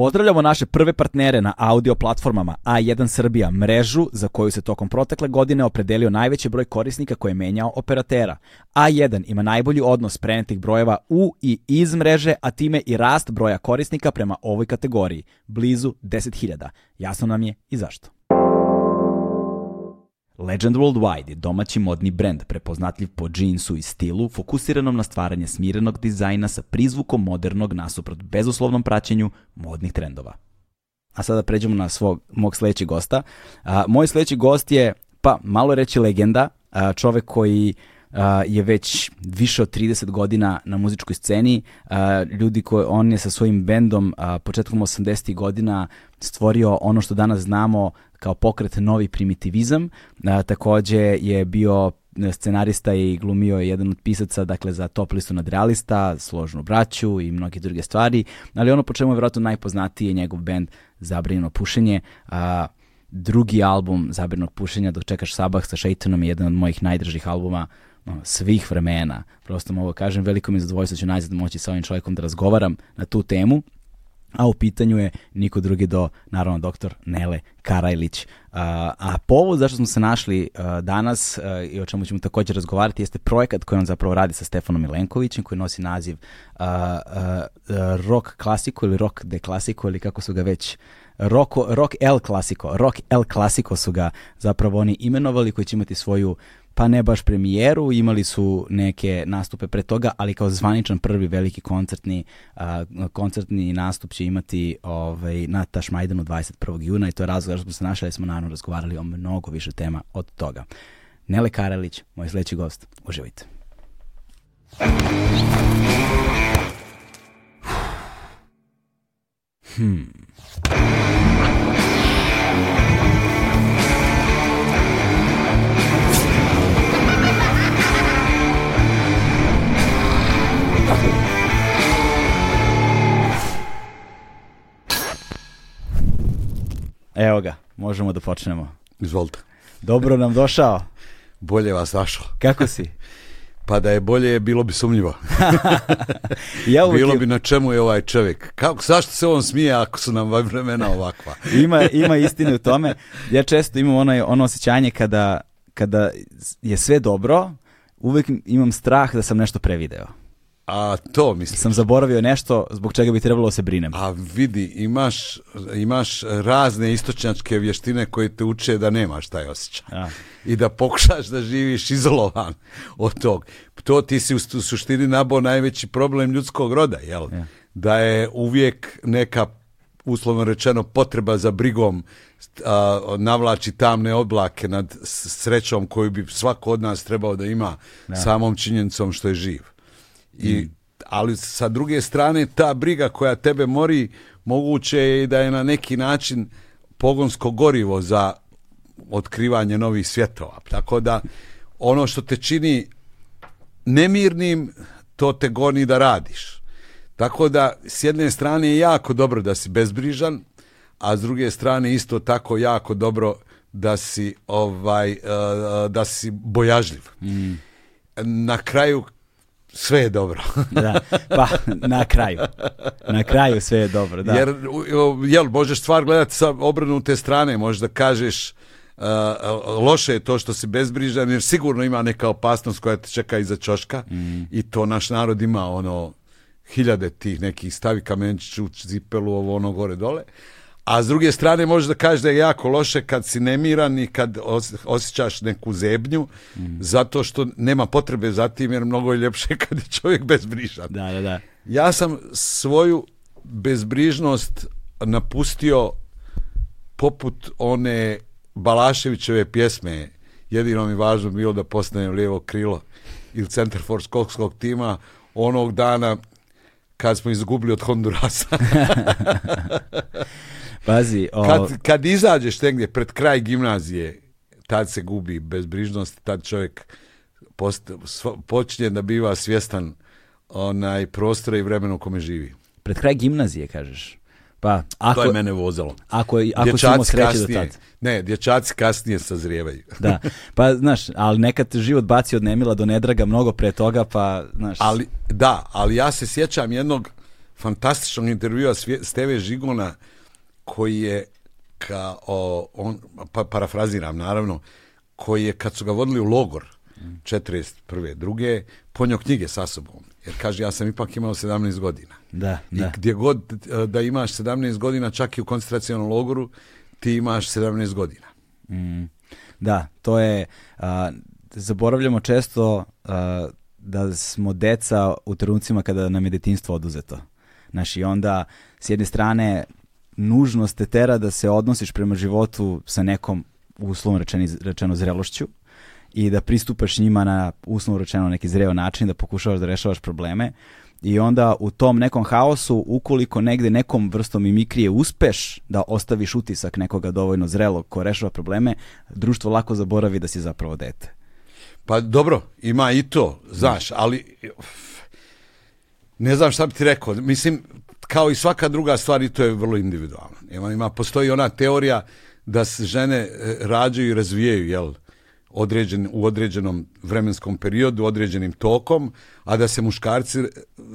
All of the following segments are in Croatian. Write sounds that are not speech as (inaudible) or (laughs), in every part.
Pozdravljamo naše prve partnere na audio platformama A1 Srbija, mrežu za koju se tokom protekle godine opredelio najveći broj korisnika koji je menjao operatera. A1 ima najbolji odnos prenetih brojeva u i iz mreže, a time i rast broja korisnika prema ovoj kategoriji, blizu 10.000. Jasno nam je i zašto. Legend Worldwide je domaći modni brend prepoznatljiv po džinsu i stilu, fokusiranom na stvaranje smirenog dizajna sa prizvukom modernog nasuprot bezuslovnom praćenju modnih trendova. A sada pređemo na svog, mog sledećeg gosta. A, moj sledeći gost je, pa malo reći legenda, a, čovek koji a, je već više od 30 godina na muzičkoj sceni. A, ljudi koji on je sa svojim bendom a, početkom 80. godina stvorio ono što danas znamo kao pokret novi primitivizam. A, takođe je bio scenarista i glumio je jedan od pisaca dakle za top listu nadrealista, složnu braću i mnoge druge stvari, ali ono po čemu je vjerojatno najpoznatiji je njegov band Zabranjeno pušenje. A, drugi album Zabranjenog pušenja Dok čekaš sabah sa Šeitanom je jedan od mojih najdražih albuma no, svih vremena. Prosto mogu kažem, veliko mi je zadovoljstvo ću najzad moći sa ovim čovjekom da razgovaram na tu temu a u pitanju je niko drugi do, naravno, doktor Nele Karajlić. A, povod zašto smo se našli danas i o čemu ćemo također razgovarati jeste projekat koji on zapravo radi sa Stefanom Milenkovićem koji nosi naziv Rock Klasiko ili Rock de Klasiko ili kako su ga već Rock, rock El Clasico, Rock El Clasico su ga zapravo oni imenovali koji će imati svoju pa ne baš premijeru, imali su neke nastupe pre toga, ali kao zvaničan prvi veliki koncertni a, koncertni nastup će imati ovaj, na Tašmajdanu 21. juna i to je razlog što smo se našli, smo naravno razgovarali o mnogo više tema od toga. Nele Karalić, moj sledeći gost, uživajte. Hmm. Evo ga, možemo da počnemo. Izvolite. Dobro nam došao. Bolje vas našao. Kako si? (laughs) Pa da je bolje, bilo bi sumnjivo. (laughs) ja uvijek bilo bi na čemu je ovaj čovjek. Kako, zašto se on smije ako su nam vremena ovakva? (laughs) ima, ima istine u tome. Ja često imam ono, ono osjećanje kada, kada je sve dobro, uvijek imam strah da sam nešto prevideo. A to mislim. Sam zaboravio nešto zbog čega bi trebalo se brinem. A vidi, imaš, imaš razne istočnjačke vještine koje te uče da nemaš taj osjećaj. A. I da pokušaš da živiš izolovan od tog. To ti si u suštini nabo najveći problem ljudskog roda, jel? Ja. Da je uvijek neka uslovno rečeno potreba za brigom a, navlači tamne oblake nad srećom koju bi svako od nas trebao da ima Ja. samom činjenicom što je živ. I, ali sa druge strane ta briga koja tebe mori moguće je i da je na neki način pogonsko gorivo za otkrivanje novih svjetova. Tako da ono što te čini nemirnim, to te goni da radiš. Tako da s jedne strane je jako dobro da si bezbrižan, a s druge strane isto tako jako dobro da si ovaj uh, da si bojažljiv. Mm. Na kraju sve je dobro. (laughs) Da, pa na kraju. Na kraju sve je dobro, da. Jer jel možeš stvar gledati sa obrnute strane, možeš da kažeš uh, loše je to što si bezbrižan jer sigurno ima neka opasnost koja te čeka iza čoška Mm. i to naš narod ima ono hiljade tih nekih stavi kamenčić u cipelu ovo ono gore dole a s druge strane možeš da kažeš da je jako loše kad si nemiran i kad os- osjećaš neku zebnju Mm. zato što nema potrebe za tim jer mnogo je ljepše (laughs) kad je čovjek bezbrižan Da, da, da. ja sam svoju bezbrižnost napustio poput one Balaševićeve pjesme. Jedino mi važno bilo da postanem lijevo krilo ili centar for skokskog tima onog dana kad smo izgubili od Hondurasa. (laughs) (laughs) Pazi, o, kad, kad izađeš negdje pred kraj gimnazije, tad se gubi bezbrižnost, tad čovjek post, počinje da biva svjestan onaj prostora i vremena u kome živi. pred kraj gimnazije, kažeš. Pa, ako, to je mene vozalo. ako, ako imao sreće do kasnije, tad. ne, dječaci kasnije sazrijevaju. (laughs) Da, pa znaš, ali nekad život baci od nemila do nedraga mnogo pre toga, pa znaš, Ali, da, ali ja se sjećam jednog fantastičnog intervjua Svje- Steve Žigona koji je kao on, pa, parafraziram naravno, koji je kad su ga vodili u logor 41. druge, ponio knjige sa sobom. Jer kaže, ja sam ipak imao 17 godina. Da, I da. gdje god e, da imaš 17 godina, čak i u koncentracionom logoru, ti imaš 17 godina. Mm, da, to je, a, zaboravljamo često a, da smo deca u trenucima kada nam je detinstvo oduzeto. Znaš, i onda s jedne strane nužnost te tera da se odnosiš prema životu sa nekom uslovno rečeni, rečeno zrelošću i da pristupaš njima na uslovno rečeno neki zreo način, da pokušavaš da rešavaš probleme i onda u tom nekom haosu, ukoliko negde nekom vrstom mimikrije uspeš da ostaviš utisak nekoga dovoljno zrelog ko rešava probleme, društvo lako zaboravi da si zapravo dete. Pa dobro, ima i to, znaš, ali ne znam šta bi ti rekao. Mislim, kao i svaka druga stvar, i to je vrlo individualno. Ima, ima, postoji ona teorija da se žene e, rađaju i razvijaju, jel, određen, u određenom vremenskom periodu, određenim tokom, a da se muškarci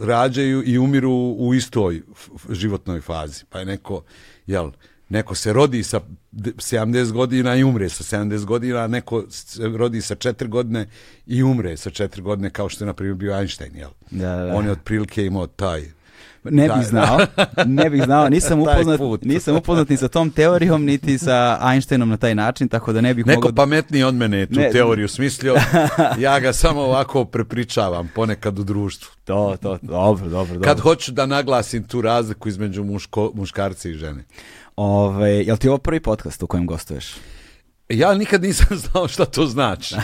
rađaju i umiru u istoj životnoj fazi. Pa je neko, jel, neko se rodi sa d- 70 godina i umre sa 70 godina, a neko se rodi sa 4 godine i umre sa 4 godine, kao što je, na primjer, bio Einstein, jel? Da, da. On je otprilike imao taj Ne bih znao, ne bih znao, nisam (laughs) upoznat, nisam upoznat ni sa tom teorijom, niti sa Einsteinom na taj način, tako da ne bih Neko mogao... pametniji od mene je tu Ne. teoriju smislio. (laughs) Ja ga samo ovako prepričavam ponekad u društvu. To, to, dobro, dobro, dobro. Kad hoću da naglasim tu razliku između muško, muškarca i žene. Ove, jel ti ovo prvi podcast u kojem gostuješ? Ja nikad nisam (laughs) znao šta to znači.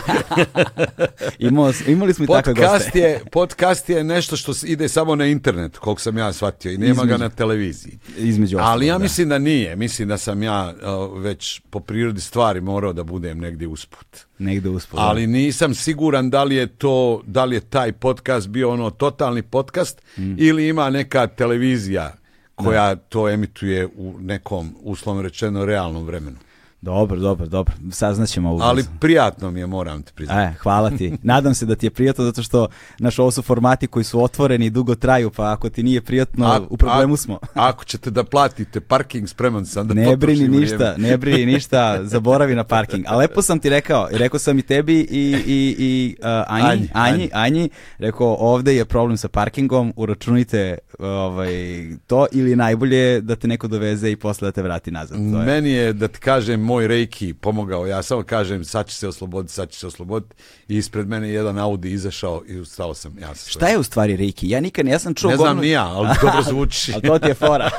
(laughs) Imao, imali smo i takve Podcast goste. je, podcast je nešto što ide samo na internet, koliko sam ja shvatio, i nema ga Između- na televiziji. Između ostalog, Ali ja da. mislim da nije. Mislim da sam ja uh, već po prirodi stvari morao da budem negdje usput. Negde uspod. da. Ali nisam siguran da li je to, da li je taj podcast bio ono totalni podcast Mm. ili ima neka televizija koja to emituje u nekom, uslovno rečeno, realnom vremenu. Dobro, dobro, dobro. Saznaćemo ubrzo. Ali prijatno mi je, moram ti priznati. E, hvala ti. (laughs) Nadam se da ti je prijatno zato što naš ovo su formati koji su otvoreni i dugo traju, pa ako ti nije prijatno, A- u problemu a- smo. Ako ćete da platite parking, spreman sam da Ne brini vrijeme. ništa, ne brini ništa, (laughs) zaboravi na parking. A lepo sam ti rekao, i rekao sam i tebi i, i, i uh, Anji, Anji, Anji, Anji. Rekao ovde je problem sa parkingom, uračunajte ovaj, to ili najbolje je da te neko doveze i posle da te vrati nazad. To je. Meni je, da ti kažem, moj reiki pomogao. Ja samo kažem, sad će se osloboditi, sad će se osloboditi. I ispred mene je jedan Audi izašao i ustao sam. Ja Šta je u stvari Reiki? Ja nikad, ja sam čuo... Ne znam ni ja, ali dobro zvuči. (laughs) Ali to ti je fora.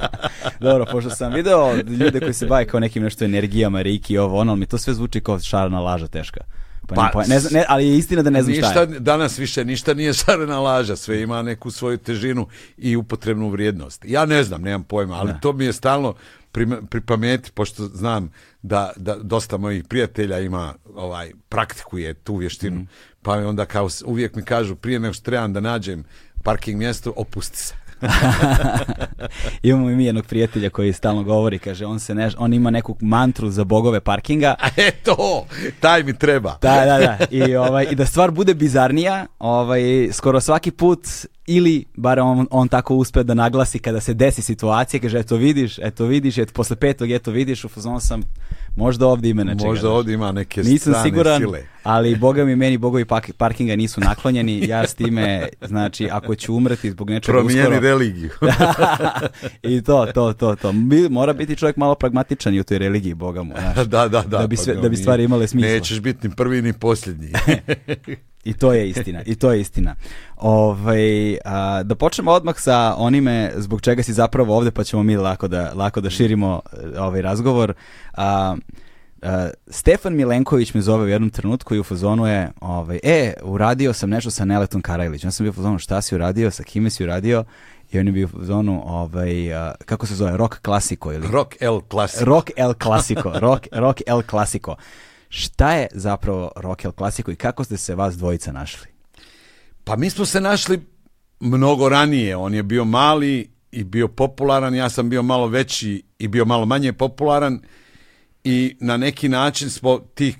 (laughs) Dobro, pošto sam video ljude koji se bave kao nekim nešto energijama, Reiki, ovo, ono, mi to sve zvuči kao šarana laža teška. Pa, Pa, pa, ne, znam, ne, ali je istina da ne znam šta ništa, je. danas više ništa nije šarena laža, sve ima neku svoju težinu i upotrebnu vrijednost. Ja ne znam, nemam pojma, ali to mi je stalno pri, pri pameti, pošto znam da, da dosta mojih prijatelja ima, ovaj, praktikuje tu vještinu, Mhm. pa mi onda kao uvijek mi kažu, prije nego što trebam da nađem parking mjesto, opusti se. (laughs) Imamo i mi jednog prijatelja koji stalno govori, kaže, on, se ne, on ima neku mantru za bogove parkinga, (laughs) A eto, taj mi treba. Da, da, da. I, ovaj, I da stvar bude bizarnija, ovaj, skoro svaki put ili bar on, on tako uspe da naglasi kada se desi situacija, kaže eto vidiš, eto vidiš, eto posle petog eto vidiš, u fazonu sam možda ovdje ima nečega. Možda ovdje ima neke Nisam strane siguran, sile. ali boga mi meni bogovi parkinga nisu naklonjeni, ja s time, znači ako ću umreti zbog nečega Promijeni uskoro, religiju. (laughs) i to, to, to, to. Mora biti čovjek malo pragmatičan i u toj religiji, boga mu. (laughs) Znaš. da, da, da. Da bi pa sve- da bi stvari imale smisla. Nećeš biti ni prvi ni posljednji. (laughs) I to je istina, i to je istina. Ovaj, a, da počnemo odmah sa onime zbog čega si zapravo ovdje, pa ćemo mi lako da, lako da širimo e, ovaj razgovor. A, a, Stefan Milenković me zove u jednom trenutku i u fazonu je, ovaj, e, uradio sam nešto sa Neletom Karajlić. Ja sam bio u fazonu, šta si uradio, sa kime si uradio? I on je bio u fazonu, ovaj, a, kako se zove, rock klasiko ili? Rock El Classic. Rock El Clasico, rock, rock El Clasico. Šta je zapravo Rock El Clasico i kako ste se vas dvojica našli? Pa mi smo se našli mnogo ranije. On je bio mali i bio popularan, ja sam bio malo veći i bio malo manje popularan i na neki način smo tih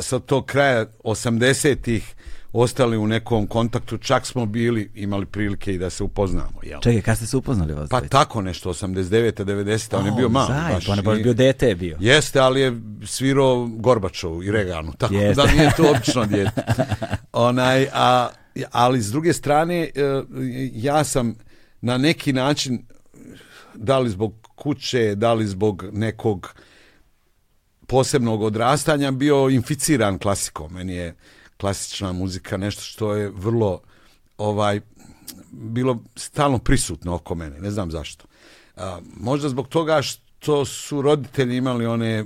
sa tog kraja 80-ih ostali u nekom kontaktu, čak smo bili, imali prilike i da se upoznamo. Jel? Čekaj, kad ste se upoznali vas? Pa tako nešto, 89. 90. on je bio malo. zajedno, baš on je baš bio dete je bio. Jeste, ali je svirao Gorbačovu i Reganu, tako Jeste. da nije to (laughs) obično dijete. Onaj, a, ali s druge strane, e, ja sam na neki način, da li zbog kuće, da li zbog nekog posebnog odrastanja bio inficiran klasikom. Meni je klasična muzika nešto što je vrlo ovaj bilo stalno prisutno oko mene, ne znam zašto. A, možda zbog toga što su roditelji imali one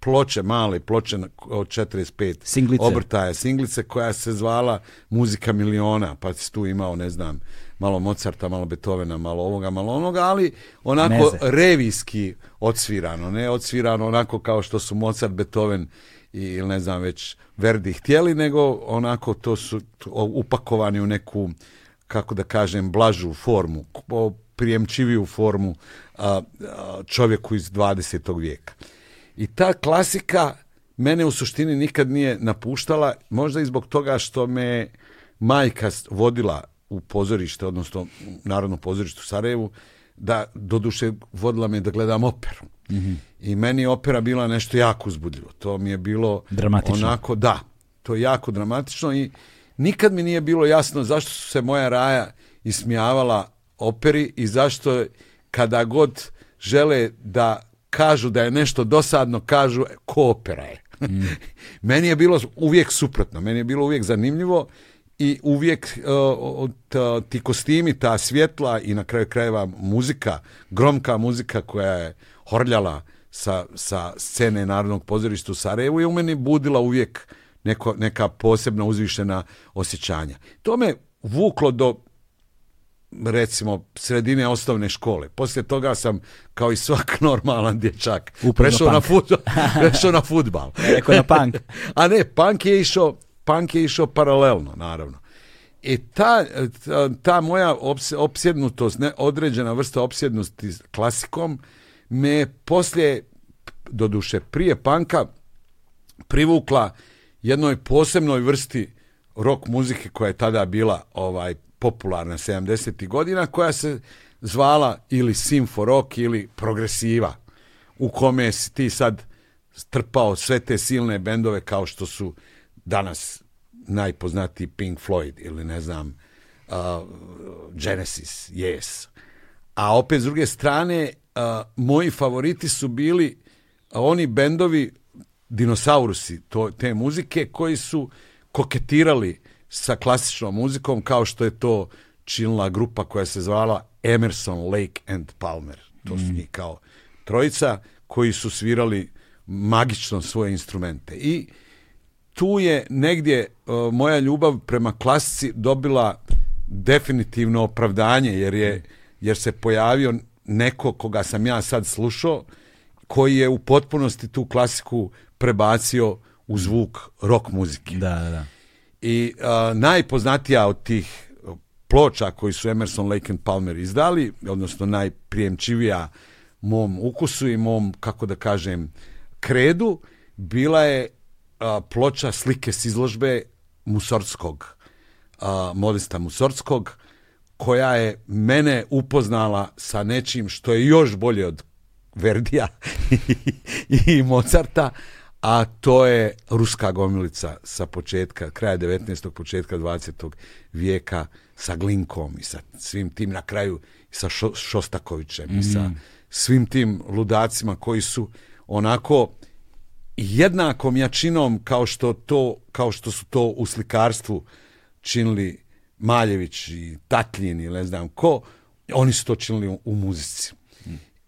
ploče, male ploče od 45 Singlice. obrtaja, singlice koja se zvala Muzika miliona, pa si tu imao, ne znam, malo Mozarta, malo Beethovena, malo ovoga, malo onoga, ali onako Meze. revijski odsvirano, ne odsvirano onako kao što su Mozart, Beethoven ili ne znam već Verdi htjeli, nego onako to su upakovani u neku, kako da kažem, blažu formu, prijemčiviju formu a, a, čovjeku iz 20. vijeka. I ta klasika mene u suštini nikad nije napuštala, možda i zbog toga što me majka vodila u pozorište, odnosno u Narodno pozorište u Sarajevu, da doduše vodila me da gledam operu. I meni je opera bila nešto jako uzbudljivo. To mi je bilo Dramatično. onako, da, to je jako dramatično i nikad mi nije bilo jasno zašto su se moja raja ismijavala operi i zašto kada god žele da kažu da je nešto dosadno, kažu "E, ko opera je. (laughs) meni je bilo uvijek suprotno, meni je bilo uvijek zanimljivo i uvijek uh, uh, ti kostimi, ta svjetla i na kraju krajeva muzika, gromka muzika koja je horljala sa, sa scene Narodnog pozorišta u Sarajevu je u meni budila uvijek neko, neka posebna uzvišena osjećanja. To me vuklo do recimo sredine osnovne škole. Poslije toga sam kao i svak (laughs) normalan dječak prešao na, prešao na (laughs) futbal. Rekao na punk. (laughs) A ne, punk je išao, punk je išao paralelno, naravno. I ta, ta, ta moja ops, opsjednutost, ne, određena vrsta opsjednosti klasikom, me poslije, doduše prije panka, privukla jednoj posebnoj vrsti rock muzike koja je tada bila ovaj popularna 70. godina, koja se zvala ili simfo rock ili progresiva, u kome si ti sad strpao sve te silne bendove kao što su danas najpoznatiji Pink Floyd ili ne znam uh, Genesis, Yes. A opet s druge strane, uh, moji favoriti su bili oni bendovi dinosaurusi to, te muzike koji su koketirali sa klasičnom muzikom kao što je to činila grupa koja se zvala Emerson, Lake and Palmer. To su njih kao trojica koji su svirali magično svoje instrumente. I tu je negdje uh, moja ljubav prema klasici dobila definitivno opravdanje jer je jer se pojavio neko koga sam ja sad slušao koji je u potpunosti tu klasiku prebacio u zvuk rock muzike. Da, da. I a, najpoznatija od tih ploča koji su Emerson, Lake and Palmer izdali, odnosno najprijemčivija mom ukusu i mom, kako da kažem, kredu, bila je a, ploča slike s izložbe Musorskog, a, modesta Musorskog, koja je mene upoznala sa nečim što je još bolje od Verdija (laughs) i Mozarta, a to je ruska gomilica sa početka, kraja 19. početka 20. vijeka sa Glinkom i sa svim tim na kraju sa Šo- Šostakovićem i sa svim tim ludacima koji su onako jednakom jačinom kao što to kao što su to u slikarstvu činili Maljević i Tatljin ili ne znam ko, oni su to činili u, muzici.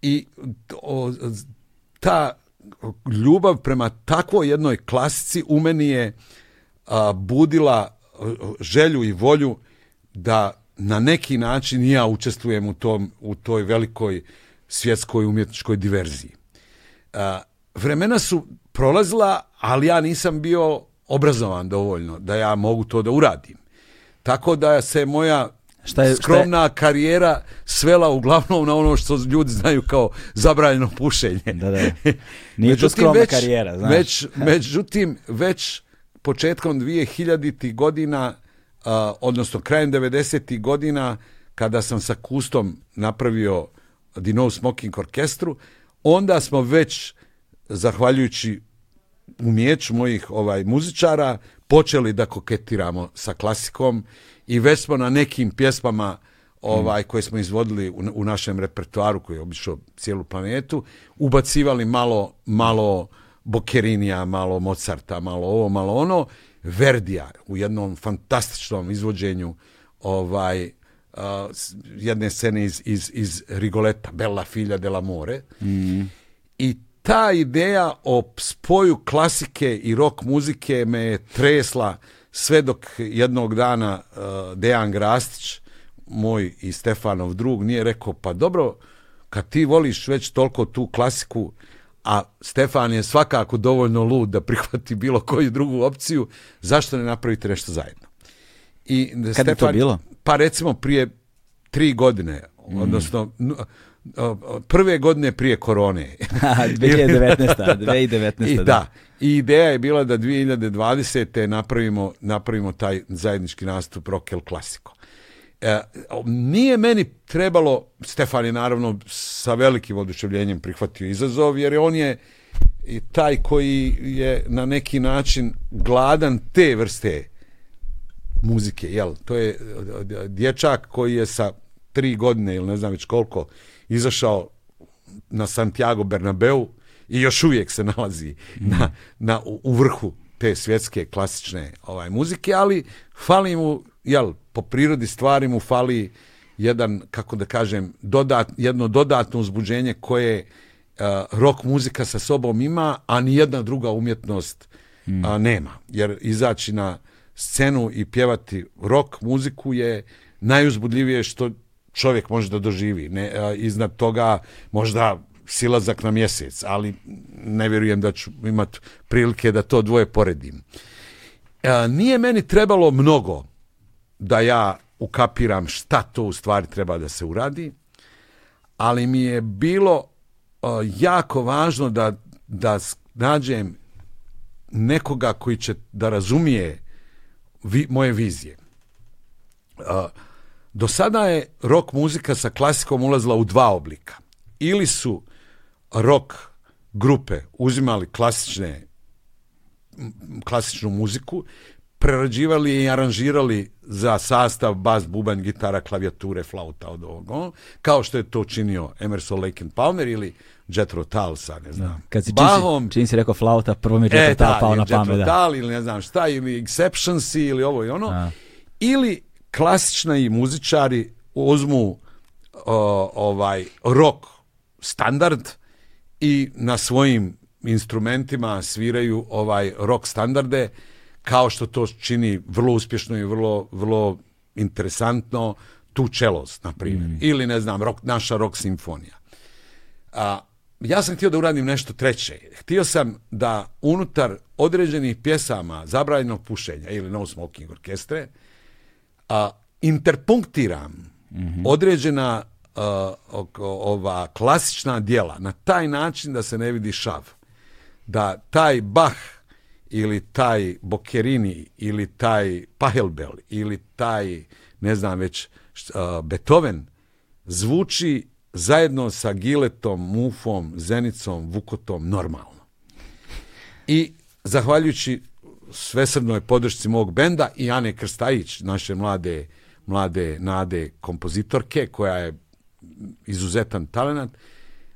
I o, ta ljubav prema takvoj jednoj klasici u meni je a, budila želju i volju da na neki način i ja učestvujem u, tom, u toj velikoj svjetskoj umjetničkoj diverziji. A, vremena su prolazila, ali ja nisam bio obrazovan dovoljno da ja mogu to da uradim. Tako da se moja Šta je- šta je- skromna karijera svela uglavnom na ono što ljudi znaju kao zabranjeno pušenje. Da, da. Nije to skromna karijera, znaš. Već, međutim, već početkom 2000 godina, a, odnosno krajem 90. godina, kada sam sa Kustom napravio The No Smoking orkestru, onda smo već, zahvaljujući umjeću mojih ovaj muzičara, počeli da koketiramo sa klasikom i već smo na nekim pjesmama ovaj koje smo izvodili u, u našem repertoaru koji je obišao cijelu planetu, ubacivali malo malo Bokerinija, malo Mozarta, malo ovo, malo ono, Verdija u jednom fantastičnom izvođenju ovaj uh, jedne scene iz, iz, iz Rigoleta, Bella figlia dell'amore. Mm. I ta ideja o spoju klasike i rock muzike me je tresla sve dok jednog dana uh, Dejan Grastić, moj i Stefanov drug, nije rekao, pa dobro, kad ti voliš već toliko tu klasiku, a Stefan je svakako dovoljno lud da prihvati bilo koju drugu opciju, zašto ne napravite nešto zajedno? I Kad je to bilo? Pa recimo prije tri godine, odnosno n- o- o- prve godine prije korone. (laughs) 2019. 2019. (laughs) I, da. I ideja je bila da 2020. napravimo, napravimo taj zajednički nastup Rock El Clasico. E, nije meni trebalo, Stefan je naravno sa velikim oduševljenjem prihvatio izazov, jer je on je i taj koji je na neki način gladan te vrste muzike, jel? To je e, dječak koji je sa tri godine ili ne znam već koliko izašao na Santiago Bernabeu i još uvijek se nalazi na, na, u vrhu te svjetske klasične ovaj muzike, ali fali mu, jel, po prirodi stvari mu fali jedan, kako da kažem, dodat, jedno dodatno uzbuđenje koje uh, rock muzika sa sobom ima, a ni jedna druga umjetnost a, nema. Jer izaći na scenu i pjevati rock muziku je najuzbudljivije što čovjek može da doživi. Ne, a, iznad toga možda silazak na mjesec, ali ne vjerujem da ću imati prilike da to dvoje poredim. A, nije meni trebalo mnogo da ja ukapiram šta to u stvari treba da se uradi, ali mi je bilo a, jako važno da, da nađem nekoga koji će da razumije vi, moje vizije. A, do sada je rock muzika sa klasikom ulazila u dva oblika. Ili su rock grupe uzimali klasične klasičnu muziku, prerađivali i aranžirali za sastav, bas, bubanj, gitara, klavijature, flauta od ovog, ono, kao što je to činio Emerson Lake and Palmer ili Jethro Tull sa, ne znam, Kad si, čim, Bahom, si, čim si rekao flauta, prvo mi je E, Jethro Tull da, pao na Jethro pamet. Da. Tull ili ne znam šta, ili Exceptionsi ili ovo i ono. A. Ili klasični muzičari uzmu o, ovaj rock standard i na svojim instrumentima sviraju ovaj rock standarde kao što to čini vrlo uspješno i vrlo, vrlo interesantno tu čelost, na primjer. Ili, ne znam, rock, naša rock simfonija. A, ja sam htio da uradim nešto treće. Htio sam da unutar određenih pjesama zabranjenog pušenja ili no smoking orkestre a, interpunktiram određena a, ova klasična dijela na taj način da se ne vidi šav. Da taj Bach ili taj Boccherini ili taj Pachelbel ili taj ne znam već a, Beethoven zvuči zajedno sa Giletom, Mufom, Zenicom, Vukotom normalno. I zahvaljujući svesrdnoj podršci mog benda i Ane Krstajić, naše mlade, mlade nade kompozitorke, koja je izuzetan talent,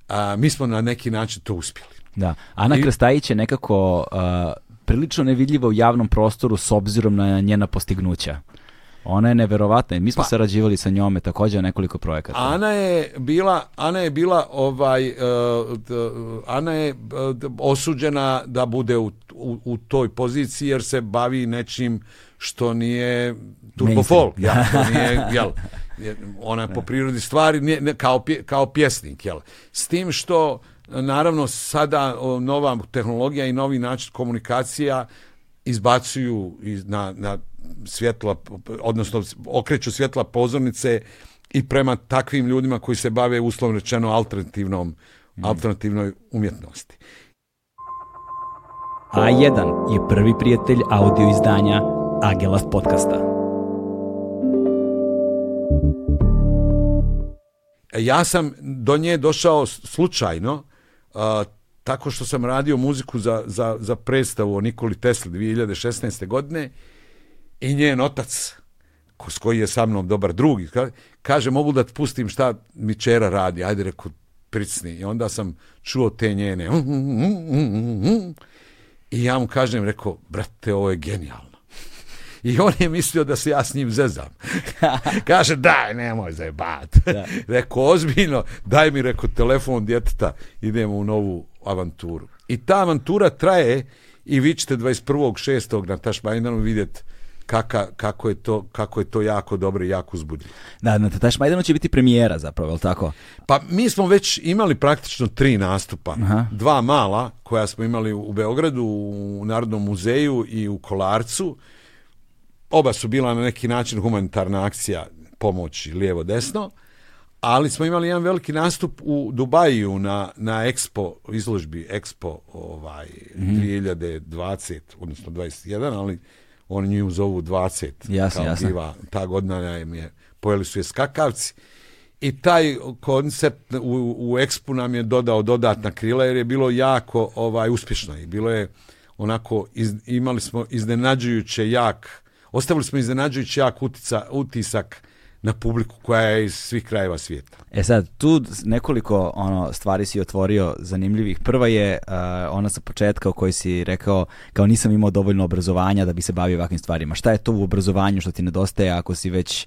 a, mi smo na neki način to uspjeli. Da. Ana I- Krstajić je nekako uh, prilično nevidljiva u javnom prostoru s obzirom na njena postignuća. Ona je neverovatna i mi smo Pa- sarađivali sa njome također nekoliko projekata. Ana je bila, Ana je bila ovaj, uh, d- Ana je uh, d- osuđena da bude u, u, u toj poziciji jer se bavi nečim što nije turbo folk, ja, (laughs) to nije, jel, je- ona je po prirodi stvari nije, ne, kao, pje- kao pjesnik, jel. S tim što naravno sada nova tehnologija i novi način komunikacija izbacuju iz, na, na svjetla, odnosno okreću svjetla pozornice i prema takvim ljudima koji se bave uslovno rečeno alternativnom, alternativnoj umjetnosti. A1 je prvi prijatelj audio izdanja Agelast podcasta. Ja sam do nje došao slučajno, tako što sam radio muziku za, za, za predstavu o Nikoli Tesli 2016. godine i njen otac, s koji je sa mnom dobar drug, ka- kaže mogu da ti pustim šta mi čera radi, ajde reku pricni. I onda sam čuo te njene i ja mu kažem, rekao, brate, ovo je genijalno. I on je mislio da se ja s njim zezam. (laughs) Kaže, daj, nemoj zajebat. rekao, ozbiljno, daj mi, rekao, telefon djeteta, idemo u novu avanturu. I ta avantura traje i vi ćete 21.6. na Tašmajdanu vidjeti kaka, kako, je to, kako je to jako dobro i jako uzbudljivo. Da, na Tataš Majdanu će biti premijera zapravo, je tako? Pa mi smo već imali praktično tri nastupa. Aha. Dva mala koja smo imali u Beogradu, u Narodnom muzeju i u Kolarcu. Oba su bila na neki način humanitarna akcija pomoći lijevo-desno. Ali smo imali jedan veliki nastup u Dubaju na, na Expo, izložbi Expo ovaj, 2020, odnosno 21, ali oni nju zovu 20. Jasno, kao jasno. diva. Ta godina im je, pojeli su je skakavci. I taj koncept u, u Expu nam je dodao dodatna krila jer je bilo jako ovaj uspješno i bilo je onako iz- imali smo iznenađujuće jak ostavili smo iznenađujuće jak utica, utisak na publiku koja je iz svih krajeva svijeta. E sad, tu nekoliko ono stvari si otvorio zanimljivih. Prva je uh, ona sa početka u kojoj si rekao kao nisam imao dovoljno obrazovanja da bi se bavio ovakvim stvarima. Šta je to u obrazovanju što ti nedostaje ako si već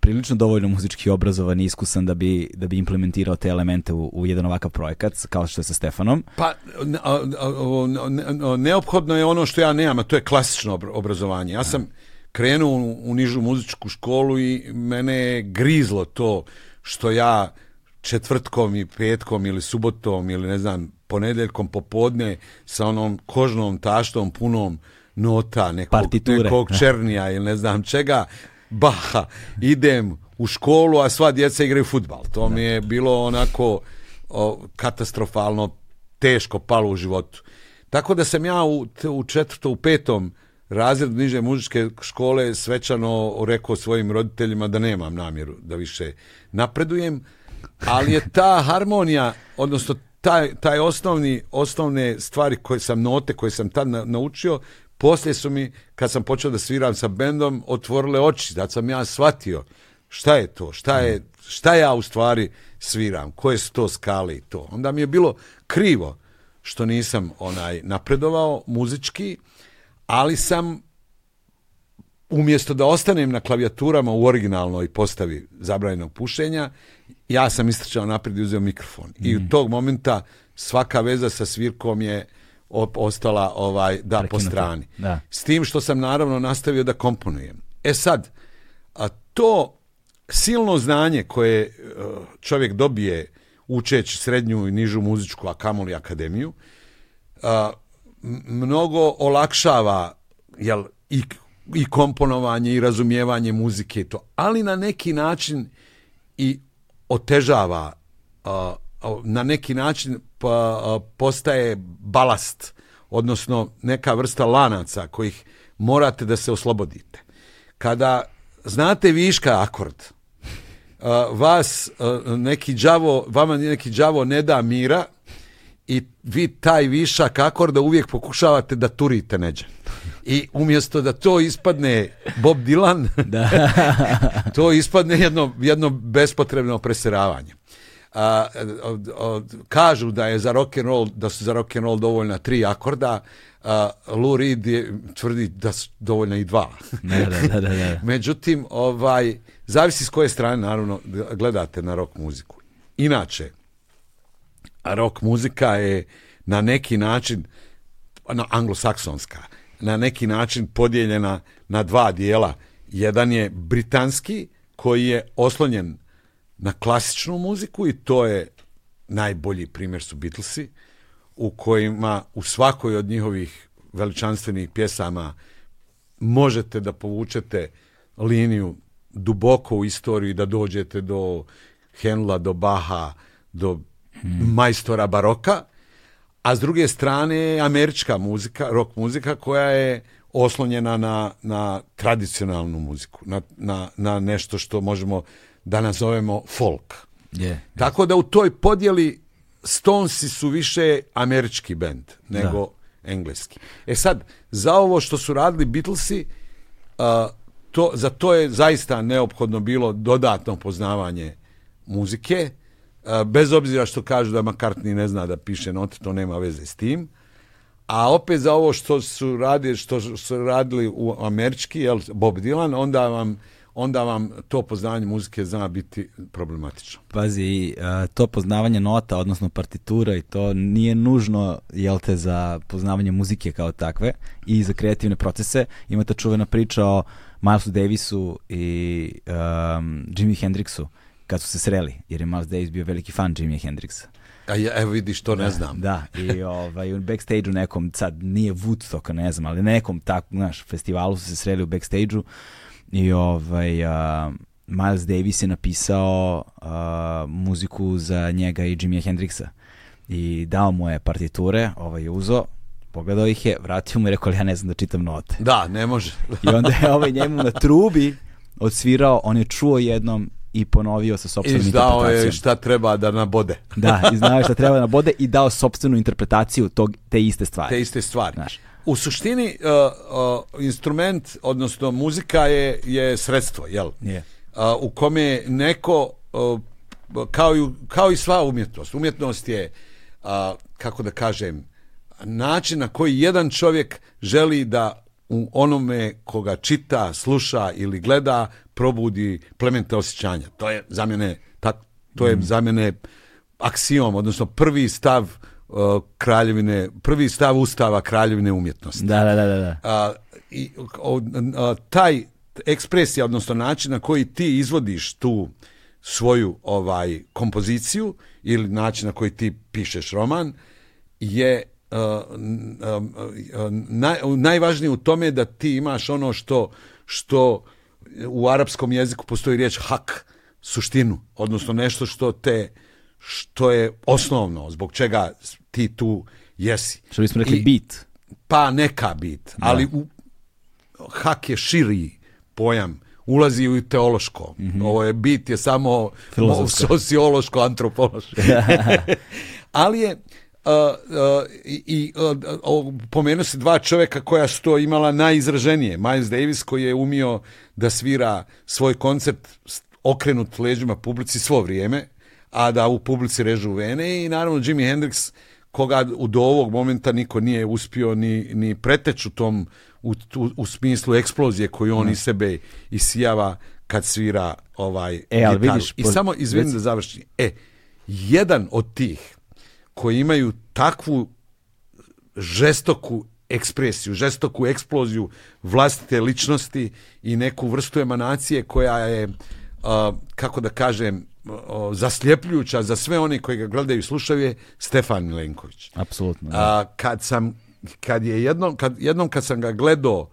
prilično dovoljno muzički obrazovan i iskusan da bi, da bi implementirao te elemente u, u jedan ovakav projekat kao što je sa Stefanom? Pa ne- a- a- o- ne- ne- neophodno je ono što ja nemam, a to je klasično obr- obrazovanje. Ja sam krenuo u, u nižu muzičku školu i mene je grizlo to što ja četvrtkom i petkom ili subotom ili ne znam ponedeljkom popodne sa onom kožnom taštom punom nota nekog, Partiture. nekog (laughs) černija ili ne znam čega baha idem u školu a sva djeca igraju futbal to mi je bilo onako o, katastrofalno teško palo u životu tako da sam ja u, u četvrto u petom razredu niže muzičke škole svečano rekao svojim roditeljima da nemam namjeru da više napredujem ali je ta (laughs) harmonija odnosno taj, taj osnovni, osnovne stvari koje sam note koje sam tad na- naučio poslije su mi kad sam počeo da sviram sa bendom otvorile oči. Da sam ja shvatio šta je to šta je šta ja u stvari sviram koje su to skale i to. Onda mi je bilo krivo što nisam onaj napredovao muzički ali sam umjesto da ostanem na klavijaturama u originalnoj postavi zabranjenog pušenja, ja sam istrčao naprijed i uzeo mikrofon. I u tog momenta svaka veza sa svirkom je ostala ovaj da po Prekinuta. strani. Da. S tim što sam naravno nastavio da komponujem. E sad, a to silno znanje koje e, čovjek dobije učeći srednju i nižu muzičku, a kamoli akademiju, a, mnogo olakšava jel, i, i komponovanje i razumijevanje muzike to, ali na neki način i otežava na neki način pa, postaje balast odnosno neka vrsta lanaca kojih morate da se oslobodite. Kada znate viška akord vas neki đavo vama neki đavo ne da mira i vi taj višak akorda uvijek pokušavate da turite neđe. I umjesto da to ispadne Bob Dylan, (laughs) to ispadne jedno, jedno bespotrebno preseravanje. A, od- od- kažu da je za rock and roll da su za rock and roll dovoljna tri akorda, a, Lou Reed je, tvrdi da su dovoljna i dva. Da, da, da, da, da. (laughs) Međutim, ovaj, zavisi s koje strane, naravno, gledate na rock muziku. Inače, rock muzika je na neki način, na anglosaksonska, na neki način podijeljena na dva dijela. Jedan je britanski, koji je oslonjen na klasičnu muziku i to je najbolji primjer su Beatlesi, u kojima u svakoj od njihovih veličanstvenih pjesama možete da povučete liniju duboko u istoriju i da dođete do Henla, do Baha, do majstora baroka, a s druge strane američka muzika, rock muzika koja je oslonjena na, na tradicionalnu muziku, na, na, na nešto što možemo da nazovemo folk. Je. Tako da u toj podjeli Stonesi su više američki bend nego engleski. E sad, za ovo što su radili Beatlesi, a, to, za to je zaista neophodno bilo dodatno poznavanje muzike, bez obzira što kažu da McCartney ne zna da piše note, to nema veze s tim. A opet za ovo što su radili, što su radili u američki, jel, Bob Dylan, onda vam onda vam to poznavanje muzike zna biti problematično. Pazi, a, to poznavanje nota, odnosno partitura i to nije nužno, jel te, za poznavanje muzike kao takve i za kreativne procese. Ima ta čuvena priča o Milesu Davisu i um, Jimi Hendrixu kad su se sreli, jer je Miles Davis bio veliki fan Jimi Hendrixa. A ja, evo vidiš, to ne znam. Da, i (laughs) ovaj, u backstage-u nekom, sad nije Woodstock, ne znam, ali nekom tak, znaš, festivalu su se sreli u backstage-u i ovaj, a, Miles Davis je napisao a, muziku za njega i Jimi Hendrixa i dao mu je partiture, ovaj je uzo, pogledao ih je, vratio mu i rekao, ja ne znam da čitam note. Da, ne može. I onda je ovaj njemu na trubi odsvirao, on je čuo jednom i ponovio sa sopstvenom Izdao interpretacijom. je šta treba da nabode. Da, i (laughs) znao je šta treba da bode i dao sopstvenu interpretaciju tog, te iste stvari. Te iste stvari. Znaš. U suštini uh, uh, instrument, odnosno muzika je, je sredstvo, jel? Je. Uh, u kome neko, uh, kao, i, kao i sva umjetnost, umjetnost je, uh, kako da kažem, način na koji jedan čovjek želi da u onome koga čita, sluša ili gleda probudi plemenite osjećanja. To je za mene, tak, to je za mene aksiom, odnosno prvi stav uh, kraljevine, prvi stav ustava kraljevine umjetnosti. Da, da, da, da. A, i, o, a, taj ekspresija, odnosno način na koji ti izvodiš tu svoju ovaj kompoziciju ili način na koji ti pišeš roman je uh, uh, naj, najvažnije u tome da ti imaš ono što što u arapskom jeziku postoji riječ hak, suštinu, odnosno nešto što te što je osnovno, zbog čega ti tu jesi. Što bismo rekli I- beat. pa neka bit, ali u, hak je širi pojam, ulazi u teološko. Ovo je bit je samo (laughs) sociološko, antropološko. (laughs) (laughs) ali je i, i pomenu se dva čovjeka koja su to imala najizraženije. Miles Davis koji je umio da svira svoj koncert okrenut leđima publici svo vrijeme, a da u publici režu vene i naravno Jimi Hendrix koga do ovog momenta niko nije uspio ni, ni preteć u tom u, u, u smislu eksplozije koju on iz sebe isijava kad svira ovaj E, ali vidiš, I samo izvini reci- da završim. E, jedan od tih koji imaju takvu žestoku ekspresiju, žestoku eksploziju vlastite ličnosti i neku vrstu emanacije koja je, kako da kažem, o, zasljepljujuća za sve oni koji ga gledaju i slušaju je Stefan Milenković. Apsolutno. da. A, kad sam kad je jednom kad jednom kad sam ga gledao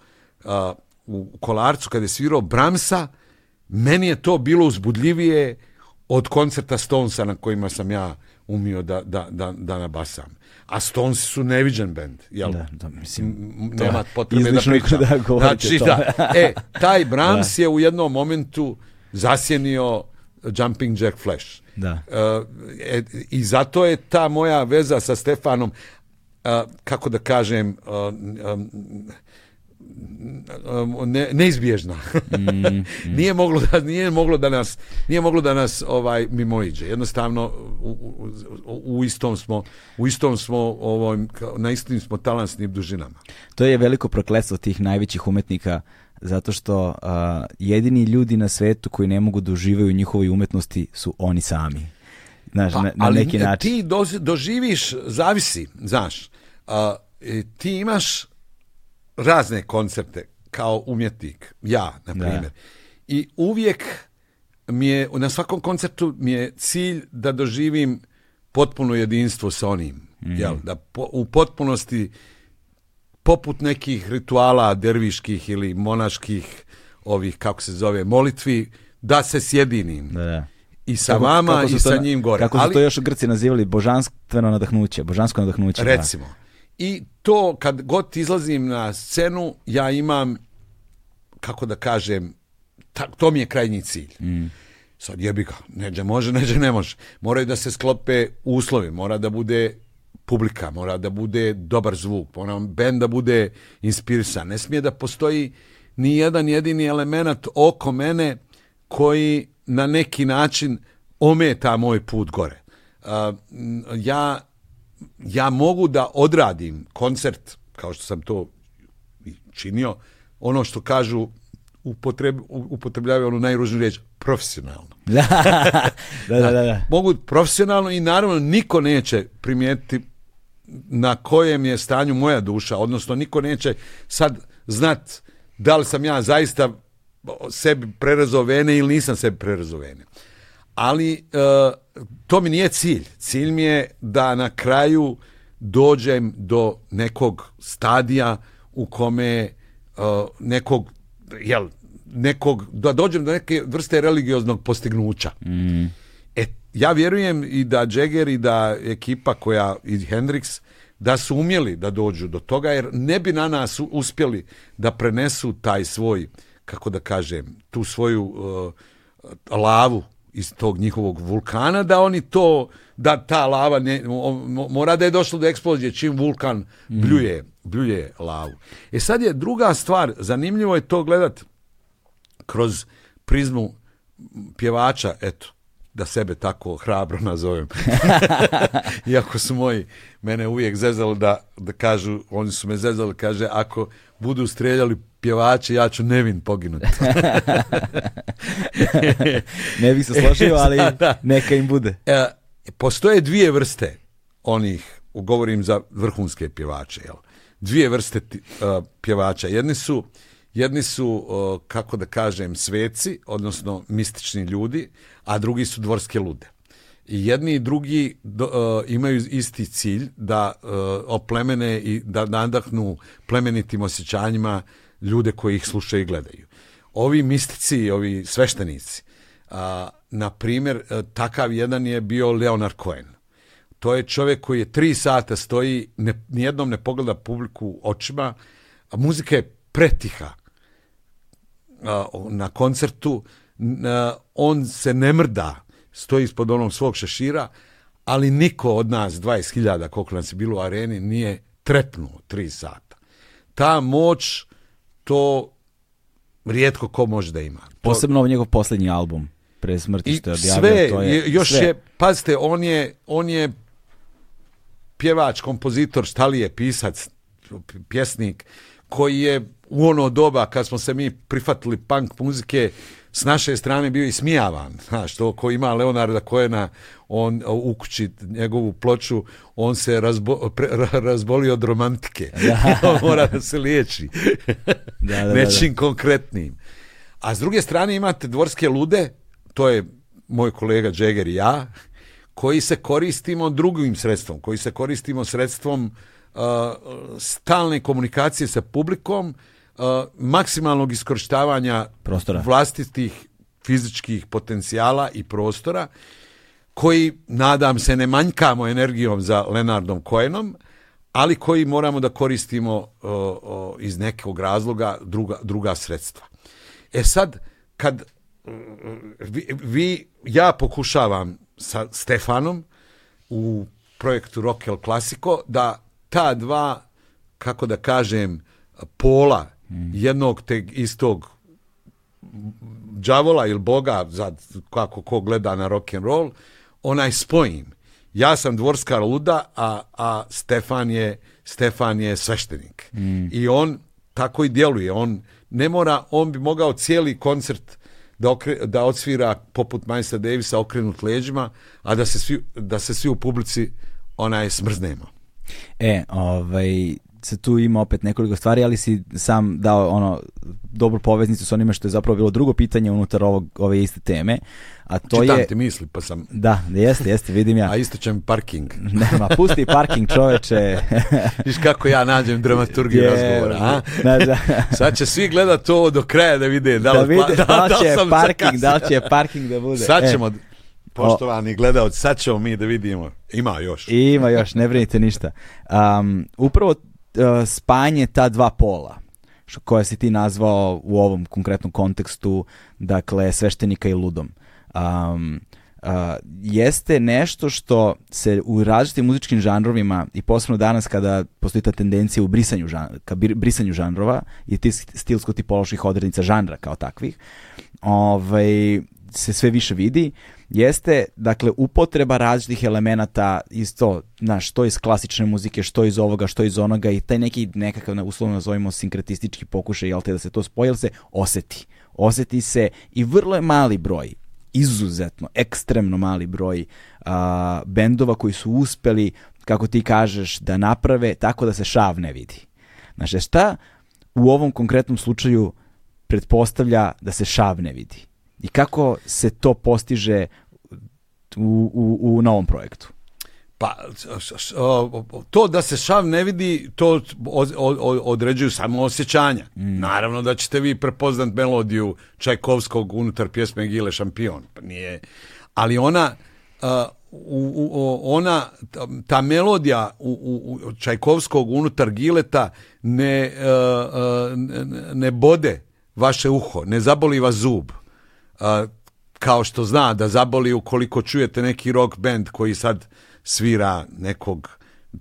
u kolarcu kad je svirao Bramsa meni je to bilo uzbudljivije od koncerta Stonesa na kojima sam ja umio da, da, da, da nabasam. A Stones su neviđen bend, jel? Da, da, mislim, to nema potrebe da pričam. (laughs) da znači, to. da. E, taj (laughs) Brahms je u jednom momentu zasjenio Jumping Jack Flash. Da. E, I zato je ta moja veza sa Stefanom, a, kako da kažem, um, ne, neizbježna. (laughs) nije moglo da nije moglo da nas nije moglo da nas ovaj mimoiđe. Jednostavno u, u, u- istom smo u istom smo kao- na istim smo talansnim dužinama. To je veliko prokletstvo tih najvećih umetnika zato što a, jedini ljudi na svetu koji ne mogu da uživaju u njihovoj umetnosti su oni sami. Znaš, na, na Pa, ali neki način. ti doz- doživiš, zavisi, znaš, a, ti imaš razne koncerte kao umjetnik, ja, na primjer. I uvijek mi je, na svakom koncertu mi je cilj da doživim potpuno jedinstvo sa onim. Jel? Da po- u potpunosti poput nekih rituala derviških ili monaških ovih, kako se zove, molitvi, da se sjedinim. Da, da. i sa Kako- vama kako i sa na- njim gore. Kako su Ali- to još Grci nazivali božanstveno nadahnuće, božansko nadahnuće. da. I to kad god izlazim na scenu, ja imam, kako da kažem, ta- to mi je krajnji cilj. Sad jebi ga, neđe može, (laughs) neđe ne može. Moraju da se sklope uslovi, mora da bude publika, mora da bude dobar zvuk, mora bend da bude inspirisan. Ne smije da postoji ni jedan jedini element oko mene koji na neki način ometa moj put gore. M, ja ja mogu da odradim koncert, kao što sam to činio, ono što kažu, upotreb, upotrebljavaju onu najružniju riječ, profesionalno. (laughs) da, da, da, da. Mogu profesionalno i naravno niko neće primijetiti na kojem je stanju moja duša, odnosno niko neće sad znat da li sam ja zaista sebi prerezao vene ili nisam sebi prerezao vene. Ali e, to mi nije cilj. Cilj mi je da na kraju dođem do nekog stadija u kome e, nekog jel, nekog, da dođem do neke vrste religioznog postignuća. E, ja vjerujem i da Jagger i da ekipa koja, i Hendrix, da su umjeli da dođu do toga, jer ne bi na nas uspjeli da prenesu taj svoj, kako da kažem, tu svoju uh, lavu iz tog njihovog vulkana, da oni to, da ta lava ne, mo- mo- mora da je došlo do eksplozije čim vulkan bljuje, bljuje lavu. E sad je druga stvar, zanimljivo je to gledat kroz prizmu pjevača, eto, da sebe tako hrabro nazovem. (laughs) Iako su moji mene uvijek zezali da, da kažu, oni su me zezali, kaže, ako budu streljali pjevače, ja ću nevin poginuti. (laughs) Ne bih se složio, (laughs) ali Da, da. neka im bude. E, postoje dvije vrste onih, govorim za vrhunske pjevače, jel? Dvije vrste uh, pjevača. Jedni su, jedni su uh, kako da kažem, sveci, odnosno mistični ljudi, a drugi su dvorske lude. I jedni i drugi do- uh, imaju isti cilj da uh, oplemene i da nadahnu plemenitim osjećanjima ljude koji ih slušaju i gledaju. Ovi mistici, ovi sveštenici, a, na primjer, e, takav jedan je bio Leonard Cohen. To je čovjek koji je tri sata stoji, ne, nijednom ne pogleda publiku očima, a muzika je pretiha na koncertu, on se ne mrda, stoji ispod onog svog šešira, ali niko od nas, 20.000 koliko nas je bilo u areni, nije trepnuo tri sata. Ta moć, to rijetko ko može da ima. Posebno ovaj njegov posljednji album, pre smrti što je objavio. sve, to je, još sve. je, pazite, on je, on je pjevač, kompozitor, šta li je, pisac, pjesnik, koji je u ono doba kad smo se mi prifatili punk muzike, s naše strane bio ismijavan. Znaš, to ko ima Leonarda Koena, on u kući njegovu ploču, on se razbo, pre- ra- razbolio od romantike. (laughs) (laughs) on mora da se liječi. (laughs) Da, da, da, da. Nečim konkretnim. A s druge strane imate dvorske lude, to je moj kolega Džeger i ja, koji se koristimo drugim sredstvom, koji se koristimo sredstvom stalne komunikacije sa publikom, maksimalnog iskorištavanja Prostora. vlastitih fizičkih potencijala i prostora, koji, nadam se, ne manjkamo energijom za Lenardom Cohenom, ali koji moramo da koristimo o, o, iz nekog razloga druga, druga sredstva. E sad, kad vi, vi- ja pokušavam sa Stefanom u projektu Rock El Clasico da ta dva, kako da kažem, pola jednog teg istog đavola ili boga, za kako ko gleda na rock and roll, onaj spojim. Ja sam dvorska luda, a, a Stefan je Stefan je sveštenik. I on tako i djeluje. On ne mora, on bi mogao cijeli koncert da, okre, da odsvira poput Majsta Davisa okrenut leđima, a da se svi, da se svi u publici onaj smrznemo. E, ovaj, se tu ima opet nekoliko stvari, ali si sam dao ono dobru poveznicu s onime što je zapravo bilo drugo pitanje unutar ovog, ove iste teme, a to Čitam je... ti misli, pa sam... Da, jeste, jeste, vidim ja. (laughs) A ističe mi parking. (laughs) Nema, pusti parking čoveče. (laughs) Viš kako ja nađem dramaturgiju Je, razgovora, a? Da, da. Sad će svi gledat to do kraja da vide da Da li, vide da li će sam parking, da li će parking da bude. Sad E, ćemo, Poštovani gledalci, sad ćemo mi da vidimo. Ima još. Ima još, ne brinite ništa. Um, upravo uh, spajanje ta dva pola, koja si ti nazvao u ovom konkretnom kontekstu, dakle, sveštenika i ludom. Um, uh, jeste nešto što se u različitim muzičkim žanrovima i posebno danas kada postoji ta tendencija u brisanju, žan, ka br- brisanju žanrova i ti stilsko-tipoloških odrednica žanra kao takvih, ovaj, se sve više vidi, jeste dakle upotreba različitih elemenata iz to, znaš, što iz klasične muzike, što iz ovoga, što iz onoga i taj neki nekakav uslovno nazovimo sinkretistički pokušaj, jel te, da se to spoji, se oseti. Oseti se i vrlo je mali broj izuzetno, ekstremno mali broj a, bendova koji su uspeli, kako ti kažeš, da naprave tako da se šav ne vidi. Znači, šta u ovom konkretnom slučaju pretpostavlja da se šav ne vidi? I kako se to postiže u, u, u novom projektu? Pa, to da se šav ne vidi, to određuju samo osjećanja. Mm. Naravno da ćete vi prepoznat melodiju Čajkovskog unutar pjesme Gile Šampion. Pa nije, ali ona, ona, ta melodija u, u, Čajkovskog unutar Gileta ne, ne bode vaše uho, ne zaboli vas zub. Kao što zna da zaboli ukoliko čujete neki rock band koji sad svira nekog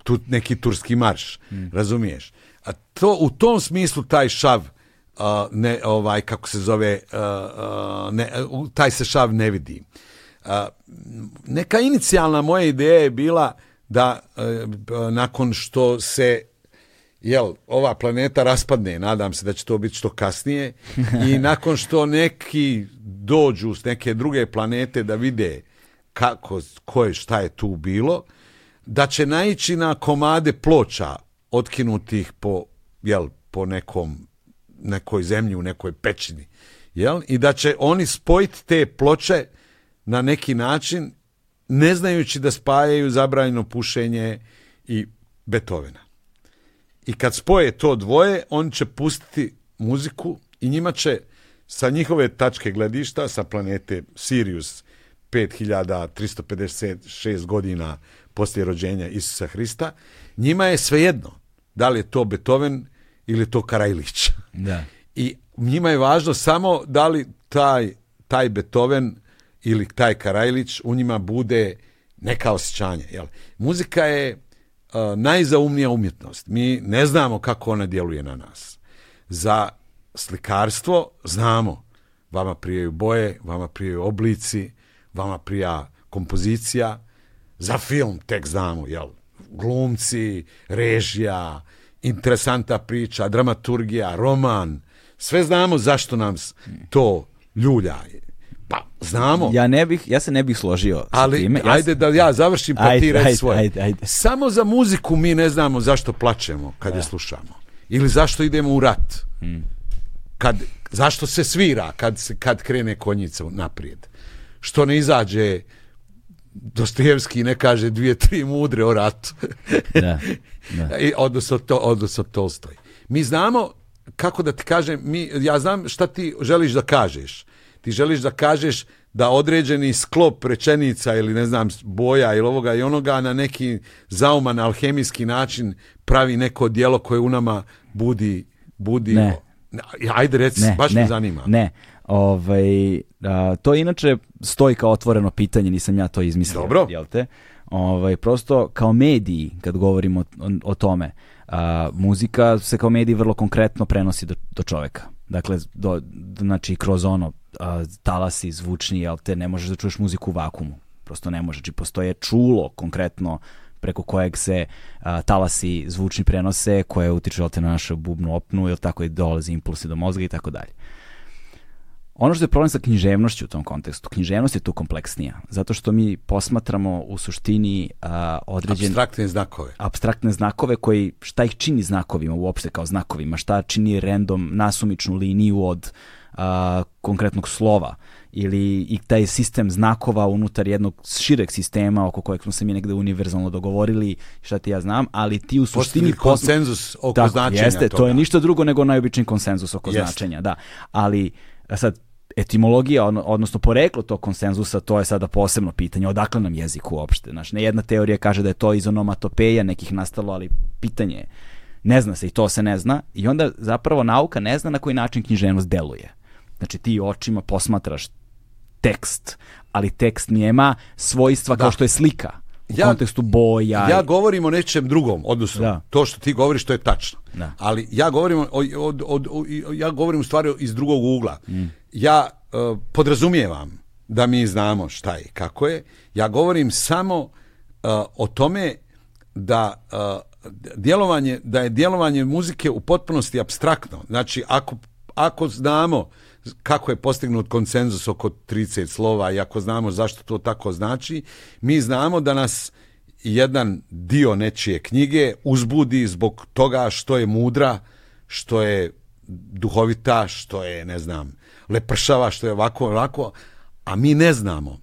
tu, neki turski marš, mm. razumiješ? A to u tom smislu taj šav uh, ne ovaj kako se zove uh, ne, taj se šav ne vidi. Uh, neka inicijalna moja ideja je bila da nakon što se jel, ova planeta raspadne, nadam se da će to biti što kasnije, i (laughs) nakon što neki dođu s neke druge planete da vide kako, ko je, šta je tu bilo, da će naići na komade ploča otkinutih po, jel, po nekom, nekoj zemlji, u nekoj pećini. Jel? I da će oni spojiti te ploče na neki način, ne znajući da spajaju zabranjeno pušenje i Beethovena. I kad spoje to dvoje, oni će pustiti muziku i njima će sa njihove tačke gledišta, sa planete Sirius, 5356 godina poslije rođenja Isusa Hrista, njima je svejedno da li je to Beethoven ili to Karajlić. Da. I njima je važno samo da li taj, taj Beethoven ili taj Karajlić u njima bude neka osjećanja. Jel? Muzika je najzaumnija umjetnost. Mi ne znamo kako ona djeluje na nas. Za slikarstvo znamo. Vama prijaju boje, vama prijaju oblici, vama prija kompozicija, za film tek znamo, jel, glumci, režija, interesanta priča, dramaturgija, roman, sve znamo zašto nam to ljulja. Znamo. Ja ne bih, ja se ne bih složio Ali, time. Ja ajde da ja završim pa ajde, ti reći svoje. Ajde, ajde. Samo za muziku mi ne znamo zašto plačemo kad je slušamo. Ili zašto idemo u rat. Hmm. Kad, zašto se svira kad, se, kad krene konjica naprijed što ne izađe Dostojevski ne kaže dvije, tri mudre o ratu. da, da. (laughs) I odnosno, to, odnosno Tolstoj. Mi znamo, kako da ti kažem, mi, ja znam šta ti želiš da kažeš. Ti želiš da kažeš da određeni sklop rečenica ili ne znam boja ili ovoga i onoga na neki zauman alhemijski način pravi neko dijelo koje u nama budi budi Ne. ajde reci Ne, baš ne, me zanima Ne, ovaj, a, to inače stoji kao otvoreno pitanje, nisam ja to izmislio. Dobro. Jel te? Ovaj, prosto kao mediji, kad govorimo o, o tome, a, muzika se kao mediji vrlo konkretno prenosi do, do čoveka. Dakle, do, znači kroz ono a, talasi zvučni, jel te, ne možeš da čuješ muziku u vakumu. Prosto ne može. Znači, postoje čulo konkretno preko kojeg se a, talasi zvučni prenose koje utiču jel te, na našu bubnu opnu, jel tako i dolaze impulsi do mozga i tako dalje. Ono što je problem sa književnošću u tom kontekstu, književnost je tu kompleksnija, zato što mi posmatramo u suštini a, određen... abstraktne znakove abstraktne znakove koji, šta ih čini znakovima uopšte kao znakovima, šta čini random nasumičnu liniju od a, konkretnog slova ili i taj sistem znakova unutar jednog šireg sistema oko kojeg smo se mi negde univerzalno dogovorili, šta ti ja znam, ali ti u suštini... Postigli konsenzus oko Tako, značenja jeste, toga. to je ništa drugo nego najobičniji konsenzus oko Jeste. značenja, da. Ali, sad, etimologija, odnosno poreklo tog konsenzusa, to je sada posebno pitanje, odakle nam jezik uopšte. Znaš, ne jedna teorija kaže da je to iz onomatopeja nekih nastalo, ali pitanje je, ne zna se i to se ne zna, i onda zapravo nauka ne zna na koji način književnost deluje. Znači ti očima posmatraš tekst, ali tekst nema svojstva da. kao što je slika u ja, kontekstu boja. Ja govorim o nečem drugom, odnosno da. to što ti govoriš to je tačno. Da. Ali ja govorim o, o, o, o, ja govorim u stvari iz drugog ugla. Mm. Ja uh, podrazumijevam da mi znamo šta je kako je. Ja govorim samo uh, o tome da uh, djelovanje da je djelovanje muzike u potpunosti abstraktno. Znači ako ako znamo kako je postignut konsenzus oko 30 slova i ako znamo zašto to tako znači, mi znamo da nas jedan dio nečije knjige uzbudi zbog toga što je mudra, što je duhovita, što je, ne znam, lepršava, što je ovako, ovako, a mi ne znamo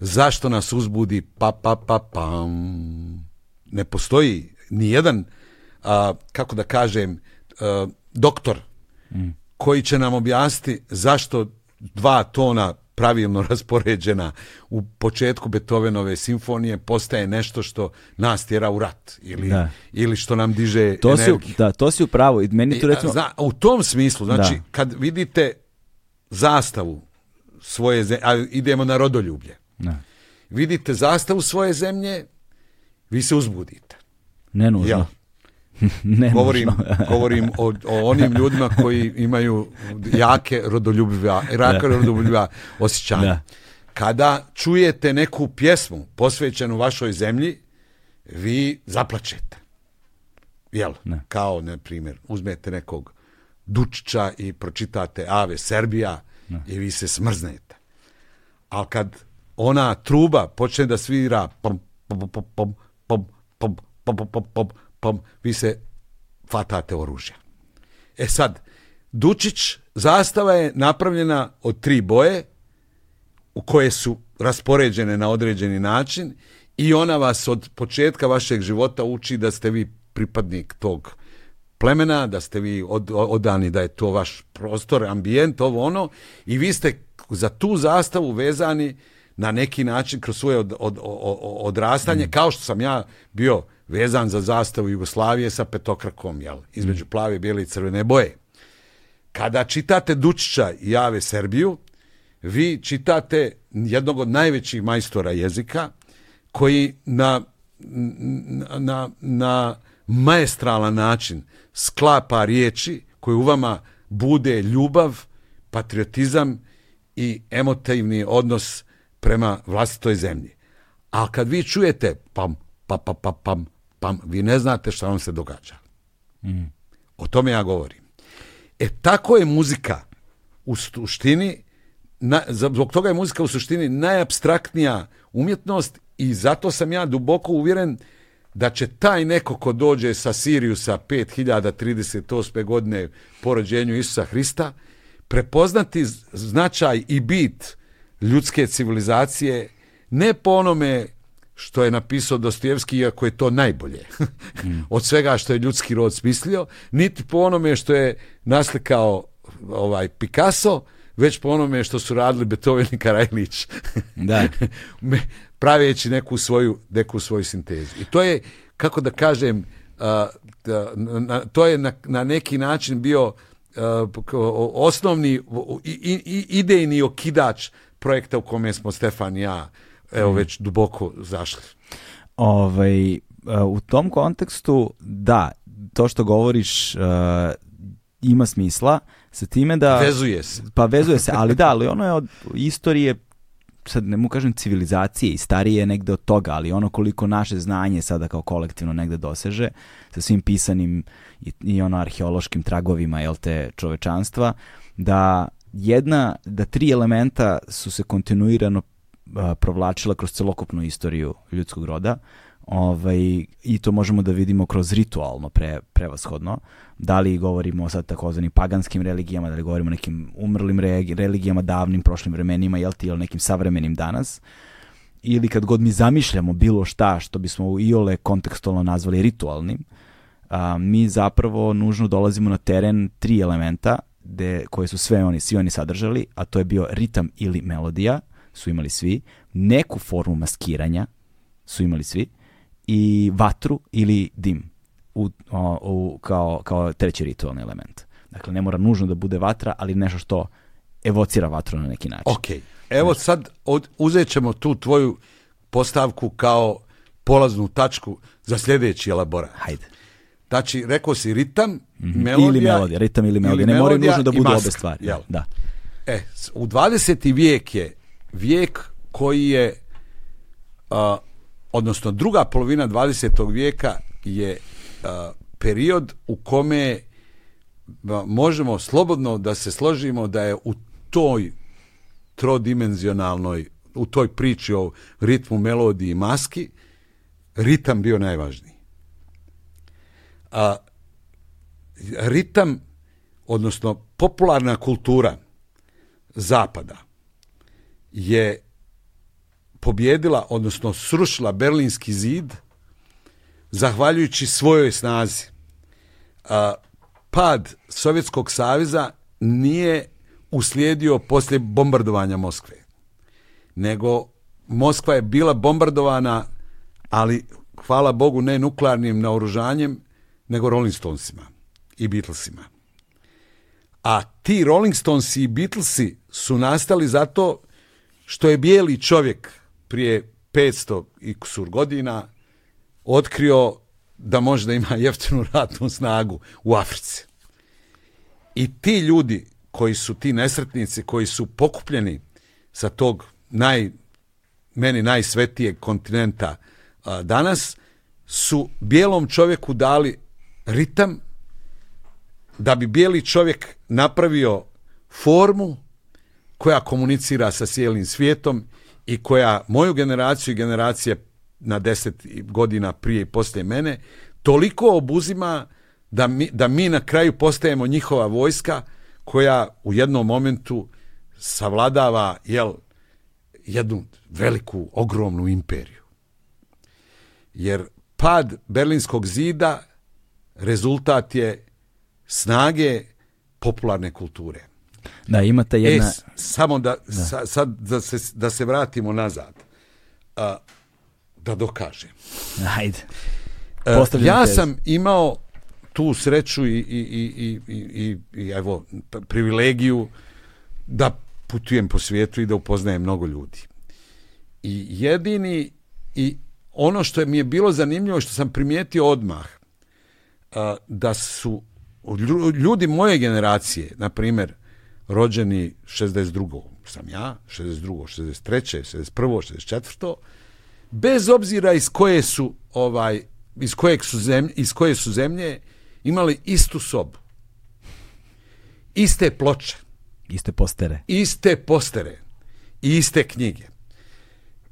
zašto nas uzbudi pa, pa, pa, pam. Ne postoji ni jedan, a, kako da kažem, a, doktor mm koji će nam objasniti zašto dva tona pravilno (laughs) raspoređena u početku Beethovenove simfonije postaje nešto što nas tjera u rat ili, da. ili što nam diže to energiju. Si, da, to si upravo. I meni to recimo... Zna, u tom smislu, znači, da. kad vidite zastavu svoje zemlje, a idemo na rodoljublje, da. vidite zastavu svoje zemlje, vi se uzbudite. Ne nužno. Ja. (laughs) ne govorim, (laughs) govorim o, o, onim ljudima koji imaju jake rodoljubiva, jake rodoljubiva osjećanja. Da. Kada čujete neku pjesmu posvećenu vašoj zemlji, vi zaplačete. Jel? Ne. Kao, na primjer, uzmete nekog Dučića i pročitate Ave Serbija ne. i vi se smrznete. Ali kad ona truba počne da svira pom, pom, pom, pom, pom, pom, pom, pom, pom, pom, pom, vi se fatate oružja. E sad, Dučić, zastava je napravljena od tri boje u koje su raspoređene na određeni način i ona vas od početka vašeg života uči da ste vi pripadnik tog plemena, da ste vi od, odani, da je to vaš prostor, ambijent, ovo ono, i vi ste za tu zastavu vezani na neki način kroz svoje od, od, od, odrastanje, mm. kao što sam ja bio vezan za zastavu Jugoslavije sa petokrakom, jel, između plave, bijele i crvene boje. Kada čitate Dučića i Jave Serbiju, vi čitate jednog od najvećih majstora jezika, koji na, na, na maestralan način sklapa riječi koje u vama bude ljubav, patriotizam i emotivni odnos prema vlastitoj zemlji. A kad vi čujete pam, pa, pa, pa, pam, pa vi ne znate šta vam se događa. Mm. O tome ja govorim. E tako je muzika u suštini, na, zbog toga je muzika u suštini najabstraktnija umjetnost i zato sam ja duboko uvjeren da će taj neko ko dođe sa Siriusa 5038. godine po rođenju Isusa Hrista prepoznati značaj i bit ljudske civilizacije ne po onome što je napisao Dostojevski, iako je to najbolje (laughs) od svega što je ljudski rod smislio, niti po onome što je naslikao ovaj Picasso, već po onome što su radili Beethoven i Karajlić. (laughs) da. (laughs) Praveći neku svoju, neku svoju sintezu. I to je, kako da kažem, to je na, na neki način bio osnovni idejni okidač projekta u kome smo Stefan i ja evo mm. već duboko zašli. Ovaj, u tom kontekstu, da, to što govoriš uh, ima smisla, sa time da... Vezuje se. Pa vezuje se, ali da, ali ono je od istorije sad ne mu kažem civilizacije i starije negde od toga, ali ono koliko naše znanje sada kao kolektivno negde doseže sa svim pisanim i, i ono arheološkim tragovima jel te čovečanstva, da jedna, da tri elementa su se kontinuirano provlačila kroz celokupnu istoriju ljudskog roda ovaj, i to možemo da vidimo kroz ritualno pre, prevashodno. Da li govorimo o sad takozvanim paganskim religijama, da li govorimo o nekim umrlim religijama, davnim prošlim vremenima, jel ti, ili nekim savremenim danas, ili kad god mi zamišljamo bilo šta što bismo u iole kontekstualno nazvali ritualnim, a, mi zapravo nužno dolazimo na teren tri elementa de, koje su sve oni, svi oni sadržali, a to je bio ritam ili melodija, su imali svi, neku formu maskiranja su imali svi, i vatru ili dim u, o, u, kao, kao treći ritualni element. Dakle, ne mora nužno da bude vatra, ali nešto što evocira vatru na neki način. Ok, evo sad od, uzet ćemo tu tvoju postavku kao polaznu tačku za sljedeći elaborat. Hajde. Znači, rekao si ritam, Mhm. melodija, ili melodija, ritam ili melodija. Ne moraju melodija nužno da budu maska, obe stvari. jel? Da. E, u 20. vijek je vijek koji je, odnosno druga polovina 20. vijeka je period u kome možemo slobodno da se složimo da je u toj trodimenzionalnoj, u toj priči o ritmu, melodiji i maski, ritam bio najvažniji. A, ritam, odnosno popularna kultura zapada je pobjedila, odnosno srušila Berlinski zid zahvaljujući svojoj snazi. Pad Sovjetskog saveza nije uslijedio poslije bombardovanja Moskve, nego Moskva je bila bombardovana, ali hvala Bogu ne nuklearnim naoružanjem, nego Rolling Stonesima i Beatlesima. A ti Rolling Stonesi i Beatlesi su nastali zato što je bijeli čovjek prije 500 i kusur godina otkrio da može da ima (laughs) jeftinu ratnu snagu u Africi. I ti ljudi koji su ti nesretnici, koji su pokupljeni sa tog naj, meni najsvetijeg kontinenta a, danas, su bijelom čovjeku dali ritam da bi bijeli čovjek napravio formu koja komunicira sa cijelim svijetom i koja moju generaciju i generacije na deset godina prije i poslije mene toliko obuzima da mi, da mi na kraju postajemo njihova vojska koja u jednom momentu savladava jel, jednu veliku, ogromnu imperiju. Jer pad Berlinskog zida rezultat je snage popularne kulture. Da, imate jedna... E, s- samo da, sa- sad da se, da se vratimo nazad. A, da dokažem. Ajde. E, Postavljam ja sam imao tu sreću i, i, i, i, i, i evo, privilegiju da putujem po svijetu i da upoznajem mnogo ljudi. I jedini i ono što mi je bilo zanimljivo što sam primijetio odmah a, da su lju- ljudi moje generacije, na primjer, rođeni 62. sam ja, 62. 63. 61. 64. bez obzira iz koje su ovaj iz kojeg su zemlje, iz koje su zemlje imali istu sobu. Iste ploče, Iste postere. iste postere i iste knjige.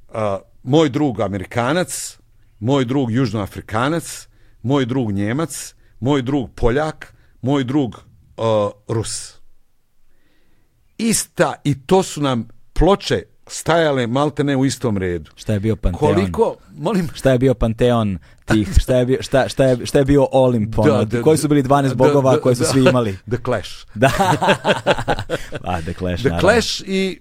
A, moj drug Amerikanac, moj drug Južnoafrikanac, moj drug Njemac, moj drug Poljak, moj drug a, Rus. Ista i to su nam ploče stajale maltene u istom redu. Šta je bio Panteon? Koliko, molim, Šta je bio Panteon tih? (laughs) Šta je bio, šta, šta je, šta je bio Olimp? ono, koji su bili 12 bogova koje su svi imali? (laughs) The Clash. Da. (laughs) A, The Clash, The naravno. Clash i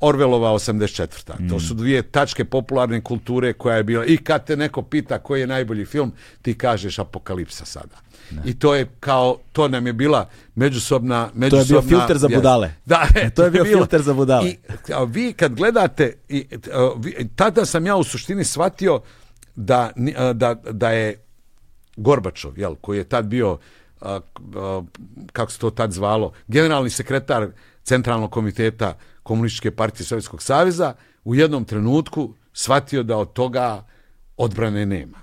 Orwellova 84. To su dvije tačke popularne kulture koja je bila. I kad te neko pita koji je najbolji film, ti kažeš Apokalipsa sada. I to je kao, to nam je bila međusobna... To je bio međusobna filter za budale. Da, e, To je bio bilo. filter za budale. I a, vi kad gledate, i, a, vi- tada sam ja u suštini shvatio da, a, da, da je Gorbačov, jel, koji je tad bio, a, kako se to tad zvalo, generalni sekretar Centralnog komiteta Komunističke partije Sovjetskog saveza, u jednom trenutku shvatio da od toga odbrane nema.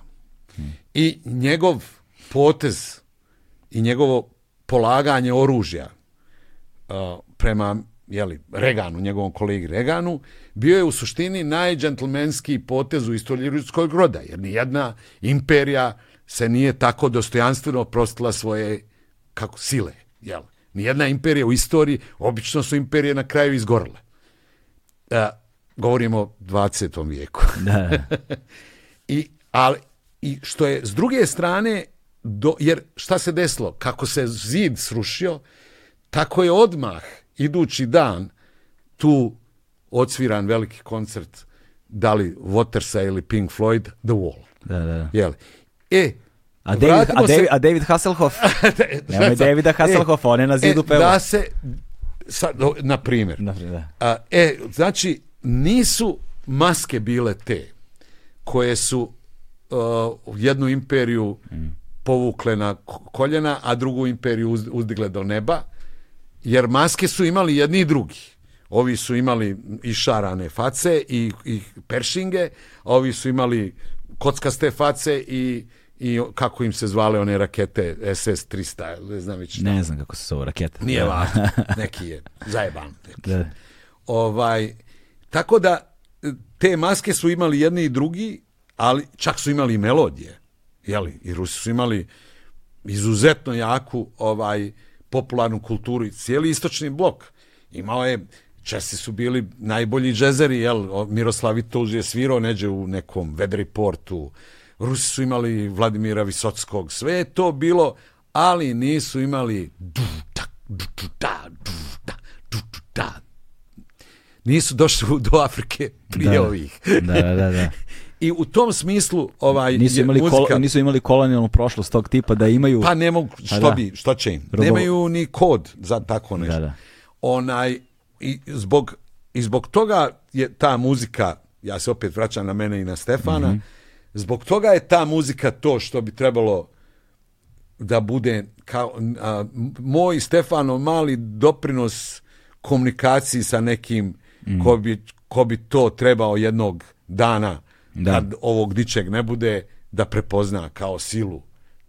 I njegov potez i njegovo polaganje oružja uh, prema jeli, Reganu, njegovom kolegi Reganu, bio je u suštini najđentlmenski potez u istoriji ljudskog roda, jer nijedna imperija se nije tako dostojanstveno prostila svoje kako sile. Jel? Nijedna imperija u istoriji, obično su imperije na kraju izgorile. Uh, govorimo o 20. vijeku. Da. (laughs) I, ali, I što je s druge strane, do, jer šta se desilo? Kako se zid srušio, tako je odmah, idući dan, tu odsviran veliki koncert, da li Watersa ili Pink Floyd, The Wall. Da, da, da. Jel? E, A David, a se- David, a David Hasselhoff? (laughs) Nemoj Davida Hasselhoffa, on je na zidu e, peva. Da se, sad, na primjer, Da, da. A, e, znači, nisu maske bile te koje su uh, jednu imperiju povukle na ko- koljena, a drugu imperiju uz- uzdigle do neba, jer maske su imali jedni i drugi. Ovi su imali i šarane face i, i peršinge, a ovi su imali kockaste face i, i kako im se zvale one rakete SS-300, ne znam već šta. Ne znam kako se zove raketa. Nije važno, (laughs) neki je zajeban. Neki. Da. Ovaj, tako da te maske su imali jedni i drugi, ali čak su imali i melodije. Jeli? I Rusi su imali izuzetno jaku ovaj popularnu kulturu i cijeli istočni blok. Imao je Česi su bili najbolji džezeri, jel? Miroslav Vitouž je svirao neđe u nekom Vedri portu. Rusi su imali Vladimira Visockog. Sve je to bilo, ali nisu imali du, tak, du, du, da, du, da, du, du, da. Nisu došli do Afrike prije Da. ovih. Da, da, da, da. (laughs) I u tom smislu ovaj Nisu imali, muzika, kol, nisu imali kolonijalnu prošlost tog tipa da imaju... pa ne mogu, što da. bi, što će im? Robo- Nemaju ni kod za tako nešto. Da, da. Onaj, i zbog, i zbog toga je ta muzika, ja se opet vraćam na mene i na Stefana, Mhm. zbog toga je ta muzika to što bi trebalo da bude kao a, moj Stefano mali doprinos komunikaciji sa nekim Mhm. ko, bi, ko bi to trebao jednog dana Da. kad ovog dičeg ne bude da prepozna kao silu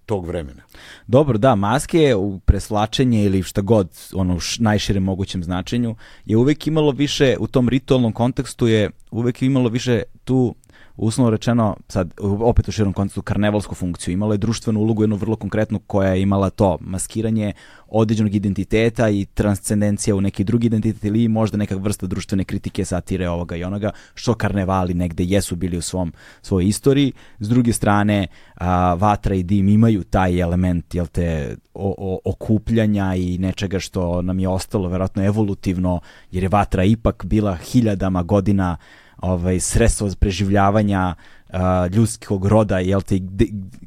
tog vremena. Dobro, da, maske u preslačenje ili šta god, ono u najširem mogućem značenju, je uvek imalo više, u tom ritualnom kontekstu je uvek imalo više tu uslovno rečeno, sad opet u širom kontekstu, karnevalsku funkciju. Imalo je društvenu ulogu, jednu vrlo konkretnu koja je imala to, maskiranje određenog identiteta i transcendencija u neki drugi identitet ili možda neka vrsta društvene kritike, satire ovoga i onoga, što karnevali negde jesu bili u svom, svojoj istoriji. S druge strane, a, vatra i dim imaju taj element jel te, o, o, okupljanja i nečega što nam je ostalo verovatno evolutivno, jer je vatra ipak bila hiljadama godina ovaj sredstvo preživljavanja a, ljudskog roda, jel te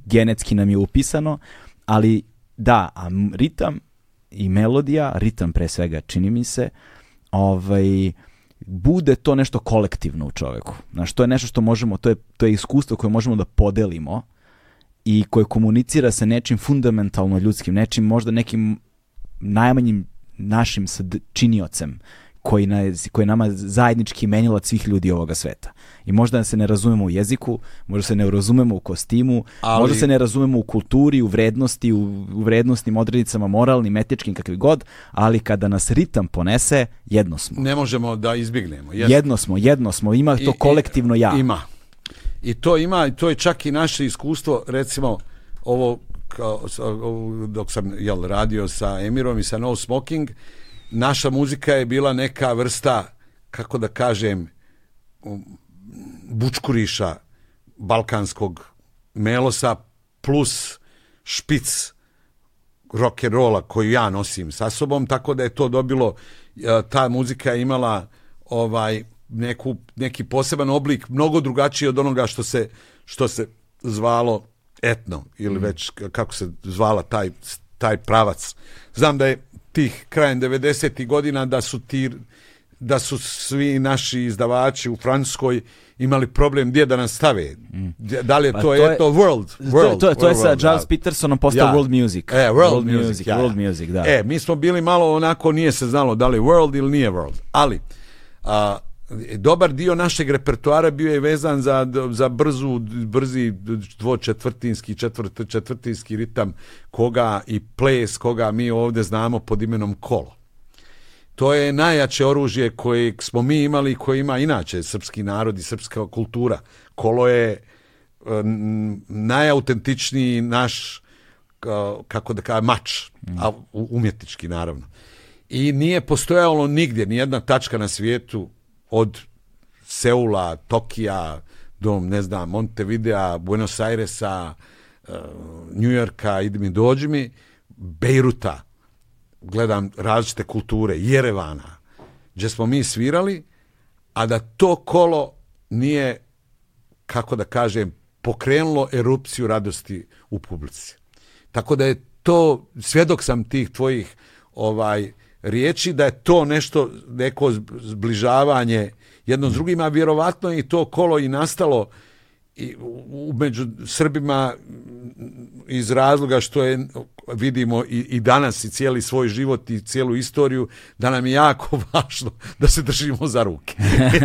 genetski nam je upisano, ali da, a ritam i melodija, ritam pre svega čini mi se, ovaj bude to nešto kolektivno u čoveku. Znaš, to je nešto što možemo, to je, to je iskustvo koje možemo da podelimo i koje komunicira sa nečim fundamentalno ljudskim, nečim možda nekim najmanjim našim činiocem koji, na, koji je nama zajednički menilac svih ljudi ovoga sveta. I možda se ne razumemo u jeziku, možda se ne razumemo u kostimu, Ali- možda se ne razumemo u kulturi, u vrednosti, u, u vrednostnim odrednicama, moralnim, etičkim, kakvi god, ali kada nas ritam ponese, jedno smo. Ne možemo da izbjegnemo. Jeste. Jedno smo, jedno smo, ima to I- kolektivno ja. Ima. I to ima, i to je čak i naše iskustvo, recimo, ovo, kao, dok sam jel, radio sa Emirom i sa No Smoking, naša muzika je bila neka vrsta, kako da kažem, um, bučkuriša balkanskog melosa plus špic rock and rolla koju ja nosim sa sobom, tako da je to dobilo, e, ta muzika je imala ovaj neku, neki poseban oblik, mnogo drugačiji od onoga što se, što se zvalo etno, ili već k- kako se zvala taj, taj pravac. Znam da je tih krajem 90. godina da su ti da su svi naši izdavači u Francuskoj imali problem gdje da nas stave. Da li je Pa to, to je- etno world? To, world to, to je sa world, da. Petersonom postao Ja. world music. E, world, music, ja, ja. world music, da. E, mi smo bili malo onako, nije se znalo da li je world ili nije world. Ali, a, dobar dio našeg repertoara bio je vezan za, za brzu, brzi dvočetvrtinski, četvrt, četvrtinski ritam koga i ples koga mi ovdje znamo pod imenom kolo. To je najjače oružje koje smo mi imali i koje ima inače srpski narod i srpska kultura. Kolo je e, najautentičniji naš kao- kako da kažem, mač, a umjetnički naravno. I nije postojalo nigdje, ni jedna tačka na svijetu od Seula, Tokija, do, ne znam, Montevidea, Buenos Airesa, uh, New Yorka, idi mi dođi mi, Bejruta, gledam različite kulture, Jerevana, gdje smo mi svirali, a da to kolo nije, kako da kažem, pokrenulo erupciju radosti u publici. Tako da je to, svjedok sam tih tvojih ovaj riječi, da je to nešto, neko zbližavanje jedno s drugima, vjerovatno je i to kolo i nastalo i u, među Srbima iz razloga što je vidimo i, i danas i cijeli svoj život i cijelu istoriju da nam je jako (laughs) važno da se držimo za ruke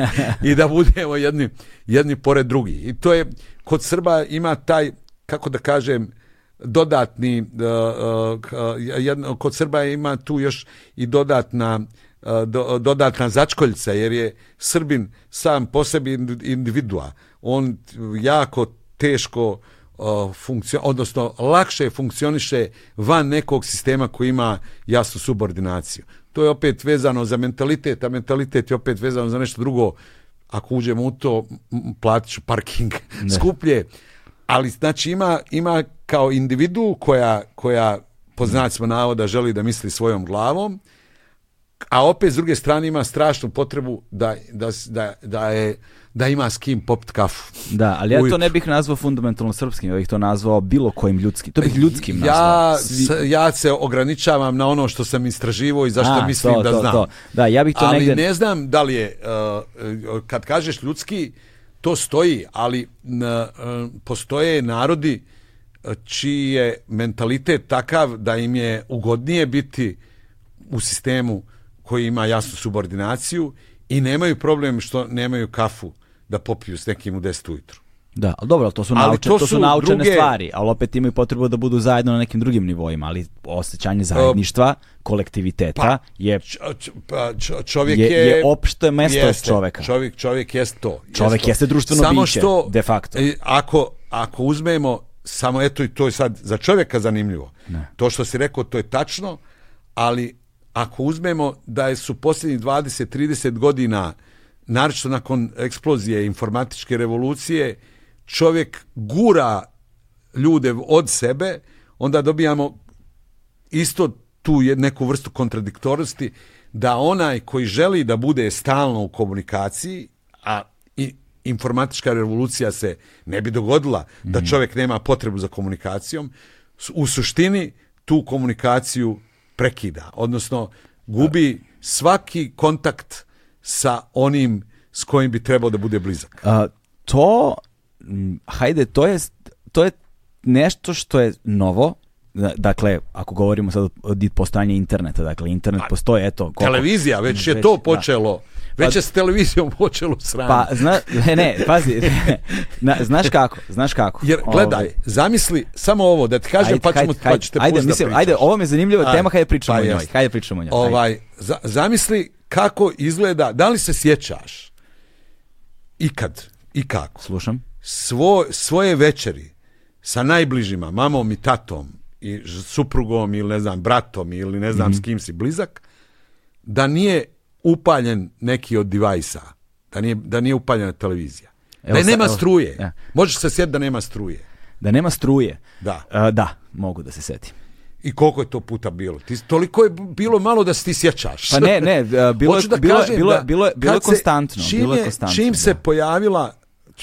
(laughs) i da budemo jedni, jedni pored drugi. I to je, kod Srba ima taj, kako da kažem, dodatni, uh, uh, kod Srba ima tu još i dodatna do, dodatna začkoljca, jer je Srbin sam po sebi individua. On jako teško funkcion, odnosno lakše funkcioniše van nekog sistema koji ima jasnu subordinaciju. To je opet vezano za mentalitet, a mentalitet je opet vezano za nešto drugo. Ako uđemo u to, platit ću parking (laughs) skuplje. Ali znači ima, ima kao individu koja, koja po znacima navoda želi da misli svojom glavom, a opet s druge strane ima strašnu potrebu da, da, da, da je da ima s kim popit kafu. Da, ali ja to ne bih nazvao fundamentalno srpskim, ja bih to nazvao bilo kojim ljudskim. To bih ljudskim nazvao. Ja, ja se ograničavam na ono što sam istraživao i zašto mislim da znam. To. Da, ja bih to ali negdje... ne znam da li je, uh, kad kažeš ljudski, to stoji, ali uh, postoje narodi uh, čiji je mentalitet takav da im je ugodnije biti u sistemu koji ima jasnu subordinaciju i nemaju problem što nemaju kafu da popiju s nekim u 10 ujutru. Da, ali dobro, to su, nauče, to, to su, naučene druge... stvari, ali opet imaju potrebu da budu zajedno na nekim drugim nivoima, ali osjećanje zajedništva, kolektiviteta pa, je, pa, čovjek je, je, opšte mesto jeste, čoveka. Čovjek, čovjek jest to. Čovjek jest jeste društveno samo biće, što, de facto. E, ako, ako uzmemo, samo eto i to je sad za čovjeka zanimljivo. Ne. To što si rekao, to je tačno, ali ako uzmemo da su posljednjih 20-30 godina, naročito nakon eksplozije informatičke revolucije, čovjek gura ljude od sebe, onda dobijamo isto tu neku vrstu kontradiktornosti da onaj koji želi da bude stalno u komunikaciji, a i informatička revolucija se ne bi dogodila da mhm. čovjek nema potrebu za komunikacijom, u suštini tu komunikaciju prekida, odnosno gubi svaki kontakt sa onim s kojim bi trebao da bude blizak. A, to, hajde, to je, to je nešto što je novo, dakle, ako govorimo sad o postojanju interneta, dakle, internet postoji, eto... Koliko, televizija, već je već, to počelo. Da. Već je s televizijom počelo sranje. Pa, zna, ne, ne, pazi, (laughs) na, znaš kako, znaš kako. Jer, gledaj, Ove, zamisli samo ovo, da ti kažem, ajde, pa, ćemo, hajde, pa ćete ajde, mislim, ajde, ovo mi je zanimljiva ajde, tema, hajde pričamo pa o njoj, hajde pričamo o njoj. Ovaj, za, zamisli kako izgleda, da li se sjećaš ikad i kako? Slušam. Svo, svoje večeri sa najbližima, mamom i tatom i suprugom ili ne znam, bratom ili ne znam mm -hmm. s kim si blizak, da nije upaljen neki od divajsa, da nije, da nije upaljena televizija. Evo da je nema evo, struje. Ja. Možeš se sjetiti da nema struje. Da nema struje? Da. Uh, da, mogu da se setim. I koliko je to puta bilo? Ti, toliko je bilo malo da se ti sjećaš. Pa ne, ne, bilo, da bilo, bilo, bilo, bilo, je konstantno. Čim, bilo je, konstantno, čim se pojavila...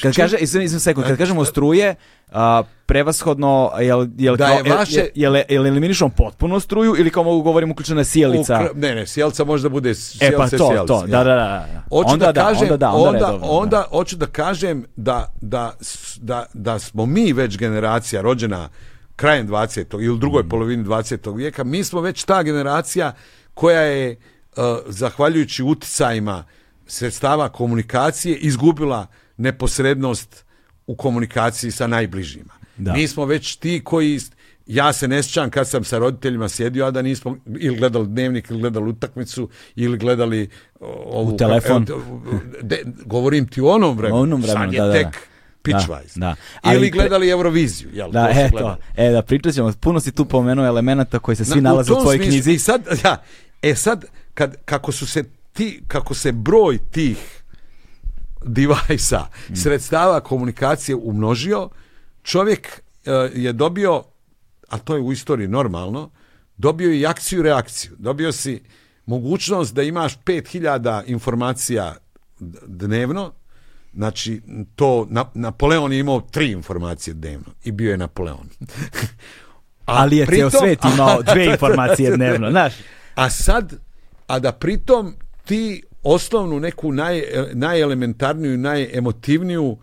Kad kaže, izvim, izvim sekund, kad kažemo struje, a, prevashodno jel, jel, da je vaše... jel, jel, eliminišom potpuno struju ili kao mogu govorim uključena sjelica? Ukr... Ne, ne, sjelca može da bude sjelce, e, pa to, sjelce, to, da, da, da. Hoću onda da, kažem, onda, da, onda, onda, redovno, onda da. hoću da kažem da, da, da, da smo mi već generacija rođena krajem 20. ili drugoj mm. polovini 20. vijeka, mi smo već ta generacija koja je, uh, zahvaljujući uticajima sredstava komunikacije, izgubila neposrednost u komunikaciji sa najbližima. Da. Mi smo već ti koji ja se ne sjećam kad sam sa roditeljima sjedio, a da nismo ili gledali dnevnik, ili gledali utakmicu, ili gledali ovu... U telefon. De, govorim ti u onom vremenu. onom vremenu, Sad je da, tek da. pitchwise. Da, da. Ili gledali Euroviziju. Jel, da, eto. E, da pričat ćemo. Puno si tu pomenuo elemenata koji se svi Na, nalaze u, u tvojoj knjizi. I sad, ja, e sad, kad, kako su se ti, kako se broj tih devajsa, mm. sredstava komunikacije umnožio, čovjek uh, je dobio, a to je u istoriji normalno, dobio i akciju i reakciju. Dobio si mogućnost da imaš 5000 informacija dnevno, znači to, na, Napoleon je imao tri informacije dnevno i bio je Napoleon. A (laughs) Ali je ceo pritom- svet imao (laughs) dve informacije dnevno, znaš. A sad, a da pritom ti osnovnu neku naj, najelementarniju, najemotivniju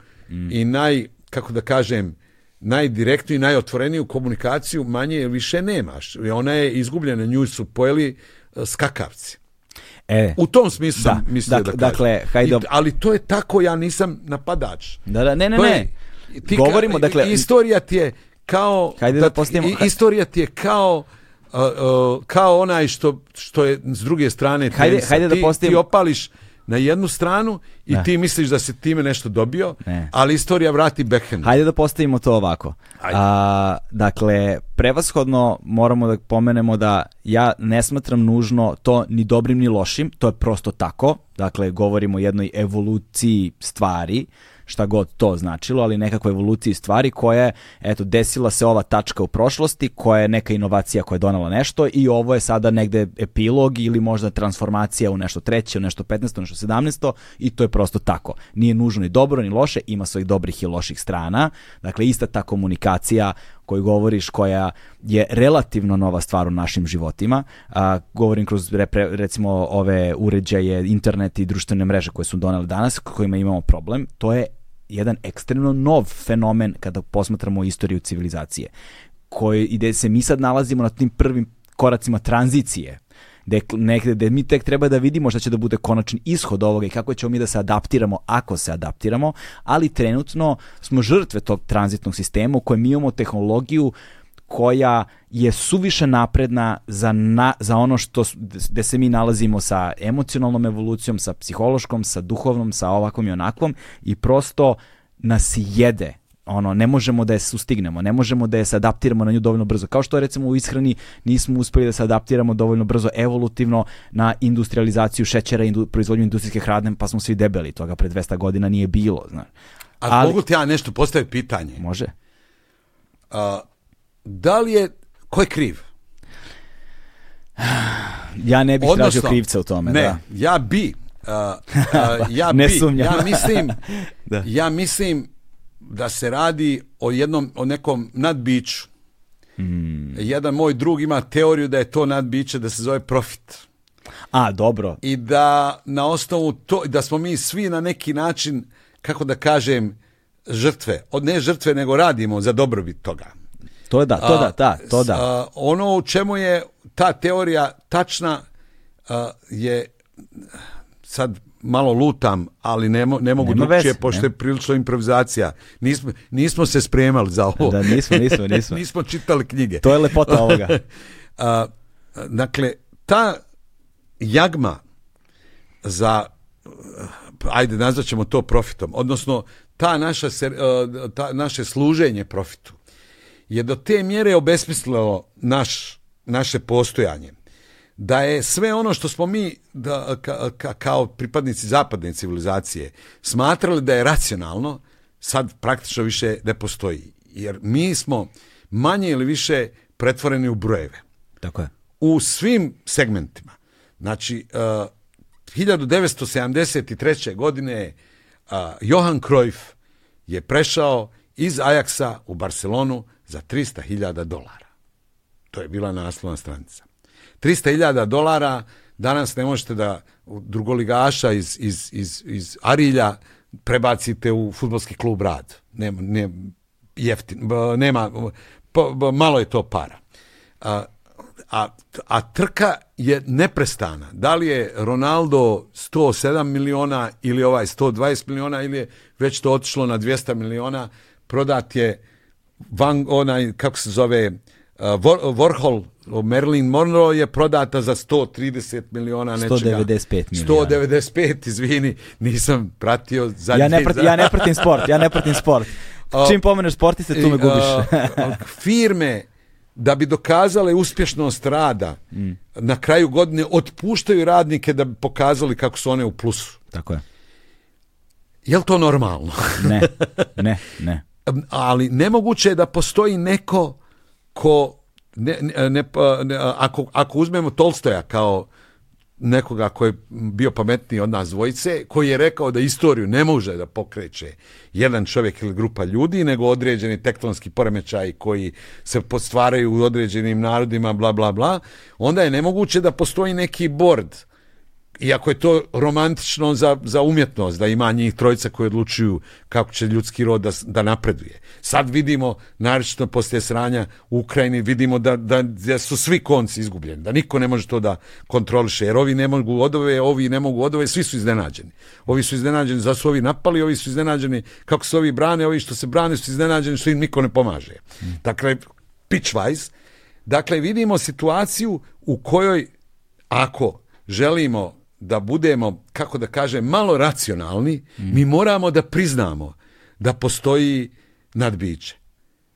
i naj, kako da kažem, najdirektniju i najotvoreniju komunikaciju manje ili više nemaš. Ona je izgubljena, nju su pojeli e, skakavci. E, U tom smislu Da, mislio dak- da kažem. dakle, hajde- I- ali to je tako, ja nisam napadač. da, da, ne, ne, To je- ne. ti Govorimo, ka- dakle, istorija ti je kao Hajde da postavimo- i- istorija ti je kao uh, uh, kao onaj što, što je s druge strane Hajde- tenisa. hajde da ti, postavimo- ti opališ na jednu stranu i ti misliš da si time nešto dobio, Ne. ali istorija vrati backhand. Hajde da postavimo to ovako. A, dakle, prevashodno moramo da pomenemo da ja ne smatram nužno to ni dobrim ni lošim, to je prosto tako. Dakle, govorimo o jednoj evoluciji stvari, šta god to značilo, ali nekakvoj evoluciji stvari koja je, eto, desila se ova tačka u prošlosti, koja je neka inovacija koja je donala nešto i ovo je sada negde epilog ili možda transformacija u nešto treće, u nešto 15, u nešto 17 i to je prosto tako. Nije nužno ni dobro ni loše, ima svojih dobrih i loših strana. Dakle, ista ta komunikacija koju govoriš, koja je relativno nova stvar u našim životima. A, govorim kroz repre- recimo ove uređaje, internet i društvene mreže koje su doneli danas, kojima imamo problem. To je jedan ekstremno nov fenomen kada posmatramo istoriju civilizacije koji, i se mi sad nalazimo na tim prvim koracima tranzicije gde, negde, gde mi tek treba da vidimo šta će da bude konačni ishod ovoga i kako ćemo mi da se adaptiramo ako se adaptiramo, ali trenutno smo žrtve tog tranzitnog sistema u kojem mi imamo tehnologiju koja je suviše napredna za, na, za ono što gde se mi nalazimo sa emocionalnom evolucijom, sa psihološkom, sa duhovnom, sa ovakvom i onakvom i prosto nas jede ono, ne možemo da je sustignemo, ne možemo da je se adaptiramo na nju dovoljno brzo. Kao što recimo u ishrani nismo uspeli da se adaptiramo dovoljno brzo evolutivno na industrializaciju šećera i indu, proizvodnju industrijske hrane, pa smo svi debeli. Toga pre 200 godina nije bilo, znaš. A ali- mogu ti ja nešto postaviti pitanje? Može? A, da li je, ko je kriv? Ja ne bih Odnosno, tražio krivca u tome, ne, da. ja bi, a, a, (laughs) ja Ne bi, sumnjam. ja mislim, (laughs) Da. ja mislim da se radi o jednom, o nekom nadbiću. Hmm. Jedan moj drug ima teoriju da je to nadbiće da se zove profit. A, dobro. I da na osnovu to, da smo mi svi na neki način, kako da kažem, žrtve. Od ne žrtve, nego radimo za dobrobit toga. To je da, to da, da, to da. A, ono u čemu je ta teorija tačna a, je sad malo lutam, ali ne, mo- ne mogu drugčije, pošto je prilično improvizacija. Nismo, nismo se spremali za ovo. Da, nismo, nismo, (laughs) nismo. nismo čitali knjige. To je lepota ovoga. (laughs) A, dakle, ta jagma za, ajde nazvat ćemo to profitom, odnosno ta naša, a, ta naše služenje profitu je do te mjere obesmislilo naš, naše postojanje da je sve ono što smo mi da, ka- ka- kao pripadnici zapadne civilizacije smatrali da je racionalno, sad praktično više ne postoji. Jer mi smo manje ili više pretvoreni u brojeve Tako je. u svim segmentima. Znači, uh, 1973. godine uh, Johan Cruyff je prešao iz Ajaksa u Barcelonu za 300.000 dolara. To je bila naslovna stranica. 300.000 dolara danas ne možete da drugoligaša iz, iz, iz, iz Arilja prebacite u futbolski klub Rad. Nema, ne, jeftin, nema, malo je to para. A, a, a trka je neprestana. Da li je Ronaldo 107 miliona ili ovaj 120 miliona ili je već to otišlo na 200 miliona, prodat je Van, onaj, kako se zove, Warhol, Marilyn Monroe je prodata za 130 miliona nečega. 195 miliona. 195, izvini, nisam pratio zadnji. Ja ne, pratim, ja ne pratim sport, ja ne pratim sport. (laughs) Čim pomeneš sportiste, tu me gubiš. firme da bi dokazale uspješnost rada Mm. na kraju godine otpuštaju radnike da bi pokazali kako su one u plusu. Tako je. Je li to normalno? Ne, (laughs) ne, ne. Ali nemoguće je da postoji neko ko ne, ne, ne, pa, ako, ako uzmemo Tolstoja kao nekoga koji je bio pametniji od nas dvojice, koji je rekao da istoriju ne može da pokreće jedan čovjek ili grupa ljudi, nego određeni tektonski poremećaji koji se postvaraju u određenim narodima, bla, bla, bla, onda je nemoguće da postoji neki bord iako je to romantično za, za umjetnost, da ima njih trojica koji odlučuju kako će ljudski rod da, da napreduje. Sad vidimo, naročito poslije sranja u Ukrajini, vidimo da, da, da, su svi konci izgubljeni, da niko ne može to da kontroliše, jer ovi ne mogu odove, ovi ne mogu odove, svi su iznenađeni. Ovi su iznenađeni za su ovi napali, ovi su iznenađeni kako se ovi brane, ovi što se brane su iznenađeni što im niko ne pomaže. Dakle, pitchwise, dakle vidimo situaciju u kojoj ako želimo da budemo, kako da kažem, malo racionalni, mm. mi moramo da priznamo da postoji nadbiće.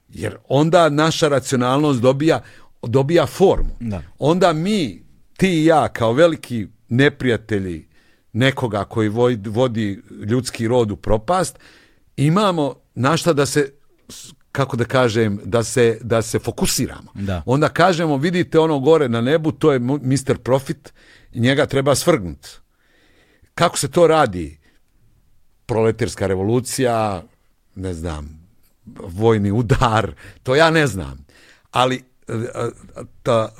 Jer onda naša racionalnost dobija, dobija formu. Da. Onda mi, ti i ja, kao veliki neprijatelji nekoga koji vodi ljudski rod u propast, imamo na šta da se kako da kažem, da se, da se fokusiramo. Da. Onda kažemo, vidite ono gore na nebu, to je Mr. Profit, njega treba svrgnuti. Kako se to radi? Proletarska revolucija, ne znam, vojni udar, to ja ne znam. Ali ta,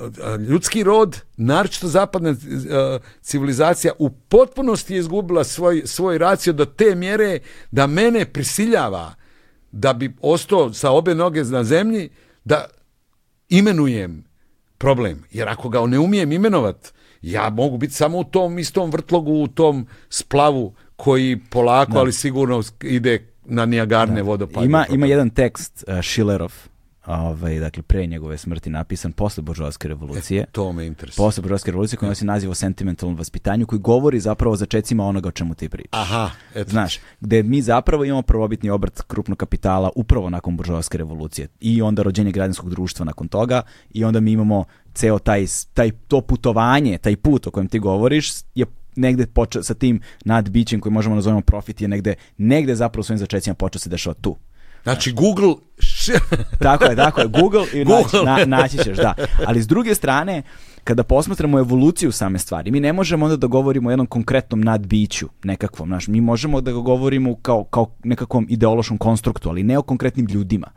ljudski rod, naročito zapadna civilizacija, u potpunosti je izgubila svoj, svoj racio do te mjere da mene prisiljava da bi ostao sa obe noge na zemlji, da imenujem problem. Jer ako ga ne umijem imenovat, ja mogu biti samo u tom istom vrtlogu, u tom splavu koji polako, da. ali sigurno ide na Nijagarne vodopade. Ima, ima jedan tekst uh, Schillerov, ovaj, dakle, pre njegove smrti napisan posle Božovske revolucije. E, to me interesuje. Posle Božovske revolucije koji nosi naziv o sentimentalnom vaspitanju, koji govori zapravo o začecima onoga o čemu ti pričaš. Aha, eto. Znaš, gde mi zapravo imamo prvobitni obrt krupnog kapitala upravo nakon Božovske revolucije i onda rođenje građanskog društva nakon toga i onda mi imamo ceo taj, taj to putovanje, taj put o kojem ti govoriš je negde počeo sa tim nadbićem koji možemo nazovemo profit je negde, negde zapravo svojim začecima počeo se dešava tu. Znači Google... (laughs) tako je, tako je. Google i Google. Naći, na, naći ćeš, da. Ali s druge strane, kada posmatramo evoluciju same stvari, mi ne možemo onda da govorimo o jednom konkretnom nadbiću nekakvom. Znaš, mi možemo da ga govorimo kao, kao nekakvom ideološkom konstruktu, ali ne o konkretnim ljudima.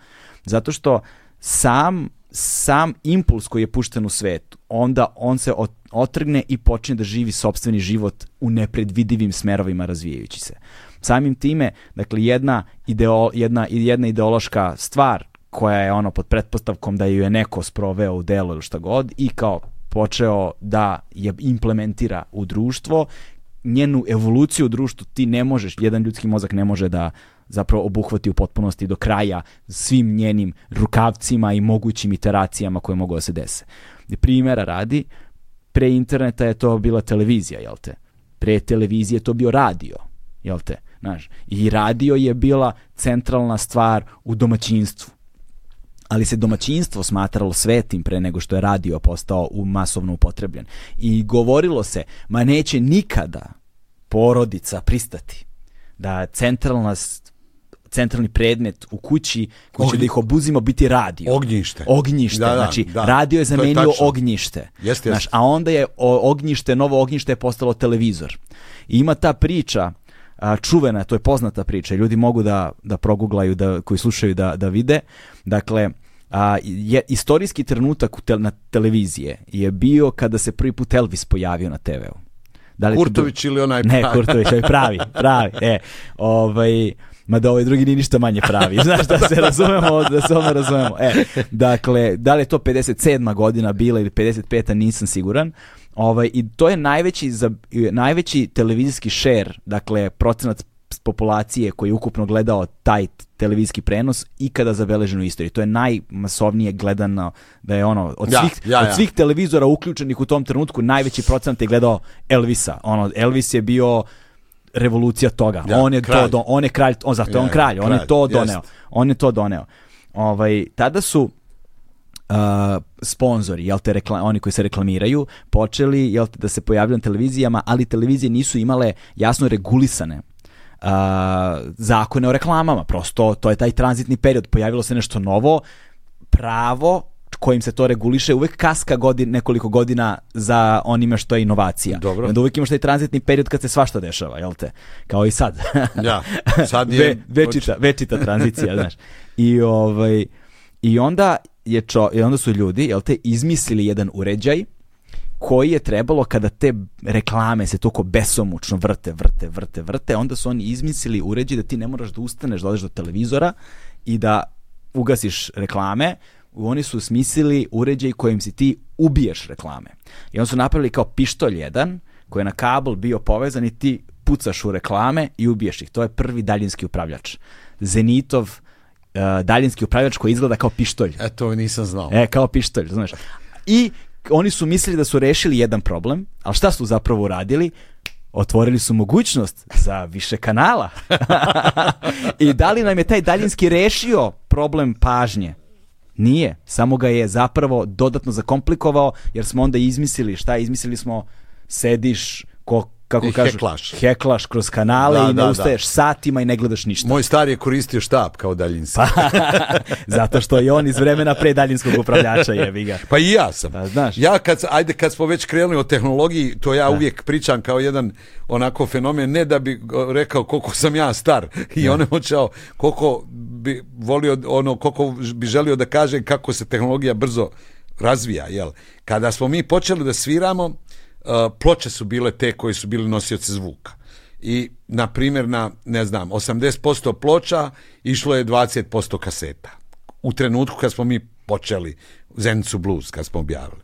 Zato što sam sam impuls koji je pušten u svet, onda on se otrgne i počne da živi sobstveni život u nepredvidivim smerovima razvijajući se. Samim time, dakle, jedna, ideo, jedna, jedna ideološka stvar koja je ono pod pretpostavkom da ju je neko sproveo u delo ili šta god i kao počeo da je implementira u društvo, njenu evoluciju u društvu ti ne možeš, jedan ljudski mozak ne može da zapravo obuhvati u potpunosti do kraja svim njenim rukavcima i mogućim iteracijama koje mogu da se dese. Primjera radi, pre interneta je to bila televizija, jel te? Pre televizije je to bio radio, jel te? Znaš, I radio je bila centralna stvar u domaćinstvu. Ali se domaćinstvo smatralo svetim pre nego što je radio postao u masovno upotrebljen. I govorilo se, ma neće nikada porodica pristati da centralna centralni predmet u kući koji će da ih obuzimo biti radio. Ognjište. Ognjište, da, da, znači da. radio je zamenio je ognjište. Jeste, jeste. a onda je ognjište, novo ognjište je postalo televizor. I ima ta priča a, čuvena, to je poznata priča, ljudi mogu da, da proguglaju, da, koji slušaju da, da vide. Dakle, a, je, istorijski trenutak u te, na televizije je bio kada se prvi put Elvis pojavio na TV-u. Da li Kurtović ili onaj pravi? Ne, Kurtović, ovaj pravi, pravi. (laughs) E, ovaj, mada ovaj drugi nije ništa manje pravi. (laughs) Znaš da se razumemo, da se ono razumemo. E, dakle, da li je to 57. godina bila ili 55. nisam siguran. Ovaj, I to je najveći, za, najveći televizijski share, dakle procenat populacije koji je ukupno gledao taj televizijski prenos ikada zabeležen u istoriji. To je najmasovnije gledano da je ono od ja, svih ja, od svih televizora uključenih u tom trenutku najveći procenat je gledao Elvisa. Ono Elvis je bio revolucija toga. Ja, on je kralj. to do, on je kralj, on zato ja, on kralj, on je to doneo. Jest. On je to doneo. Ovaj tada su uh, sponzori, jel te rekla, oni koji se reklamiraju, počeli jel te, da se pojavljaju na televizijama, ali televizije nisu imale jasno regulisane uh, zakone o reklamama. Prosto to je taj tranzitni period, pojavilo se nešto novo, pravo kojim se to reguliše uvek kaska godin, nekoliko godina za onime što je inovacija. Dobro. I onda uvek imaš taj tranzitni period kad se svašta dešava, jel te? Kao i sad. (laughs) Ja, sad je... Ve, večita, večita tranzicija, znaš. I, ovaj, I onda je čo, i onda su ljudi, jel te, izmislili jedan uređaj koji je trebalo kada te reklame se toliko besomučno vrte, vrte, vrte, vrte, onda su oni izmislili uređaj da ti ne moraš da ustaneš, da odeš do televizora i da ugasiš reklame, oni su smislili uređaj kojim si ti ubiješ reklame. I onda su napravili kao pištolj jedan, koji je na kabel bio povezan i ti pucaš u reklame i ubiješ ih. To je prvi daljinski upravljač. Zenitov uh, daljinski upravljač koji izgleda kao pištolj. E, to nisam znao. E, kao pištolj, znaš. I oni su mislili da su rešili jedan problem, ali šta su zapravo uradili? Otvorili su mogućnost za više kanala. (laughs) I da li nam je taj daljinski rešio problem pažnje? Nije, samo ga je zapravo dodatno zakomplikovao jer smo onda izmislili, šta izmislili smo, sediš ko, kako I kažu, heklaš. heklaš kroz kanale Da, i ne da, da. ustaješ satima i ne gledaš ništa. Moj star je koristio štab kao daljinski. Pa, (laughs) zato što je on iz vremena pre daljinskog upravljača jebi ga. Pa i ja sam. Pa, znaš. Ja kad, ajde kad smo već krenuli o tehnologiji, to ja uvijek pričam kao jedan onako fenomen, ne da bi rekao koliko sam ja star i onemoćao koliko bi volio, ono, koliko bi želio da kažem kako se tehnologija brzo razvija, jel? Kada smo mi počeli da sviramo, uh, ploče su bile te koji su bili nosioci zvuka. I, na primjer, na, ne znam, 80% ploča išlo je 20% kaseta u trenutku kad smo mi počeli Zenicu Blues, kad smo objavili.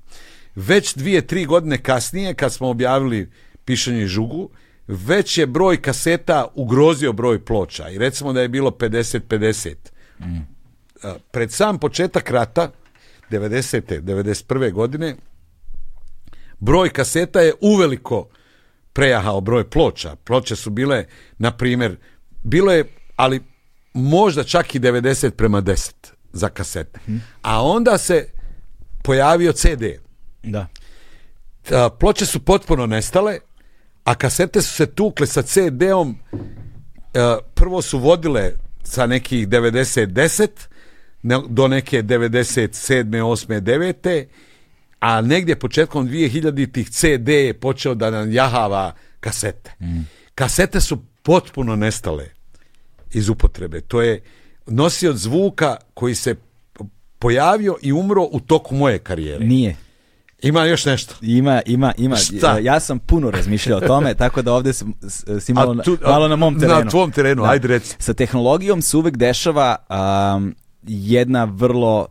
Već dvije, tri godine kasnije, kad smo objavili Pišanje žugu, već je broj kaseta ugrozio broj ploča i recimo da je bilo 50-50. E, Pred sam početak rata, 90. 91. godine, broj kaseta je uveliko prejahao broj ploča. Ploče su bile, na primjer, bilo je, ali možda čak i 90 prema 10 za kasete. A onda se pojavio CD. Da. A, Ploče su potpuno nestale, a kasete su se tukle sa CD-om. e, Prvo su vodile sa nekih 90-10 ne- do neke 97. 8. 9. A negdje početkom 2000-ih CD je počeo da nam jahava kasete. Kasete su potpuno nestale iz upotrebe. To je nosioc zvuka koji se pojavio i umro u toku moje karijere. Nije. Ima još nešto. Ima, ima, ima. Šta? Ja sam puno razmišljao o tome, (laughs) tako da ovdje sam- s- si malo, tu- a, malo na mom terenu. na tvom terenu, ajde reci. Sa tehnologijom se uvek dešava um, jedna vrlo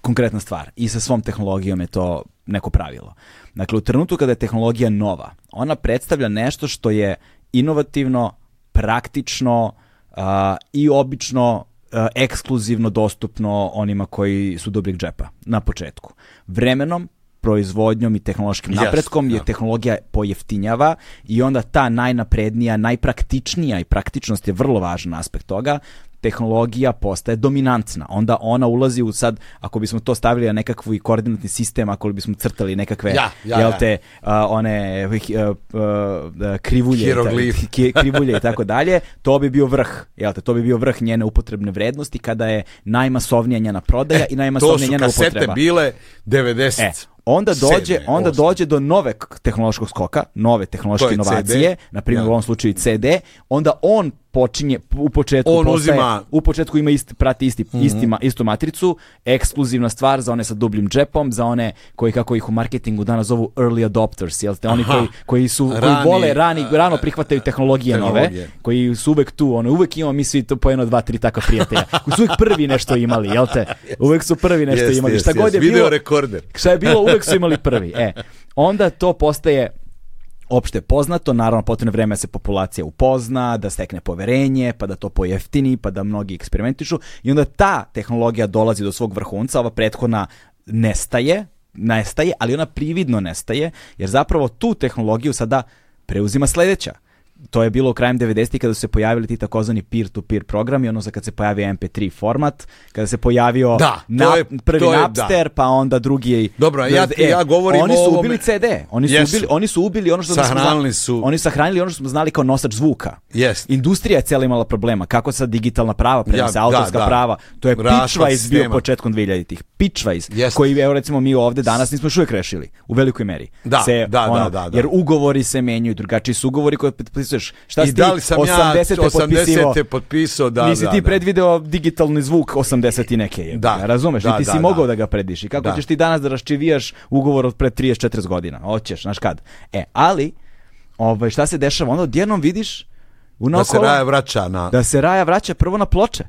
konkretna stvar i sa svom tehnologijom je to neko pravilo. Dakle, u trenutku kada je tehnologija nova, ona predstavlja nešto što je inovativno, praktično a, i obično ekskluzivno dostupno onima koji su dobrih džepa na početku. Vremenom, proizvodnjom i tehnološkim napretkom je da. tehnologija pojeftinjava i onda ta najnaprednija, najpraktičnija i praktičnost je vrlo važan aspekt toga, tehnologija postaje dominantna. Onda ona ulazi u sad, ako bismo to stavili na nekakvu i koordinatni sistem, ako bismo crtali nekakve, Ja, ja, jel ja. te, a, one uh, uh, krivulje, i ta- krivulje i tako dalje, to bi bio vrh, jel te, to bi bio vrh njene upotrebne vrednosti kada je najmasovnija njena prodaja i E, To najmasovnija su njena kasete upotreba. bile 90. E, onda dođe, sedme, onda osme. dođe do nove tehnološkog skoka, nove tehnološke je inovacije, na primjer u ovom slučaju CD, onda on počinje u početku On postaje, uzima- u početku ima isti prati isti, isti ma- istu matricu, ekskluzivna stvar za one sa dubljim džepom, za one koji kako ih u marketingu danas zovu early adopters, jel te oni Aha. koji koji su koji Rani, vole rani rano prihvataju tehnologije, tehnologije. nove, koji su uvek tu, ono uvek imamo mi svi to po jedno dva tri takva prijatelja. Koji su uvek prvi nešto imali, jel te? Uvek su prvi nešto Jest, imali. Šta god jest. je Video bilo, rekorder. Šta je bilo, (laughs) uvek su imali prvi. E, onda to postaje opšte poznato, naravno potrebno vreme da se populacija upozna, da stekne poverenje, pa da to pojeftini, pa da mnogi eksperimentišu. I onda ta tehnologija dolazi do svog vrhunca, ova prethodna nestaje, nestaje, ali ona prividno nestaje, jer zapravo tu tehnologiju sada preuzima sledeća to je bilo krajem 90-ih kada su se pojavili ti takozvani peer-to-peer programi, odnosno kad se pojavio MP3 format, kada se pojavio Da, na- je- prvi je- Napster, pa onda drugi. Dobro, ja- ja govorim Oni su ubili CD, oni su, Jesu. ubili, oni su ubili ono što smo znali- su- Oni su sahranili ono što smo znali kao nosač zvuka. Jest. Industrija je cijela imala problema. Kako sad digitalna prava, prenose, Ja, autorska da, da. prava. To je Pitchwise bio početkom 2000-ih. Pitchwise, Jest. koji evo recimo mi ovde danas nismo još uvijek rešili. U velikoj meri. Da, se, da, da, ono, da, da. Jer ugovori se menjaju, drugačiji su ugovori koje potpisuješ. Šta I si da li sam 80. ja potpisivao? 80. potpisao, da, Nisi da, ti da. predvideo digitalni zvuk 80 i neke je. Da, razumeš? da, Niti si mogao da. ga prediš. I kako ćeš ti danas da raščivijaš ugovor od pre 30-40 godina? Hoćeš, znaš kad. E, ali, ovaj, šta se dešava? Onda odjednom vidiš Da se raja vraća na... da se Raja vraća prvo na ploče.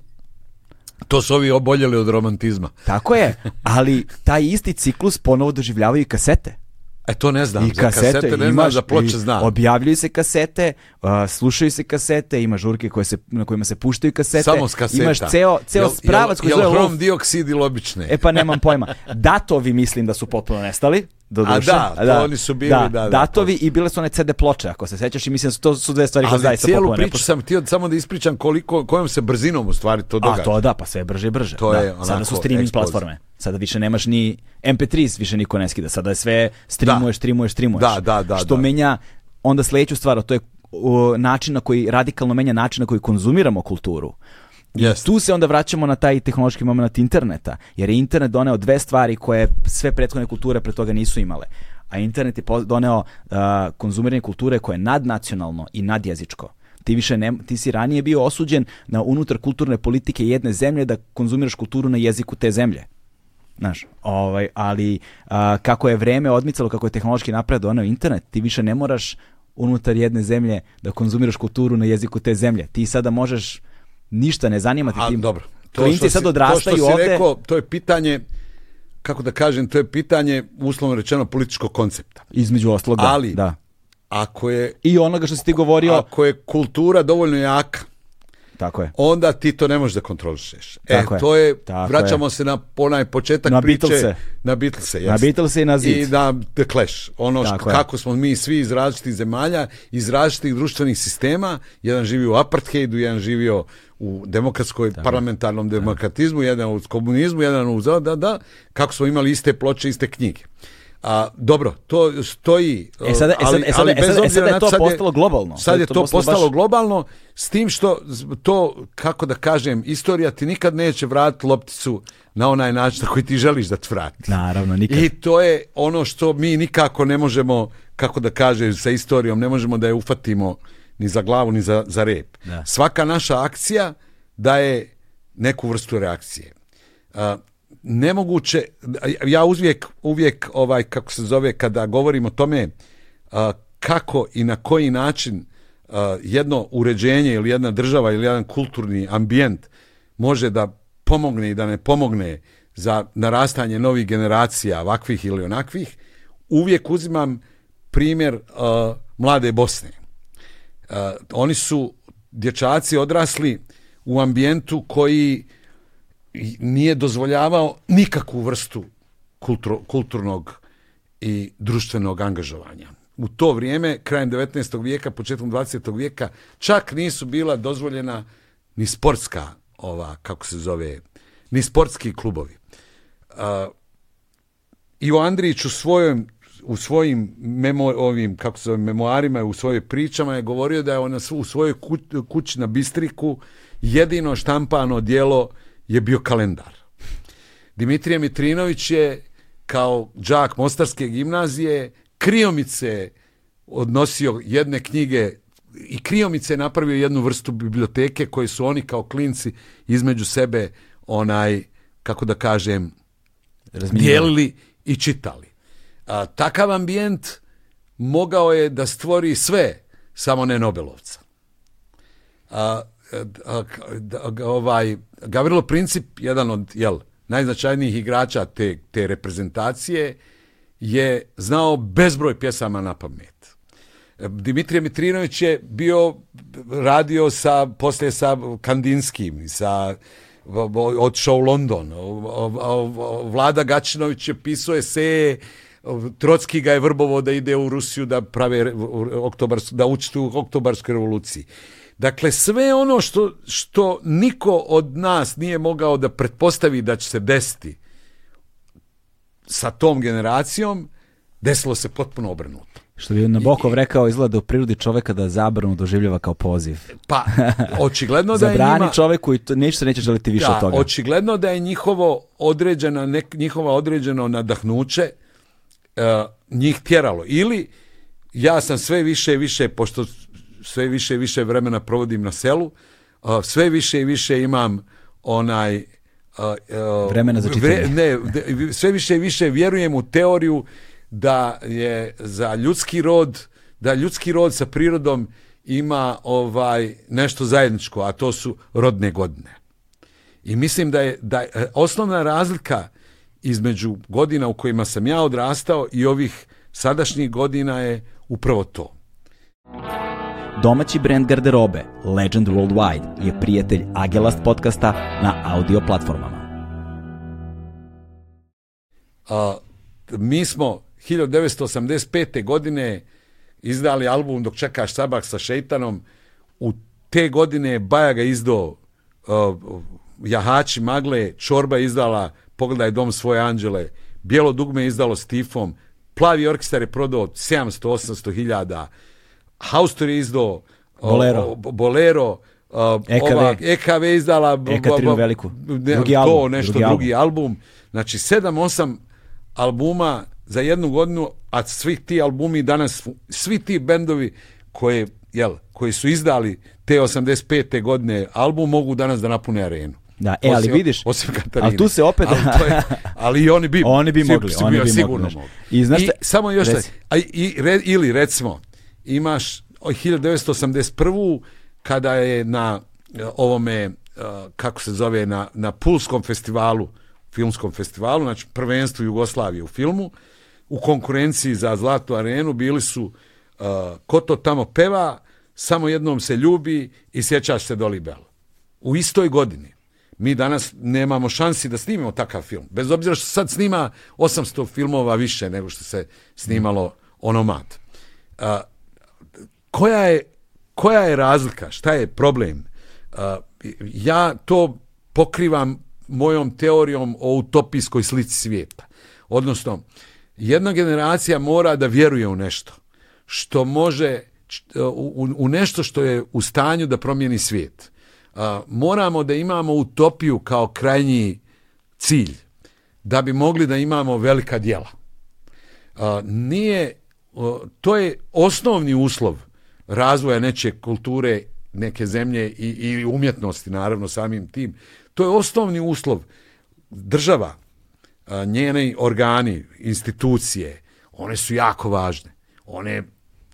To su ovi oboljeli od romantizma. Tako je, ali taj isti ciklus ponovo doživljavaju i kasete. E, to ne znam. I za kasete, kasete ne znam, imaš, za ploče znam. Objavljuju se kasete, uh, slušaju se kasete, ima žurke koje se, na kojima se puštaju kasete. Samo s kaseta. Imaš ceo, ceo Jel- spravac koji jel, jel hrom dioksid ili obične? E pa nemam pojma. Datovi mislim da su potpuno nestali. Doduše. A da, to oni su bili, da, da, Datovi i bile su one CD ploče, ako se sećaš i mislim da su to su dve stvari koje zaista cijelu priču sam htio samo da ispričam koliko, kojom se brzinom u stvari to A događa. to da, pa sve brže i brže. To da. je Sada onako su streaming platforme. Sada više nemaš ni MP3, više niko ne skida. Sada je sve streamuješ, streamuješ, streamuješ. Da, da, da, Što da. menja onda sledeću stvar, a to je način na koji, radikalno menja način na koji konzumiramo kulturu. Jest. tu se onda vraćamo na taj tehnološki moment interneta, jer je internet doneo dve stvari koje sve prethodne kulture pre toga nisu imale. A internet je doneo a, konzumiranje kulture koje je nadnacionalno i nadjezičko. Ti više ne, ti si ranije bio osuđen na unutar kulturne politike jedne zemlje da konzumiraš kulturu na jeziku te zemlje. Znaš, ovaj, ali kako je vreme odmicalo, kako je tehnološki napred doneo internet, ti više ne moraš unutar jedne zemlje da konzumiraš kulturu na jeziku te zemlje. Ti sada možeš ništa ne zanima A, tim. dobro. Klinci što sad odrastaju to što si ovde. rekao, to je pitanje, kako da kažem, to je pitanje, uslovno rečeno, političkog koncepta. Između ostalog, da. Ali- da. Ako je, I onoga što si ti govorio, ako je kultura dovoljno jaka, tako je. onda ti to ne možeš da kontrolišeš. E, Tako je. to je, Tako vraćamo se na onaj početak Na priče. Beatlese. Na Beatlese, Na jest. Beatlese i na Zid. I na The Clash. Ono što, je. kako smo mi svi iz različitih zemalja, iz različitih društvenih sistema, jedan živi u apartheidu, jedan živio u demokratskoj, parlamentarnom demokratizmu, jedan u komunizmu, jedan u... Da, da, da, kako smo imali iste ploče, iste knjige. A, dobro, to stoji, E sada- e ali, e sada- ali e bez sada- e obzira sada je to sad postalo globalno. Sad je to postalo postalo baš- globalno, s tim što to, kako da kažem, istorija ti nikad neće vratiti lopticu na onaj način na koji ti želiš da ti vrati. Naravno, nikad. I to je ono što mi nikako ne možemo, kako da kažem, sa istorijom, ne možemo da je ufatimo ni za glavu, ni za, za rep. Da. Svaka naša akcija daje neku vrstu reakcije. A, nemoguće, ja uvijek, uvijek ovaj, kako se zove, kada govorim o tome a, kako i na koji način a, jedno uređenje ili jedna država ili jedan kulturni ambijent može da pomogne i da ne pomogne za narastanje novih generacija ovakvih ili onakvih, uvijek uzimam primjer a, mlade Bosne. Uh, oni su dječaci odrasli u ambijentu koji nije dozvoljavao nikakvu vrstu kulturo- kulturnog i društvenog angažovanja. U to vrijeme, krajem 19. vijeka, početkom 20. vijeka, čak nisu bila dozvoljena ni sportska, ova, kako se zove, ni sportski klubovi. Uh, Ivo Andrić u svojom u svojim memo, ovim kako se zove memoarima u svojim pričama je govorio da je on na svu- u svojoj ku- kući na Bistriku jedino štampano dijelo je bio kalendar. Dimitrije Mitrinović je kao đak Mostarske gimnazije kriomice odnosio jedne knjige i kriomice je napravio jednu vrstu biblioteke koje su oni kao klinci između sebe onaj kako da kažem Razminjivali. dijelili i čitali. A, takav ambijent mogao je da stvori sve, samo ne Nobelovca. A, a, a, ovaj, Gavrilo Princip, jedan od jel, najznačajnijih igrača te, te reprezentacije, je znao bezbroj pjesama na pamet. Dimitrije Mitrinović je bio radio sa poslije sa Kandinskim sa otišao u London. Vlada Gačinović je pisao eseje Trocki ga je vrbovo da ide u Rusiju da prave oktobars, da učestvuju u oktobarskoj revoluciji. Dakle, sve ono što, što niko od nas nije mogao da pretpostavi da će se desiti sa tom generacijom, desilo se potpuno obrnuto. Što bi Nabokov rekao, izgleda u prirodi čoveka da zabranu doživljava kao poziv. Pa, (laughs) očigledno da je Zabrani njima... čoveku i to, neće neće želiti više da, od toga. očigledno da je njihovo određeno, nek, njihova određeno nadahnuće njih tjeralo. Ili ja sam sve više i više, pošto sve više i više vremena provodim na selu, e, sve više i više imam onaj e, e, Vremena za čitanje. (laughs) ne, sve više i više vjerujem u teoriju da je za ljudski rod da ljudski rod sa prirodom ima ovaj nešto zajedničko, a to su rodne godine. I mislim da je, da je e, osnovna razlika između godina u kojima sam ja odrastao i ovih sadašnjih godina je upravo to. Domaći brend garderobe Legend Worldwide je prijatelj Agelast podcasta na audio platformama. A, mi smo 1985. godine izdali album Dok čekaš sabak sa šeitanom. U te godine je Bajaga izdao uh, Jahači magle, Čorba izdala Pogledaj dom svoje anđele, Bijelo dugme je izdalo s Tifom, Plavi orkestar je prodao 700-800 hiljada, Haustor je izdao Bolero. o- Bolero, uh, EKV. ova EKV je izdala b- Ekaterinu b- Veliku. ne, Drugi to album, nešto drugi drugi, album. Znači 7-8 albuma za jednu godinu, a svi ti albumi danas, svi ti bendovi koje, jel, koji su izdali te 85. godine album mogu danas da napune arenu. Da, e, ali Osim- vidiš, osim Katarine. ali tu se opet- ali, to je- ali i oni bi (laughs) Oni bi mogli, si oni bi mogli, sigurno znaš. mogli. I znaš šta- samo još reci. a, i, re- ili recimo imaš o, 1981. kada je na e, ovome e, kako se zove na, na Pulskom festivalu filmskom festivalu, znači prvenstvu Jugoslavije u filmu u konkurenciji za Zlatnu arenu bili su e, Ko to tamo peva, samo jednom se ljubi i sjećaš se Doli Bell. U istoj godini. Mi danas nemamo šansi da snimimo takav film. Bez obzira što sad snima 800 filmova više nego što se snimalo onomad. A, koja, je, koja je razlika? Šta je problem? A, ja to pokrivam mojom teorijom o utopijskoj slici svijeta. Odnosno, jedna generacija mora da vjeruje u nešto što može u, u nešto što je u stanju da promijeni svijet. Moramo da imamo utopiju kao krajnji cilj da bi mogli da imamo velika djela. Nije, to je osnovni uslov razvoja nečije kulture, neke zemlje i, i umjetnosti, naravno samim tim. To je osnovni uslov država, njeni organi, institucije, one su jako važne. One,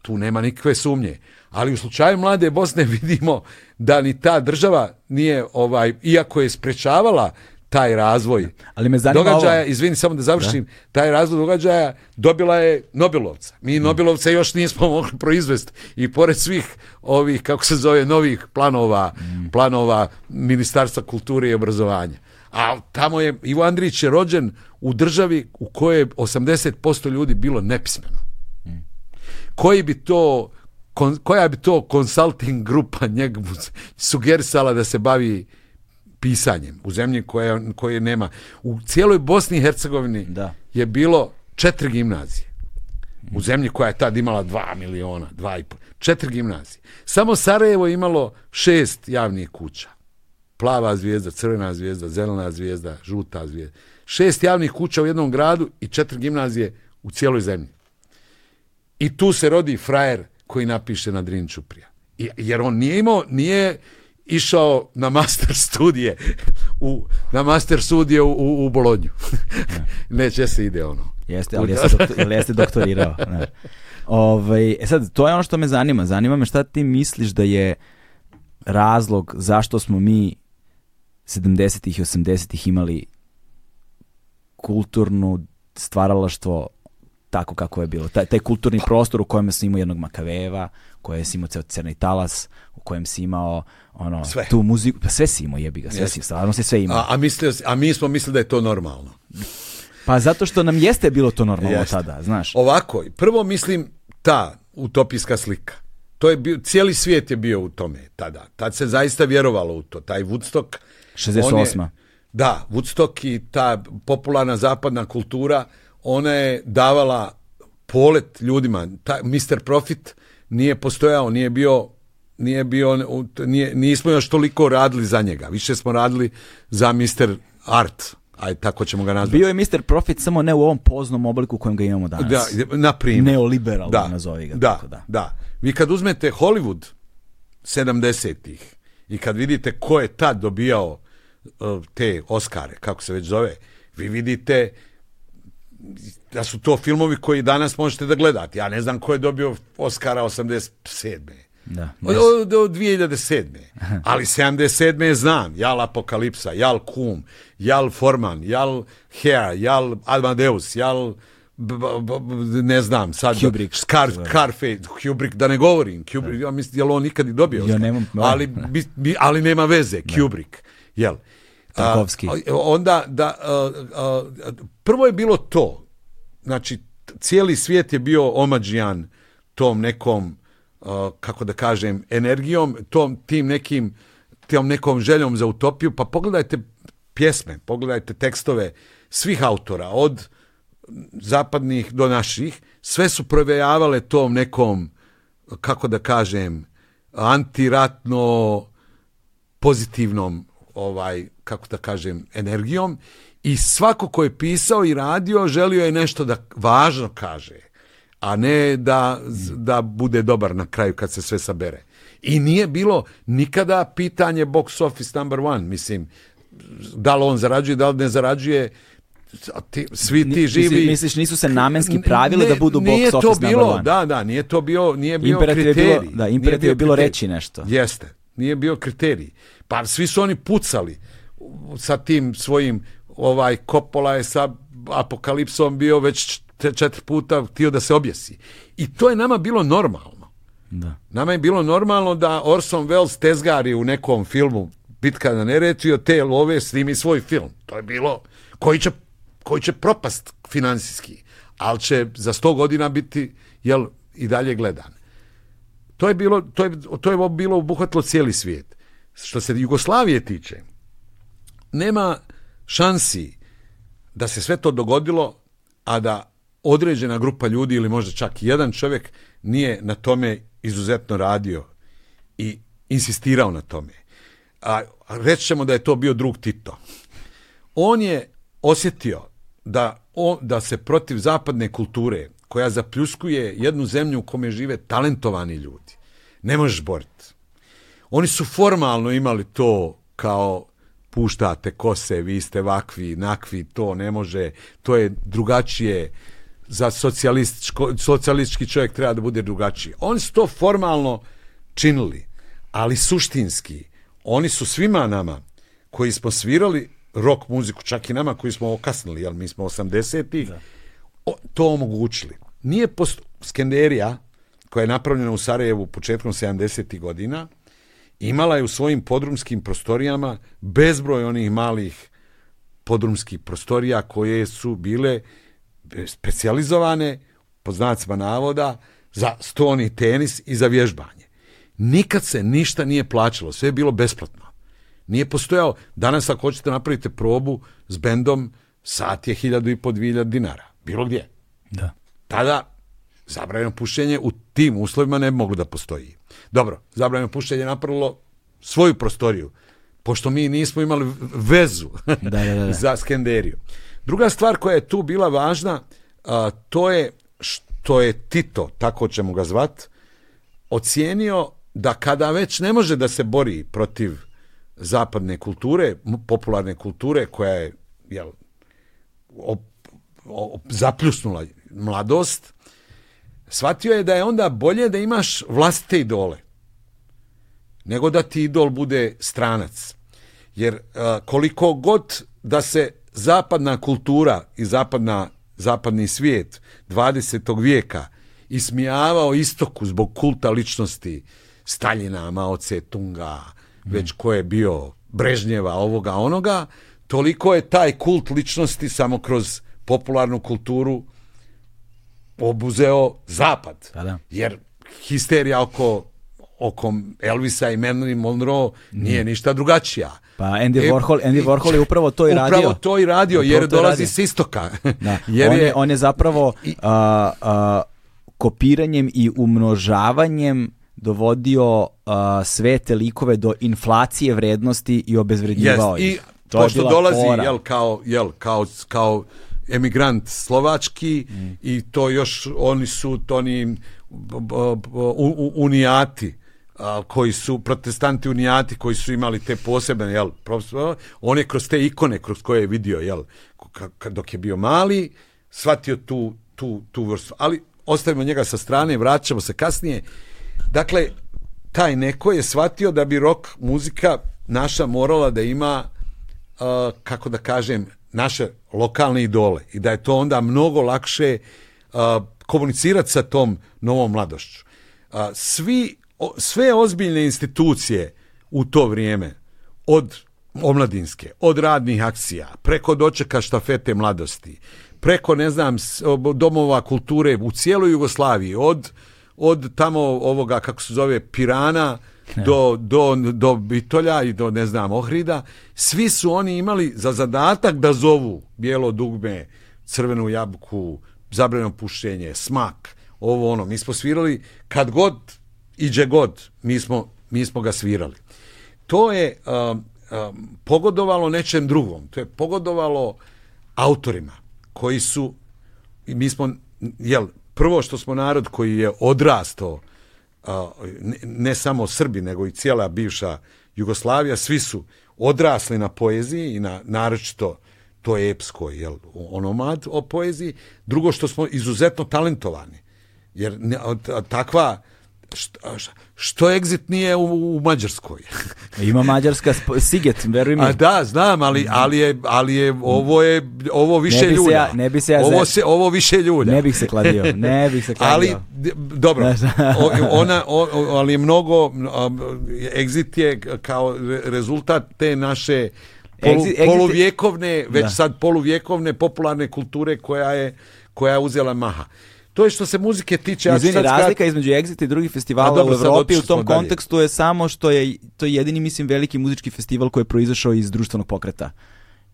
tu nema nikakve sumnje. Ali u slučaju mlade Bosne (laughs) vidimo da ni ta država nije, ovaj, iako je sprečavala taj razvoj Ali me zanima događaja, ovo. izvini samo da završim, taj razvoj događaja dobila je Nobelovca. Mi Nobelovca još nismo (laughs) mogli proizvesti i pored svih ovih, kako se zove, novih planova, planova Ministarstva kulture i obrazovanja. A tamo je, Ivo Andrić je rođen u državi u kojoj je 80% ljudi bilo nepismeno. Koji bi to kon- koja bi to consulting grupa njegu sugerisala da se bavi pisanjem u zemlji koja, koje nema. U cijeloj Bosni i Hercegovini Da. je bilo četiri gimnazije. U zemlji koja je tad imala dva miliona, dva i po, četiri gimnazije. Samo Sarajevo je imalo šest javnih kuća. Plava zvijezda, crvena zvijezda, zelena zvijezda, žuta zvijezda. Šest javnih kuća u jednom gradu i četiri gimnazije u cijeloj zemlji. I tu se rodi frajer koji napiše na Drin Čuprija. Jer on nije imao, nije išao na master studije u, na master studije u, u, u Bolonju. (laughs) Neće se ide ono. Jeste, ali jeste, doktor, jeste doktorirao. znaš. Ovaj, e sad, to je ono što me zanima. Zanima me šta ti misliš da je razlog zašto smo mi 70-ih i 80-ih imali kulturnu stvaralaštvo tako kako je bilo. Taj, taj kulturni prostor u kojem si imao jednog Makaveva, u kojem si imao ceo Crni talas, u kojem si imao ono, Sve. tu muziku, pa sve si imao jebi ga, sve Jeste. si, stvarno sve imao. A, a, mislio, a mi smo mislili da je to normalno. Pa Pa zato što nam jeste bilo to normalno Jeste. tada, znaš. Ovako, prvo mislim ta utopijska slika. To je bio, cijeli svijet je bio u tome tada. Tad se zaista vjerovalo u to. Taj Woodstock... 68. on je- da, Woodstock i ta popularna zapadna kultura, ona je davala polet ljudima. Ta, Mr. Profit nije postojao, nije bio nije bio, nije, nismo još toliko radili za njega. Više smo radili za Mr. Art. Aj, tako ćemo ga nazvati. Bio je Mr. Profit samo ne u ovom poznom obliku u kojem ga imamo danas. Da, na primjer. Neoliberalno da, nazovi ga. Da, tako da. da. Vi kad uzmete Hollywood 70-ih i kad vidite ko je tad dobijao uh, te Oscare, kako se već zove, vi vidite da su to filmovi koji danas možete da gledate. Ja ne znam ko je dobio Oscara 87. Da. Od, od, od 2007. Ali 77. znam. Jal Apokalipsa, Jal Kum, Jal Forman, Jal Hea, Jal Amadeus, Jal b- b- b- ne znam sad Kubrick. Scar, Scarface, Kubrick da ne govorim Kubrick, ja mislim jel on nikad i dobio Ja nemam- ali, bi- bi- ali nema veze Kubrick jel Tarkovski. a, onda da a, a, prvo je bilo to. Znači cijeli svijet je bio omađijan tom nekom uh, kako da kažem energijom tom tim nekim tom nekom željom za utopiju. Pa pogledajte pjesme pogledajte tekstove svih autora od zapadnih do naših. Sve su provejavale tom nekom kako da kažem antiratno pozitivnom ovaj kako da kažem energijom i svako ko je pisao i radio želio je nešto da važno kaže a ne da da bude dobar na kraju kad se sve sabere i nije bilo nikada pitanje box office number one mislim da li on zarađuje da li ne zarađuje ti, svi ti živi misli- misliš, nisu se namenski pravili da budu box nije to office number bilo, one? da, da, nije to bio, nije bio kriterij. bilo- da, imperativ je bilo kriterij. reći nešto. Jeste, nije bio kriterij. Pa svi su oni pucali sa tim svojim, ovaj Coppola je sa apokalipsom bio već četiri puta htio da se objesi. I to je nama bilo normalno. Da. Nama je bilo normalno da Orson Welles tezgari u nekom filmu Bitka na Neretvi od te love snimi svoj film. To je bilo koji će, koji će propast financijski, ali će za sto godina biti jel, i dalje gledan. To je bilo, to je, to je bilo obuhvatilo cijeli svijet. Što se Jugoslavije tiče, nema šansi da se sve to dogodilo, a da određena grupa ljudi ili možda čak jedan čovjek nije na tome izuzetno radio i insistirao na tome. A reći ćemo da je to bio drug Tito. On je osjetio da, on, da se protiv zapadne kulture koja zapljuskuje jednu zemlju u kome žive talentovani ljudi, ne možeš boriti. Oni su formalno imali to kao puštate kose, vi ste vakvi, nakvi, to ne može, to je drugačije, za socijalistički čovjek treba da bude drugačiji. Oni su to formalno činili, ali suštinski, oni su svima nama koji smo svirali rock muziku, čak i nama koji smo okasnili, jel mi smo 80-ih, o- to omogućili. Nije post... Skenderija, koja je napravljena u Sarajevu početkom 70. godina, imala je u svojim podrumskim prostorijama bezbroj onih malih podrumskih prostorija koje su bile specijalizovane, po znacima navoda, za stoni tenis i za vježbanje. Nikad se ništa nije plaćalo, sve je bilo besplatno. Nije postojao, danas ako hoćete napravite probu s bendom, sat je hiljadu i po dvije dinara. Bilo gdje. Da. Tada zabranjeno pušenje u tim uslovima ne moglo da postoji. Dobro, zabranjeno pušenje je napravilo svoju prostoriju, pošto mi nismo imali vezu (laughs) da, da. za Skenderiju. Druga stvar koja je tu bila važna, a, to je što je Tito, tako ćemo ga zvat, ocijenio da kada već ne može da se bori protiv zapadne kulture, popularne kulture koja je jel, zapljusnula mladost, shvatio je da je onda bolje da imaš vlastite idole nego da ti idol bude stranac. Jer a, koliko god da se zapadna kultura i zapadna, zapadni svijet 20. vijeka ismijavao istoku zbog kulta ličnosti Staljina, Mao Tse Tunga, već ko je bio Brežnjeva, ovoga, onoga, toliko je taj kult ličnosti samo kroz popularnu kulturu obuzeo zapad. Pa da. Jer histerija oko oko Elvisa i Marilyn Monroe nije ništa drugačija. Pa Andy E, Warhol, Andy i- Warhol je upravo to i radio. Upravo to i radio, Upravo jer to i dolazi s istoka. Da. (laughs) jer on, je, on je zapravo I- a, a, kopiranjem i umnožavanjem dovodio a, sve te likove do inflacije vrednosti i obezvrednjivao I ih. To je pošto bila dolazi fora. jel, kao, jel, kao, kao emigrant slovački Mm. i to još oni su to oni unijati koji su protestanti unijati koji su imali te posebne jel on je kroz te ikone kroz koje je vidio jel dok je bio mali shvatio tu, tu, tu vrstu ali ostavimo njega sa strane vraćamo se kasnije dakle taj neko je shvatio da bi rock muzika naša morala da ima kako da kažem, naše lokalne idole i da je to onda mnogo lakše uh, komunicirati sa tom novom mladošću. Uh, svi, o- sve ozbiljne institucije u to vrijeme, od omladinske, od radnih akcija, preko dočeka štafete mladosti, preko, ne znam, domova kulture u cijeloj Jugoslaviji, od, od tamo ovoga, kako se zove, Pirana, do, do, do Bitolja i do, ne znam, Ohrida, svi su oni imali za zadatak da zovu bijelo dugme, crvenu jabuku, zabranjeno pušenje, smak, ovo ono. Mi smo svirali kad god iđe god, mi smo, mi smo ga svirali. To je um, um, pogodovalo nečem drugom. To je pogodovalo autorima koji su mi smo, jel, prvo što smo narod koji je odrastao ne, ne samo Srbi, nego i cijela bivša Jugoslavija, svi su odrasli na poeziji i na naročito to je epskoj, jel, onomad o poeziji. Drugo što smo izuzetno talentovani. Jer ne, takva što, što exit nije u, u Mađarskoj. (laughs) Ima mađarska Siget, veruj mi. A da, znam, ali, ali, je, ali je, ovo je ovo više Ne ljulja. ja- ne bi se ja ovo, se, ovo više ljulja. Ne bih se kladio, ne bih se (laughs) kladio. Ali, dobro, (laughs) ona, o- ali je mnogo, um, exit je kao re- rezultat te naše polu, poluvjekovne, već Da. sad poluvjekovne popularne kulture koja je, koja je uzela maha. To je što se muzike tiče. ja Izvini, sad skrat- razlika između Exit i drugih festivala A dobro, u Evropi u tom dalje. kontekstu je samo što je to je jedini mislim veliki muzički festival koji je proizašao iz društvenog pokreta.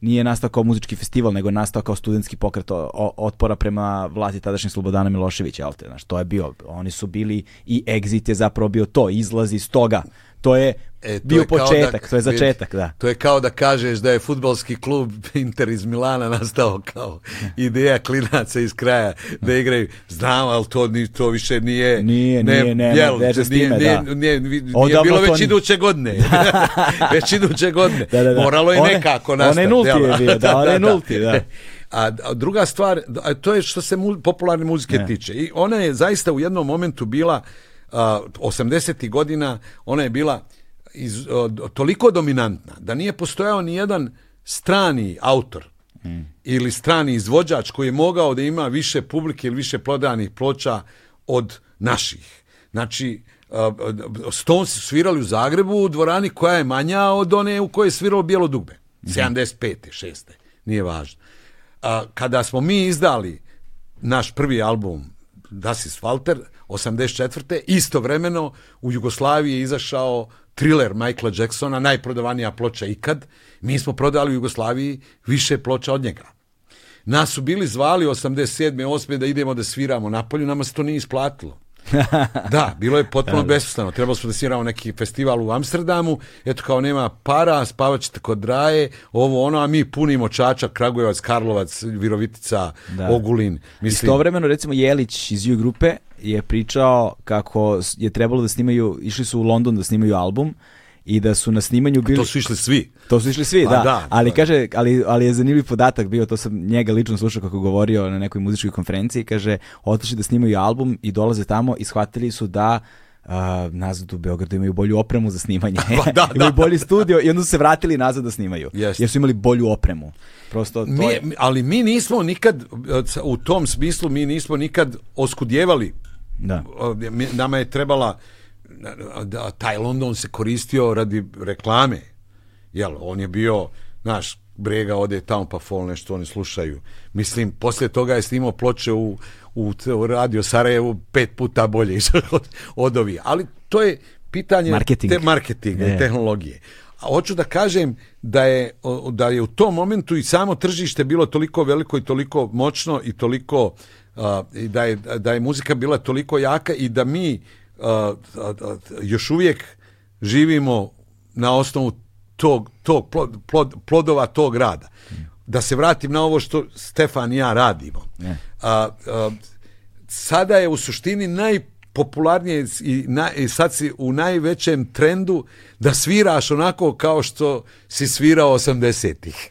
Nije nastao kao muzički festival, nego je nastao kao studentski pokret otpora prema vlasti tadašnjeg Slobodana Miloševića, jel te? Znaš, to je bio, oni su bili i Exit je zapravo bio to, izlaz iz toga. To je E, to bio je početak, da- to je začetak, da. To je kao da kažeš da je futbalski klub (laughs) Inter iz Milana nastao kao (laughs) ideja klinaca iz kraja da igraju. Znam, ali to, ni, to više nije... Nije, nije, nema veze s nije, time, nije, da. nije, nije, nije bilo (laughs) već iduće godine. već iduće godine. Da, da, da. Moralo je One- nekako nastati. nulti jel? je bio, da, onaj nulti, da. A, a druga stvar, a to je što se mu, popularne muzike Ne. tiče. I ona je zaista u jednom momentu bila, a, 80. godina, ona je bila iz, toliko dominantna da nije postojao ni jedan strani autor ili strani izvođač koji je mogao da ima više publike ili više prodanih ploča od naših. Znači, Stones su svirali u Zagrebu u dvorani koja je manja od one u kojoj je sviralo Bijelo dugme. 75. 6. Nije važno. Kada smo mi izdali naš prvi album Das ist Walter 84. istovremeno u Jugoslaviji je izašao thriller Michaela Jacksona, najprodavanija ploča ikad. Mi smo prodali u Jugoslaviji više ploča od njega. Nas su bili zvali 87. 8. da idemo da sviramo napolju, nama se to nije isplatilo. (laughs) da, bilo je potpuno besmisleno. Trebalo smo da sviramo neki festival u Amsterdamu, eto kao nema para, spavat ćete kod Draje, ovo ono, a mi punimo Čačak, Kragujevac, Karlovac, Virovitica, Da. Ogulin. Mislim, Istovremeno, recimo, Jelić iz U grupe je pričao kako je trebalo da snimaju, išli su u London da snimaju album i da su na snimanju bili... to su išli svi. To su išli svi, Pa da. da, ali kaže, ali, ali je zanimljiv podatak bio, to sam njega lično slušao kako govorio na nekoj muzičkoj konferenciji, kaže, otišli da snimaju album i dolaze tamo i shvatili su da uh, nazad u Beogradu imaju bolju opremu za snimanje. (laughs) Pa da, (laughs) imaju da. bolji studio i onda su se vratili nazad da snimaju. Jeste. Jer su imali bolju opremu. Prosto to Mi, je... ali mi nismo nikad, u tom smislu, mi nismo nikad oskudjevali Da. nama je trebala da, taj London se koristio radi reklame jel, on je bio znaš, Brega ode tamo pa fol nešto oni slušaju. Mislim, poslije toga je snimao ploče u, u, u radio Sarajevu pet puta bolje (laughs) od, od ovih. Ali to je pitanje Marketing. te marketinga i tehnologije. A hoću da kažem da je, da je u tom momentu i samo tržište bilo toliko veliko i toliko moćno i toliko i da je, da je muzika bila toliko jaka i da mi još uvijek živimo na osnovu tog, tog plod- plod- plodova tog rada. Da se vratim na ovo što Stefan i ja radimo. A, a, sada je u suštini najpopularnije i, na, i sad si u najvećem trendu da sviraš onako kao što si svirao 80-ih.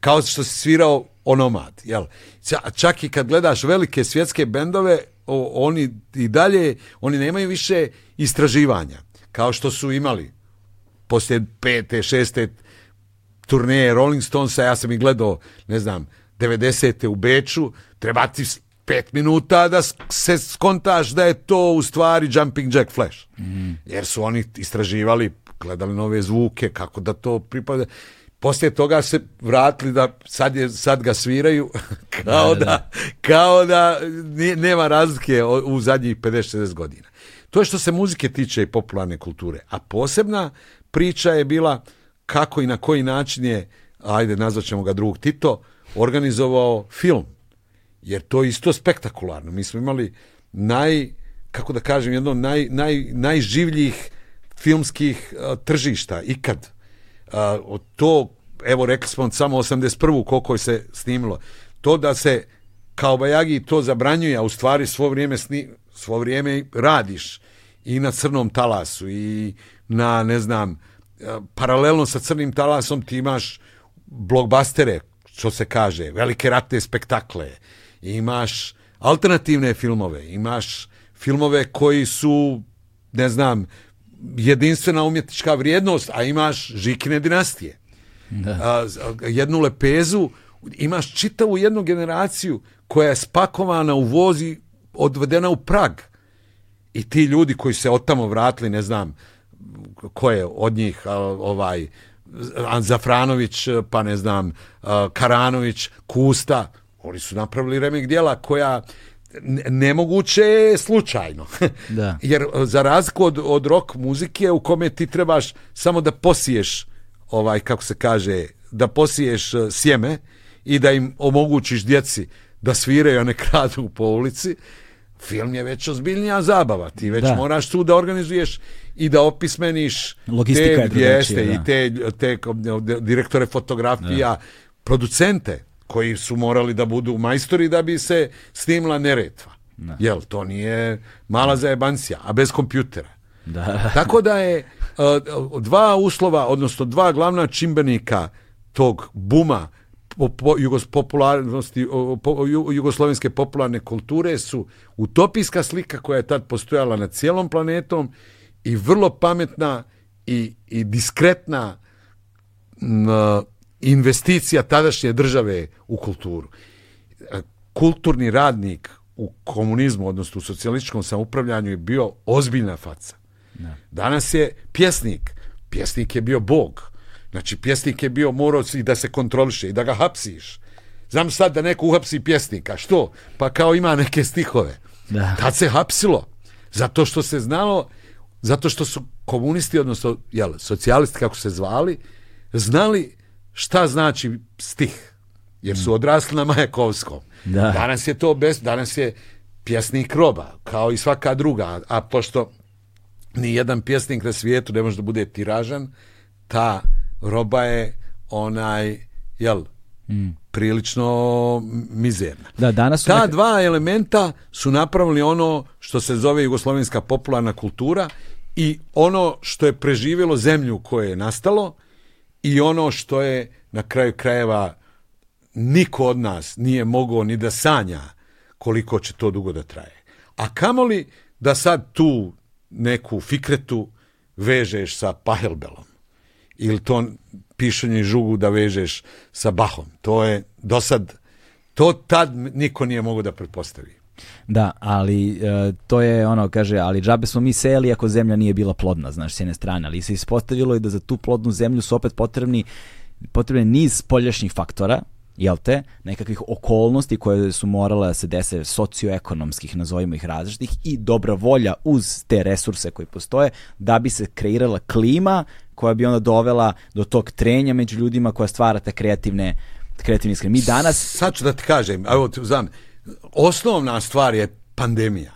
Kao što si svirao onomad. Jel? Ča- Čak i kad gledaš velike svjetske bendove, o- oni i dalje, oni nemaju više istraživanja. Kao što su imali poslije pete, šeste turneje Rolling Stonesa, ja sam ih gledao, ne znam, 90. u Beču, treba ti pet minuta da se skontaš da je to u stvari Jumping Jack Flash. Jer su oni istraživali, gledali nove zvuke, kako da to pripada. Poslije toga se vratili da sad, je, sad ga sviraju (laughs) kao Da, da, da, kao da nije- nema razlike u zadnjih 50-60 godina. To je što se muzike tiče i popularne kulture. A posebna priča je bila kako i na koji način je, ajde nazvat ćemo ga drugog Tito, organizovao film. Jer to je isto spektakularno. Mi smo imali naj, kako da kažem, jedno naj, naj, najživljih filmskih tržišta ikad. A, od to, evo rekli smo samo 81. koliko se snimilo. To da se kao Bajagi to zabranjuje, a u stvari svo vrijeme, sni, svo vrijeme radiš i na crnom talasu i na, ne znam, paralelno sa crnim talasom ti imaš blockbustere, što se kaže, velike ratne spektakle, imaš alternativne filmove, imaš filmove koji su, ne znam, jedinstvena umjetnička vrijednost, a imaš Žikine dinastije. A, z- a, jednu lepezu, imaš čitavu jednu generaciju koja je spakovana u vozi, odvedena u Prag. I ti ljudi koji se od tamo vratili, ne znam ko je od njih, ovaj, Zafranović, pa ne znam, Karanović, Kusta, oni su napravili remik dijela koja nemoguće je slučajno. (laughs) Da. Jer a, za razliku od, od rock muzike u kome ti trebaš samo da posiješ ovaj, kako se kaže, da posiješ a, sjeme i da im omogućiš djeci da sviraju, a ne kradu po ulici, film je već ozbiljnija zabava. Ti već Da. moraš tu da organizuješ i da opismeniš Logistika je te jeste da. i te, te direktore fotografija, producente koji su morali da budu majstori da bi se snimla neretva. Jel, to nije mala zajebancija, a bez kompjutera. Da. (laughs) Tako da je uh, dva uslova, odnosno dva glavna čimbenika tog buma po, po, jugos, popularnosti, po, ju- jugoslovenske popularne kulture su utopijska slika koja je tad postojala na cijelom planetom i vrlo pametna i, i diskretna m, investicija tadašnje države u kulturu. Kulturni radnik u komunizmu, odnosno u socijalističkom samoupravljanju je bio ozbiljna faca. Danas je pjesnik. Pjesnik je bio bog. Znači, pjesnik je bio morao si da se kontroliše i da ga hapsiš. Znam sad da neko uhapsi pjesnika. Što? Pa kao ima neke stihove. Da. Tad se hapsilo. Zato što se znalo, zato što su komunisti, odnosno jel, socijalisti, kako se zvali, znali šta znači stih. Jer su odrasli na Majakovskom. Da. Danas je to bez, danas je pjesnik roba, kao i svaka druga. A pošto ni jedan pjesnik na svijetu ne može da bude tiražan, ta roba je onaj, jel, prilično mizerna. Da, danas su Ta neka- dva elementa su napravili ono što se zove jugoslovenska popularna kultura i ono što je preživjelo zemlju koje je nastalo i ono što je na kraju krajeva niko od nas nije mogao ni da sanja koliko će to dugo da traje. A kamoli da sad tu neku fikretu vežeš sa pahelbelom ili to pišanje žugu da vežeš sa bahom. To je do sad, to tad niko nije mogao da pretpostavi. Da, ali e, to je ono, kaže, ali džabe smo mi sejali ako zemlja nije bila plodna, znaš, s jedne strane, ali se ispostavilo i da za tu plodnu zemlju su opet potrebni potrebno je niz spoljašnjih faktora, jel te, nekakvih okolnosti koje su morale da se dese socioekonomskih, nazovimo ih različitih, i dobra volja uz te resurse koji postoje, da bi se kreirala klima koja bi onda dovela do tog trenja među ljudima koja stvara te kreativne, kreativne iskrene. Mi danas... Sad ću da ti kažem, evo znam, osnovna stvar je pandemija.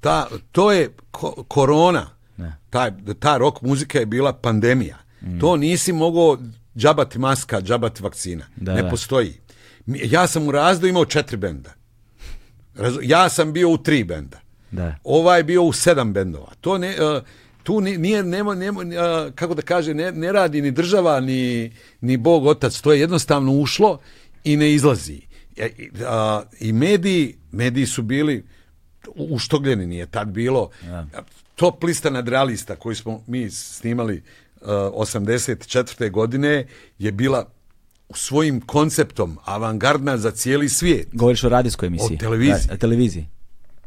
Ta, to je ko- korona. Ne. Ta, ta rock muzika je bila pandemija. To nisi mogao džabati maska, džabati vakcina. Da, ne da. postoji. Ja sam u razdu imao četiri benda. Ja sam bio u tri benda. Da. Ovaj je bio u sedam bendova. To ne, uh, tu ni- nije, nema, nema, uh, kako da kaže, ne, ne radi ni država, ni, ni Bog otac. To je jednostavno ušlo i ne izlazi. E, i, a, I mediji, mediji su bili uštogljeni, nije tad bilo. Top lista nadrealista koju smo mi snimali uh, 84. godine je bila svojim konceptom avangardna za cijeli svijet. Govoriš o radijskoj emisiji. O televiziji. Da, televiziji.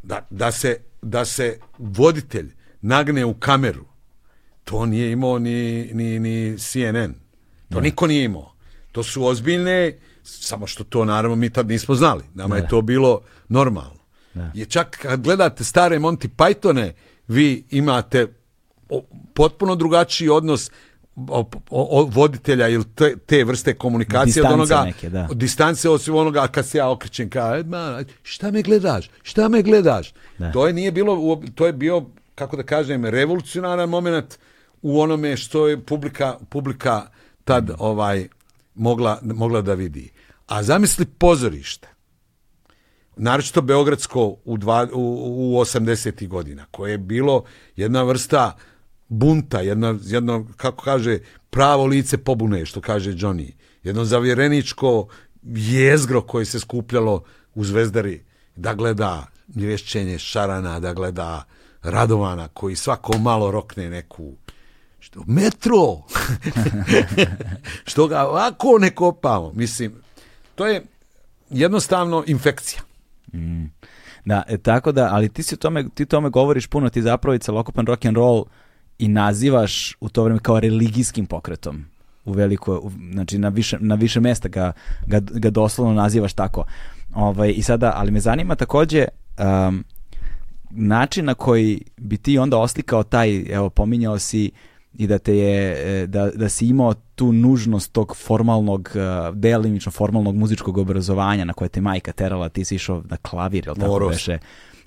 da, da, se, da se voditelj nagne u kameru, to nije imao ni, ni, ni CNN. To niko nije imao. To su ozbiljne, samo što to naravno mi tad nismo znali. Nama je to bilo normalno. Je čak kad gledate stare Monty Pythone, vi imate potpuno drugačiji odnos o, o- voditelja ili te, te vrste komunikacije od onoga neke, da. od distance osim onoga kad se ja okrećem kao "E, ma, šta me gledaš šta me gledaš Da. to je nije bilo to je bio kako da kažem revolucionaran moment u onome što je publika publika tad ovaj mogla mogla da vidi a zamisli pozorište naročito Beogradsko u, dva, u, u 80. godina, koje je bilo jedna vrsta bunta, jedna, jedno, kako kaže, pravo lice pobune, što kaže Johnny. Jedno zavjereničko jezgro koje se skupljalo u Zvezdari da gleda vješćenje Šarana, da gleda Radovana, koji svako malo rokne neku što, metro! (laughs) što ga ovako ne kopamo. Mislim, to je jednostavno infekcija. Da, e, tako da, ali ti si tome, ti tome govoriš puno, ti zapravo i celokupan rock and roll i nazivaš u to vreme kao religijskim pokretom. U veliko, u, znači na više, na više mesta ga, ga, ga doslovno nazivaš tako. Ovaj, I sada, ali me zanima takođe um, način na koji bi ti onda oslikao taj, evo pominjao si i da te je, e, da, da si imao tu nužnost tog formalnog, e, delimično formalnog muzičkog obrazovanja na koje te majka terala, ti si išao na klavir, jel tako beše?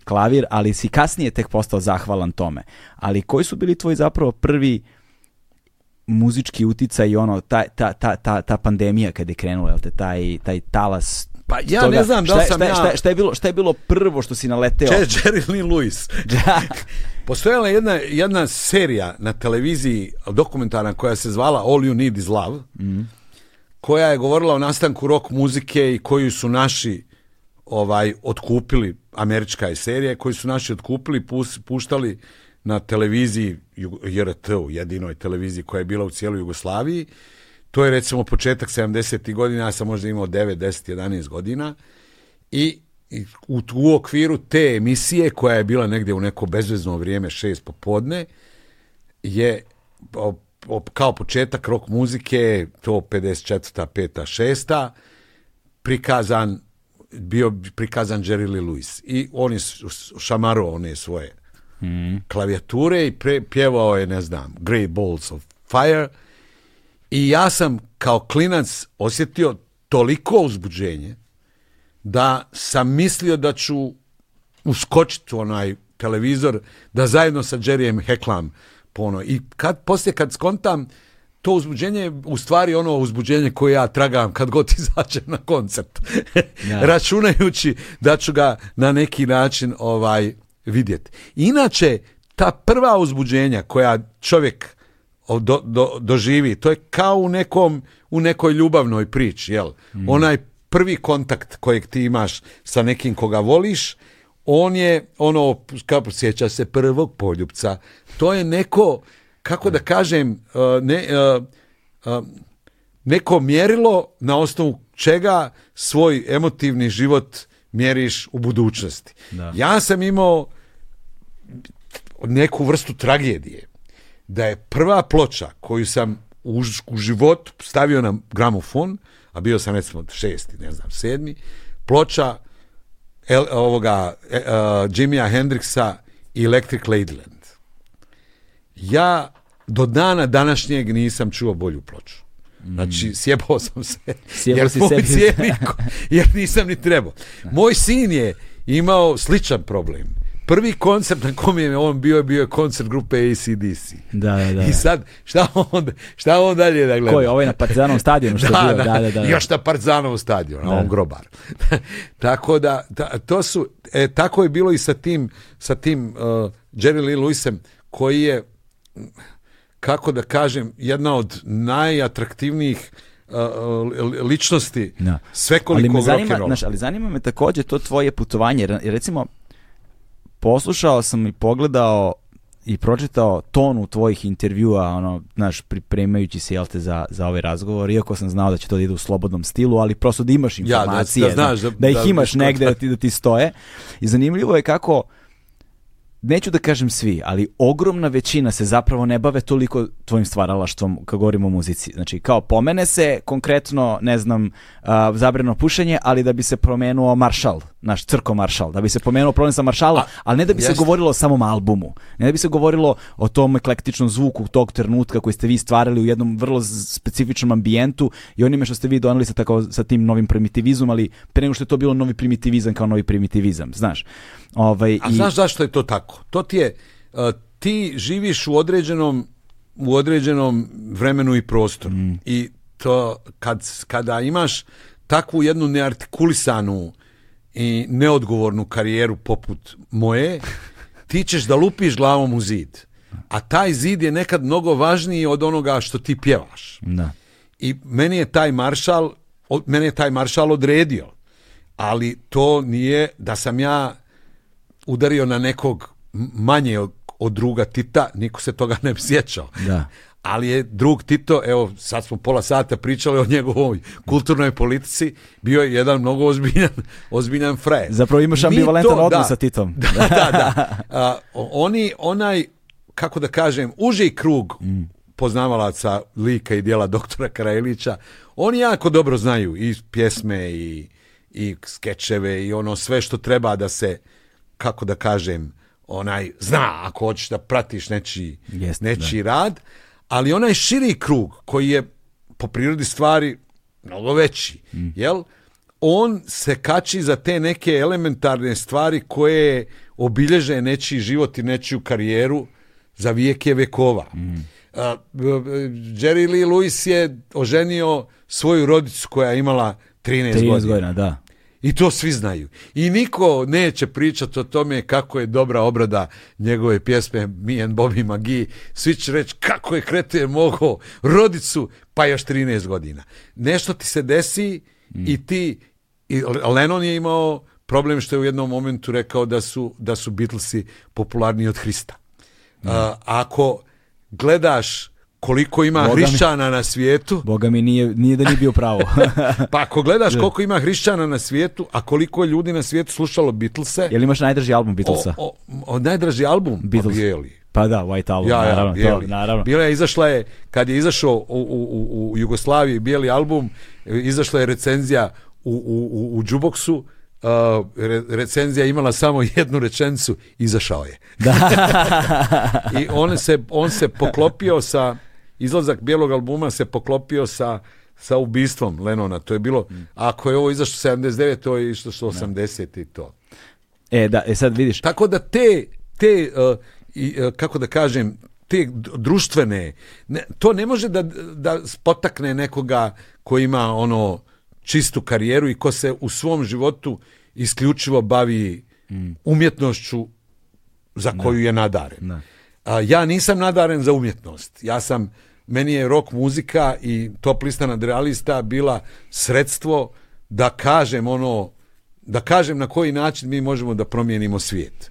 Klavir, ali si kasnije tek postao zahvalan tome. Ali koji su bili tvoji zapravo prvi muzički uticaj i ono, ta, ta, ta, ta, ta pandemija kad je krenula, jel te, taj, taj talas Pa ja toga. ne znam da li sam šta, je- ja... šta, je- šta je bilo, šta je bilo prvo što si naleteo? Če- Jerry Lee Lewis. (laughs) Postojala je jedna, jedna serija na televiziji dokumentarna koja se zvala All You Need Is Love, koja je govorila o nastanku rock muzike i koju su naši ovaj otkupili, američka je serija, koju su naši otkupili, pus- puštali na televiziji Jug- JRT-u, jedinoj televiziji koja je bila u cijeloj Jugoslaviji. To je recimo početak 70. godina, ja sam možda imao 9, 10, 11 godina i u, u okviru te emisije koja je bila negdje u neko bezvezno vrijeme šest popodne je kao početak rock muzike to 54. 5. 6. prikazan bio prikazan Jerry Lee Lewis i on je šamarao one svoje klavijature i pre, pjevao je ne znam Great Balls of Fire i ja sam kao klinac osjetio toliko uzbuđenje da sam mislio da ću uskočiti u onaj televizor da zajedno sa Jerryjem heklam po ono. I kad, poslije kad skontam to uzbuđenje je u stvari ono uzbuđenje koje ja tragam kad god (laughs) izađem na koncert. Ja. (laughs) Računajući da ću ga na neki način ovaj vidjeti. Inače, ta prva uzbuđenja koja čovjek do, do, doživi, to je kao u nekom u nekoj ljubavnoj priči, jel? Onaj prvi kontakt kojeg ti imaš sa nekim koga voliš, on je ono, kako sjeća se prvog poljubca, to je neko, kako da kažem, uh, ne, uh, uh, neko mjerilo na osnovu čega svoj emotivni život mjeriš u budućnosti. Da. Ja sam imao neku vrstu tragedije da je prva ploča koju sam u, u životu stavio na gramofon, a bio sam recimo šesti, ne znam, sedmi, ploča el, ovoga e, uh, Jimmya Hendrixa i Electric Ladyland. Ja do dana današnjeg nisam čuo bolju ploču. Znači, sjebao sam se. (laughs) Sjebao jer si moj sebi. (laughs) cijeli (laughs) jer nisam ni trebao. Moj sin je imao sličan problem. Prvi koncert na kom je on bio, bio je koncert grupe ACDC. Da, da, da. I sad, šta on, šta on dalje da gleda? Ko je ovaj na Partizanovom stadionu što je (laughs) bio? Da, da, da. da. Još na Partizanovom stadionu, Da. on grobar. (laughs) tako da, ta- to su, e, tako je bilo i sa tim, sa tim uh, Jerry Lee Lewisem, koji je, kako da kažem, jedna od najatraktivnijih uh, li- ličnosti Da. ali me zanima, znaš, ali zanima me takođe to tvoje putovanje, jer recimo poslušao sam i pogledao i pročitao tonu tvojih intervjua, ono, znaš, pripremajući se, jel te, za, za ovaj razgovor, iako sam znao da će to da ide u slobodnom stilu, ali prosto da imaš Ja, da- informacije, da znaš da- da ih imaš negde da ti, da ti stoje. I zanimljivo je kako neću da kažem svi, ali ogromna većina se zapravo ne bave toliko tvojim stvaralaštvom kad govorimo o muzici. Znači, kao pomene se konkretno, ne znam, a, zabrano pušenje, ali da bi se promenuo maršal, naš crko maršal, da bi se pomenuo problem sa maršala, A, ali ne da bi se jeste. govorilo o samom albumu, ne da bi se govorilo o tom eklektičnom zvuku tog trenutka koji ste vi stvarali u jednom vrlo specifičnom ambijentu i onime što ste vi doneli sa, tako, sa tim novim primitivizmom, ali pre nego što je to bilo novi primitivizam kao novi primitivizam, znaš. Ovaj, A i- znaš zašto je to tako? To ti je, uh, ti živiš u određenom u određenom vremenu i prostoru. I to kad, kada imaš takvu jednu neartikulisanu i neodgovornu karijeru poput moje, ti ćeš da lupiš glavom u zid. A taj zid je nekad mnogo važniji od onoga što ti pjevaš. Da. I meni je taj maršal, mene je taj maršal odredio. Ali to nije da sam ja udario na nekog manje od, od druga Tita, niko se toga ne bi sjećao. Da. Ali je drug Tito, evo sad smo pola sata pričali o njegovoj kulturnoj politici, bio je jedan mnogo ozbiljan, ozbiljan frajer. Zapravo imaš ambivalentan odnos sa Titom. (laughs) Da, da, da. A, oni, onaj, kako da kažem, uži krug poznavalaca lika i dijela doktora Karajlića, oni jako dobro znaju i pjesme i, i skečeve i ono sve što treba da se, kako da kažem, onaj, zna ako hoćeš da pratiš nečiji, Jeste, nečiji rad, ali onaj širi krug koji je po prirodi stvari mnogo veći, jel? On se kači za te neke elementarne stvari koje obilježe nečiji život i nečiju karijeru za vijeke vekova. B- b- Jerry Lee Lewis je oženio svoju rodicu koja je imala 13, 13 godina. godina, da. I to svi znaju. I niko neće pričati o tome kako je dobra obrada njegove pjesme Me and Bobby McGee. Svi će reći kako je kreten mogao rodicu pa još 13 godina. Nešto ti se desi i ti... I Lennon je imao problem što je u jednom momentu rekao da su, da su Beatlesi popularniji od Hrista. A, ako gledaš koliko ima Boga mi. hrišćana na svijetu, Boga mi nije, nije da nije bio pravo. (laughs) pa ako gledaš koliko ima hrišćana na svijetu, a koliko je ljudi na svijetu slušalo Beatlese, Jel imaš najdraži album Beatlesa? o, o, o, najdraži album Beatles. pa bijeli. Pa da, White Album, Ja, ja, naravno, to, naravno. Bila je, izašla je, kad je izašao u, u, u, u Jugoslaviji bijeli album, izašla je recenzija u, u, u, u Jukeboxu, uh, re, recenzija je imala samo jednu rečenicu, izašao je. (laughs) I on se, on se poklopio sa, izlazak bijelog albuma se poklopio sa sa ubistvom Lenona, to je bilo, ako je ovo izašlo 79, to je išlo što 80 i to. E, da, e sad vidiš, Tako da te, te uh, i, uh, kako da kažem, te društvene, ne, to ne može da, da potakne nekoga ko ima ono čistu karijeru i ko se u svom životu isključivo bavi umjetnošću za koju je nadaren. Da. A, ja nisam nadaren za umjetnost. Ja sam, meni je rock muzika i top lista nadrealista bila sredstvo da kažem ono, da kažem na koji način mi možemo da promijenimo svijet.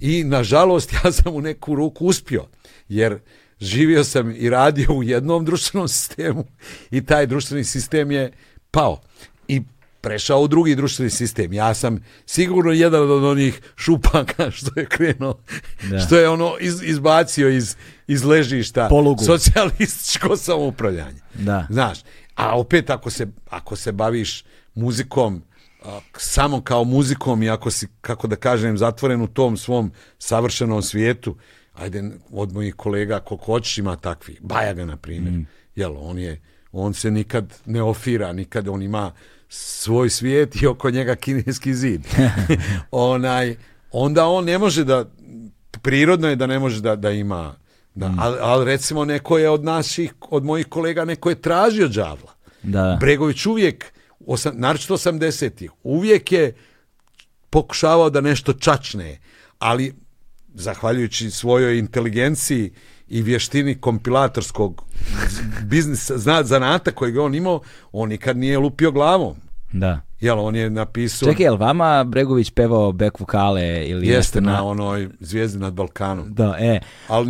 I nažalost (laughs) ja sam u neku ruku uspio, jer živio sam i radio u jednom društvenom (laughs) sistemu i taj društveni sistem je pao. I prešao u drugi društveni sistem. Ja sam sigurno jedan od onih šupaka (laughs) što je krenuo, Da. što je ono iz, izbacio iz, iz ležišta Polugu. socijalističko (laughs) samoupravljanje. Da. Znaš, a opet ako se, ako se baviš muzikom a, samo kao muzikom i ako si, kako da kažem, zatvoren u tom svom savršenom svijetu, ajde, od mojih kolega koliko hoćeš ima takvi, Bajaga na primjer, Mm. jel, on je, on se nikad ne ofira, nikad on ima svoj svijet i oko njega kineski zid. (laughs) Onaj, onda on ne može da, prirodno je da ne može da, da ima, da, Mm. ali, ali recimo neko je od naših, od mojih kolega, neko je tražio đavla. Da. Bregović uvijek, osam, naročito 80-ih, uvijek je pokušavao da nešto čačne, ali zahvaljujući svojoj inteligenciji i vještini kompilatorskog biznisa, zna, zanata kojeg je on imao, on nikad nije lupio glavom. Da. Jel, on je napisao... Čekaj, jel vama Bregović pevao back vokale ili Jeste nešto na onoj zvijezdi nad Balkanom. Da, e. Ali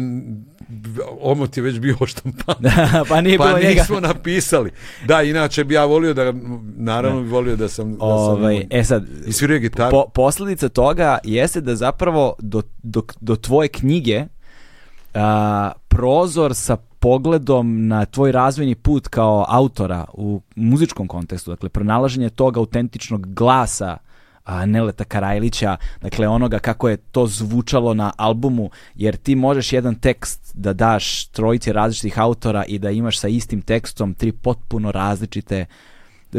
omot je već bio štampan. (laughs) pa nije pa bilo njega. nismo napisali. Da, inače bi ja volio da, naravno bi volio da sam... Da sam Ovaj, e sad, po, posljedica toga jeste da zapravo do, do, do tvoje knjige prozor sa pogledom na tvoj razvojni put kao autora u muzičkom kontekstu, dakle pronalaženje tog autentičnog glasa a, Neleta Karajlića, dakle onoga kako je to zvučalo na albumu, jer ti možeš jedan tekst da daš trojici različitih autora i da imaš sa istim tekstom tri potpuno različite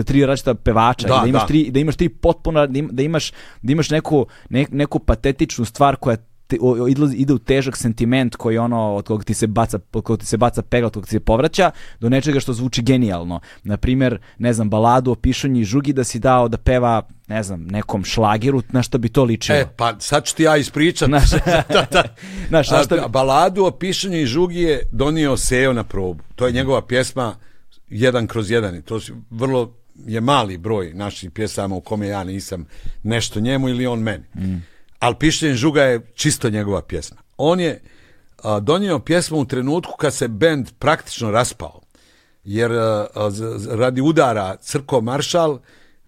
tri različita pevača Da, i da imaš da. tri da imaš tri potpuno da da imaš da imaš neku ne- neku patetičnu stvar koja te- o- ide, ide u težak sentiment koji ono od kog ti se baca od kog ti se baca pegla, od kog ti se povraća do nečega što zvuči genijalno. Na primjer, ne znam, baladu o pišanju i žugi da si dao da peva, ne znam, nekom šlagiru, na što bi to ličilo. E, pa sad ću ti ja ispričat. (laughs) (laughs) Da, da. Znaš, na što bi- baladu o pišanju i žugi je donio Seo na probu. To je njegova pjesma jedan kroz jedan. I to su vrlo je mali broj naših pjesama u kome ja nisam nešto njemu ili on meni. Ali pišanje žuga je čisto njegova pjesma. On je a, donio pjesmu u trenutku kad se bend praktično raspao. Jer a, radi udara Crko Maršal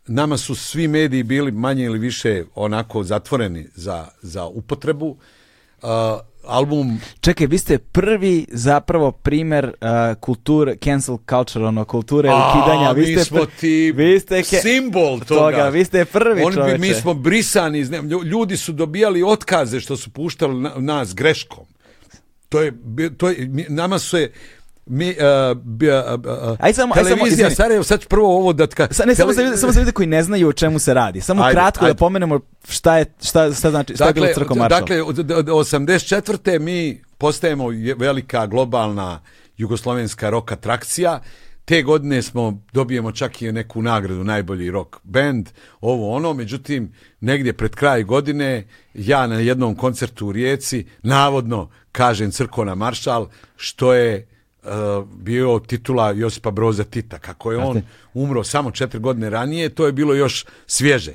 nama su svi mediji bili manje ili više onako zatvoreni za, za upotrebu. Album Čekaj, vi ste prvi zapravo primer uh, kulture, cancel culture, ono, kulture ukidanja. A, Vi mi ste smo ti vi ste ke- simbol toga. Vi ste prvi On bi, mi smo brisani, lju- ljudi su dobijali otkaze što su puštali na- nas greškom. To je, to je nama su je mi, uh, bi, uh, uh, Aj samo- aj samo, televizija izvini. Sarajevo, sad ću prvo ovo da... Ka, Sa, ne, samo za, ljude, samo za ljude koji ne znaju o čemu se radi. Samo Ajde, kratko ajde. da pomenemo šta je, šta, šta znači, šta je bilo Crko Maršal. dakle, od, od, od 84. mi postajemo je- velika globalna jugoslovenska rock atrakcija. Te godine smo, dobijemo čak i neku nagradu, najbolji rock band, ovo ono, međutim, negdje pred kraj godine, ja na jednom koncertu u Rijeci, navodno, kažem Crkona Maršal, što je uh, bio titula Josipa Broza Tita. Kako je on umro samo četiri godine ranije, to je bilo još svježe.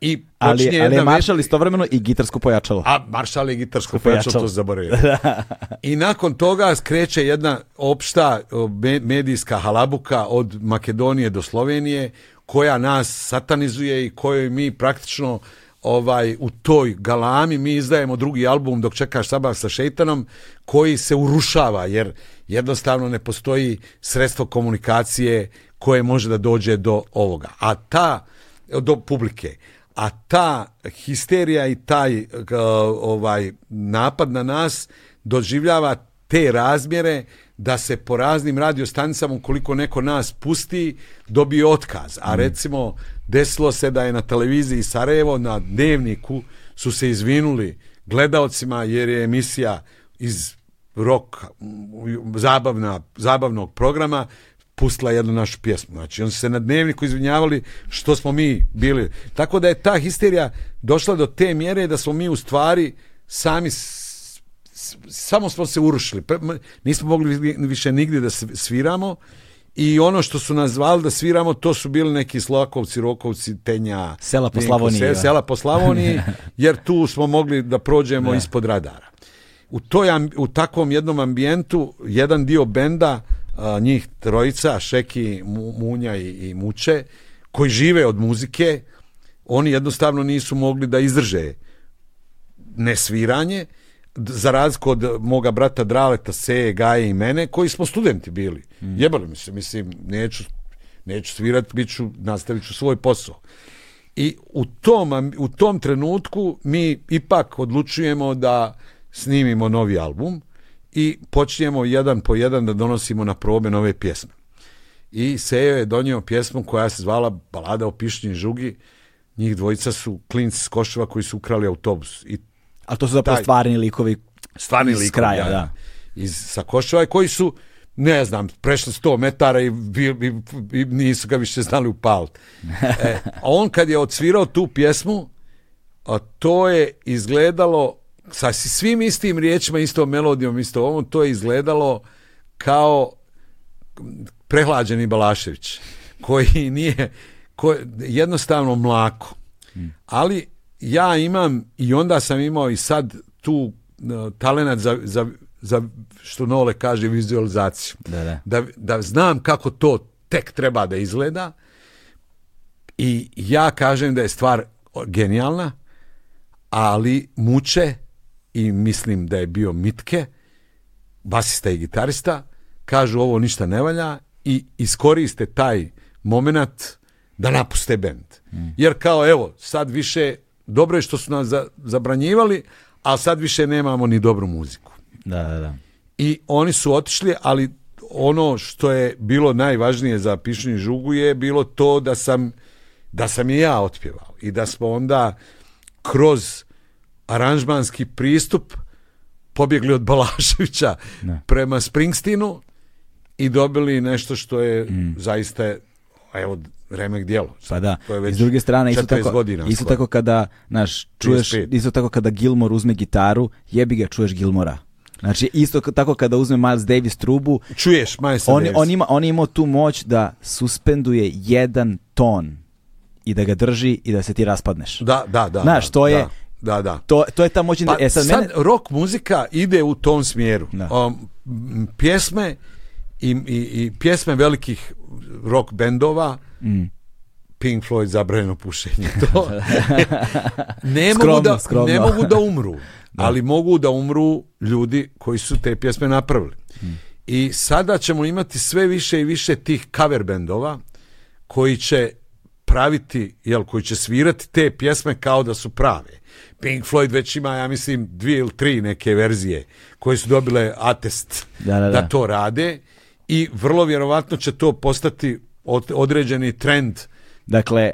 I ali, počinje ali je jedna Maršal istovremeno i gitarsko pojačalo. a Maršal je gitarsko pojačalo. to zaboravio. (laughs) I nakon toga skreće jedna opšta medijska halabuka od Makedonije do Slovenije koja nas satanizuje i kojoj mi praktično ovaj u toj galami mi izdajemo drugi album dok čekaš sabah sa šeitanom koji se urušava jer jednostavno ne postoji sredstvo komunikacije koje može da dođe do ovoga. A ta do publike. A ta histerija i taj uh, ovaj napad na nas doživljava te razmjere da se po raznim radiostanicama ukoliko neko nas pusti dobije otkaz. A recimo desilo se da je na televiziji Sarajevo na dnevniku su se izvinuli gledaocima jer je emisija iz rock m, zabavna, zabavnog programa pustila jednu našu pjesmu. Znači, oni su se na dnevniku izvinjavali što smo mi bili. Tako da je ta histerija došla do te mjere da smo mi u stvari sami samo smo se urušili. Nismo mogli vi- više nigdje da sv- sviramo i ono što su nas zvali da sviramo, to su bili neki Slovakovci, Rokovci, Tenja, Sela po Slavoniji, sela po Slavoniji, (laughs) jer tu smo mogli da prođemo ispod radara. U, toj, u takvom jednom ambijentu, jedan dio benda, a, njih trojica, Šeki, Mu- Munja i, i Muče, koji žive od muzike, oni jednostavno nisu mogli da izdrže nesviranje, za razliku od moga brata Draleta, Seje, Gaje i mene, koji smo studenti bili. Jebali mi se, mislim, neću, neću svirat, bit ću, nastavit ću svoj posao. I u tom, u tom trenutku mi ipak odlučujemo da snimimo novi album i počinjemo jedan po jedan da donosimo na probe nove pjesme. I Sejo je donio pjesmu koja se zvala Balada o pišnji žugi. Njih dvojica su klinci s Koševa koji su ukrali autobus. I A to su zapravo Taj- stvarni likovi stvarni iz likovi, kraja, da. Iz, sa Koševa koji su ne znam, prešli 100 metara i, i- i nisu ga više znali upaliti. (laughs) E, a on kad je odsvirao tu pjesmu, a to je izgledalo sa svim istim riječima, istom melodijom, isto ovom, to je izgledalo kao prehlađeni Balašević, koji nije, koji, jednostavno mlako. Ali ja imam, i onda sam imao i sad tu uh, talenat za, za, za, što Nole kaže, vizualizaciju. Da, da. Da, da znam kako to tek treba da izgleda i ja kažem da je stvar genijalna, ali muče i mislim da je bio Mitke, basista i gitarista, kažu ovo ništa ne valja i iskoriste taj moment da napuste bend. Jer kao evo, sad više, dobro je što su nas za- zabranjivali, a sad više nemamo ni dobru muziku. Da, da, da. I oni su otišli, ali ono što je bilo najvažnije za Pišnju žugu je bilo to da sam da sam i ja otpjevao i da smo onda kroz aranžmanski pristup pobjegli od Balaševića prema Springsteenu i dobili nešto što je zaista evo remek djelo. Pa da. To je već s druge strane isto 40 tako, isto tako kada, znaš, čuješ 35. isto tako kada Gilmore uzme gitaru, jebi ga čuješ Gilmora. Znači isto tako kada uzme Miles Davis trubu, Čuješ Miles on, Davis. on, ima, on imao tu moć da suspenduje jedan ton i da ga drži i da se ti raspadneš. Da, da, da. Znaš, to je- Da, da. da. To, to je ta moć... Pa e sad, sad, mene, rock muzika ide u tom smjeru. Da. Um, pjesme i, i, i pjesme velikih rock bendova Mm. Pink Floyd zabranjeno pušenje to (laughs) ne, Skromno, mogu da, skromno. ne mogu da umru (laughs) ali mogu da umru ljudi koji su te pjesme napravili i sada ćemo imati sve više i više tih cover bendova koji će praviti, jel, koji će svirati te pjesme kao da su prave. Pink Floyd već ima, ja mislim, dvije ili tri neke verzije koje su dobile atest Da, da, da. to rade i vrlo vjerovatno će to postati od- određeni trend Dakle,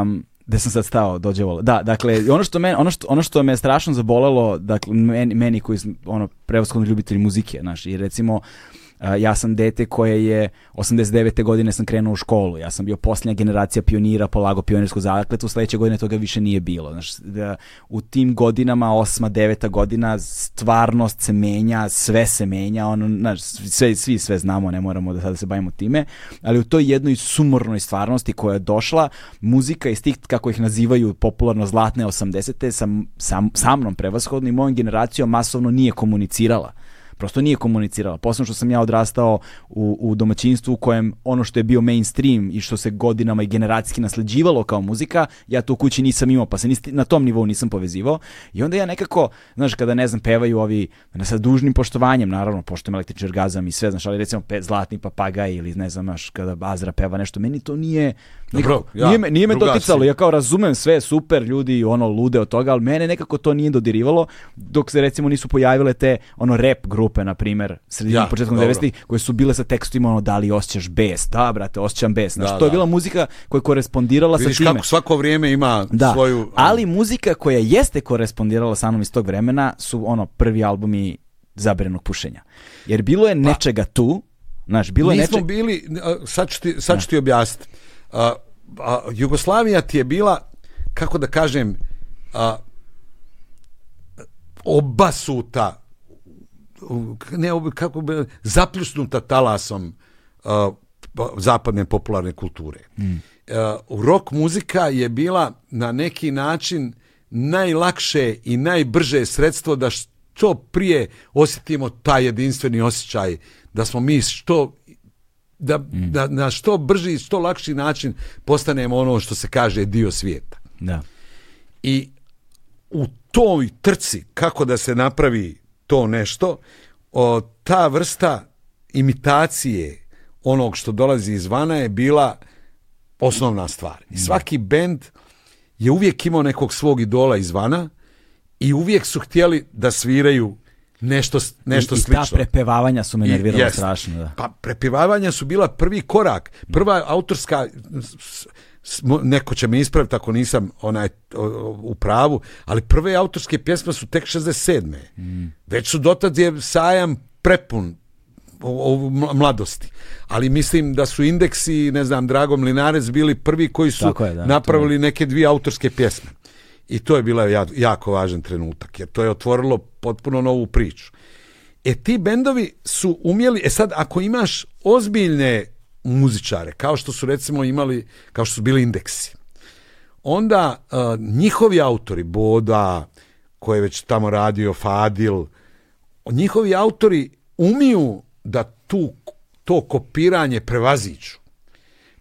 um, gde sam sad stao, dođe. Da, dakle, ono što, me, ono, što, ono što me strašno zabolelo, dakle, meni, meni koji sam, ono, prevaskodno ljubitelj muzike, znaš, i recimo, ja sam dete koje je 89. godine sam krenuo u školu, ja sam bio posljednja generacija pionira, polago pionirsku zakletu, sledeće godine toga više nije bilo. Znaš, da, u tim godinama, osma, deveta godina, stvarnost se menja, sve se menja, ono, znaš, sve, svi sve znamo, ne moramo da sada se bavimo time, ali u toj jednoj sumornoj stvarnosti koja je došla, muzika iz tih, kako ih nazivaju popularno zlatne 80. sa, sa, sa mnom prevashodno i mojom generacijom masovno nije komunicirala prosto nije komunicirala. Posebno što sam ja odrastao u, u domaćinstvu u kojem ono što je bio mainstream i što se godinama i generacijski nasleđivalo kao muzika, ja to u kući nisam imao, pa se nis- na tom nivou nisam povezivao. I onda ja nekako, znaš, kada ne znam, pevaju ovi, sa dužnim poštovanjem, naravno, poštujem električni orgazam i sve, znaš, ali recimo pe, Zlatni papagaj ili ne znam, znaš, kada Azra peva nešto, meni to nije, Dobro, ja, nije, me, nije me doticalo, ja kao razumem sve, super, ljudi ono lude od toga, ali mene nekako to nije dodirivalo, dok se recimo nisu pojavile te ono rap grupe, na primer, sredinom Ja, početkom dobro. 90-ih, koje su bile sa tekstima ono da li osjećaš bes, da brate, osjećam bes, znači Da, to je da. bila muzika koja je korespondirala Vidiš sa time. kako svako vrijeme ima Da, svoju... ali muzika koja jeste korespondirala sa mnom iz tog vremena su ono prvi albumi zabranog pušenja. Jer bilo je nečega tu, znaš, bilo je Nismo bili, sad ću ti, sad ću ti objasniti. A, a, Jugoslavija ti je bila, kako da kažem, a, obasuta, ne, kako bi, zapljusnuta talasom a, pa- zapadne popularne kulture. A, rock muzika je bila na neki način najlakše i najbrže sredstvo da što prije osjetimo taj jedinstveni osjećaj, da smo mi što da, da na što brži i što lakši način postanemo ono što se kaže dio svijeta. Da. I u toj trci kako da se napravi to nešto, o, ta vrsta imitacije onog što dolazi izvana je bila osnovna stvar. I svaki bend je uvijek imao nekog svog idola izvana i uvijek su htjeli da sviraju nešto, nešto I, slično. I ta prepevavanja su me nervirala jest. strašno. Da. Pa prepjevavanja su bila prvi korak. Prva autorska neko će me ispraviti ako nisam onaj u pravu, ali prve autorske pjesme su tek 67. Već su dotad je sajam prepun o, o mla- mladosti. Ali mislim da su indeksi, ne znam, Drago Mlinarec bili prvi koji su je, da, napravili neke dvije autorske pjesme. I to je bila ja- jako važan trenutak, jer to je otvorilo potpuno novu priču. E ti bendovi su umjeli, e sad ako imaš ozbiljne muzičare, kao što su recimo imali, kao što su bili indeksi, onda uh, njihovi autori, Boda, koji je već tamo radio, Fadil, njihovi autori umiju da tu, to kopiranje prevaziću.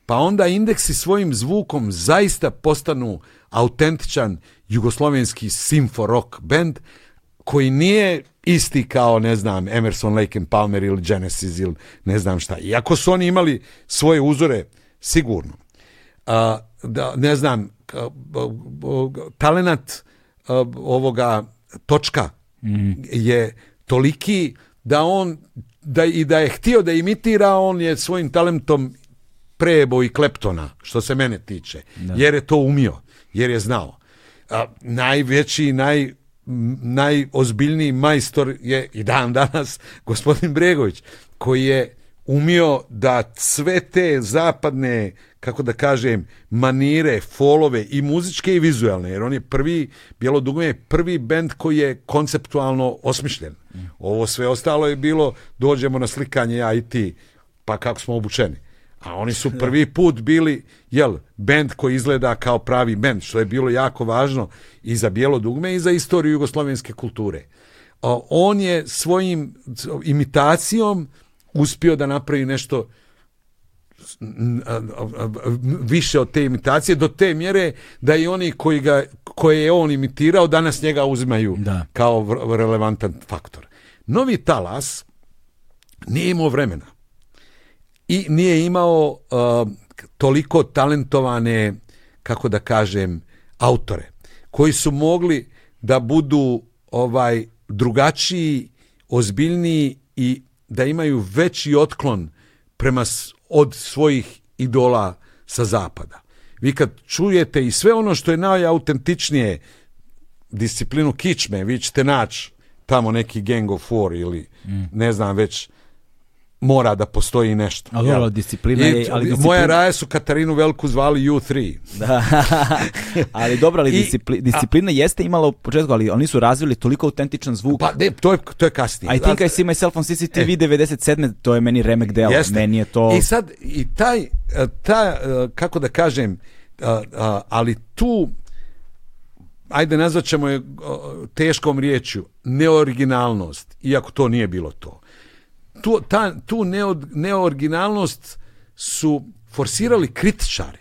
Pa onda indeksi svojim zvukom zaista postanu autentičan jugoslovenski simfo rock band koji nije isti kao, ne znam, Emerson, Lake and Palmer ili Genesis ili ne znam šta. Iako su oni imali svoje uzore, sigurno. A, da, ne znam, talenat ovoga točka je toliki da on da i da je htio da imitira on je svojim talentom prebo i kleptona što se mene tiče jer je to umio jer je znao. A, najveći naj najozbiljniji majstor je i dan danas gospodin Bregović koji je umio da sve te zapadne kako da kažem manire, folove i muzičke i vizualne jer on je prvi Bijelo dugme je prvi bend koji je konceptualno osmišljen. Ovo sve ostalo je bilo dođemo na slikanje ja i ti pa kako smo obučeni a oni su prvi put bili, jel, bend koji izgleda kao pravi bend, što je bilo jako važno i za bijelo dugme i za istoriju jugoslovenske kulture. On je svojim imitacijom uspio da napravi nešto više od te imitacije do te mjere da i oni koji ga, koje je on imitirao danas njega uzimaju Da. kao relevantan faktor. Novi talas nije imao vremena i nije imao uh, toliko talentovane, kako da kažem, autore koji su mogli da budu ovaj drugačiji, ozbiljniji i da imaju veći otklon prema od svojih idola sa zapada. Vi kad čujete i sve ono što je najautentičnije disciplinu kičme, vi ćete naći tamo neki Gang of Four ili ne znam već mora da postoji nešto. Ali dobro, disciplina je- ali Moja disciplina- raje su Katarinu Veliku zvali U3. Da. (laughs) ali dobro, ali I- discipli- disciplina jeste imala u početku, ali oni su razvili toliko autentičan zvuk. Pa ne, to je, to je kasnije. I think I see myself on CCTV E. 97. To je meni remek delo. Meni je to... I sad, i taj, e, ta, e, kako da kažem, a, a, ali tu, ajde nazvat ćemo je teškom riječju, neoriginalnost, iako to nije bilo to. Tu, ta, tu neod, neoriginalnost su forsirali kritičari,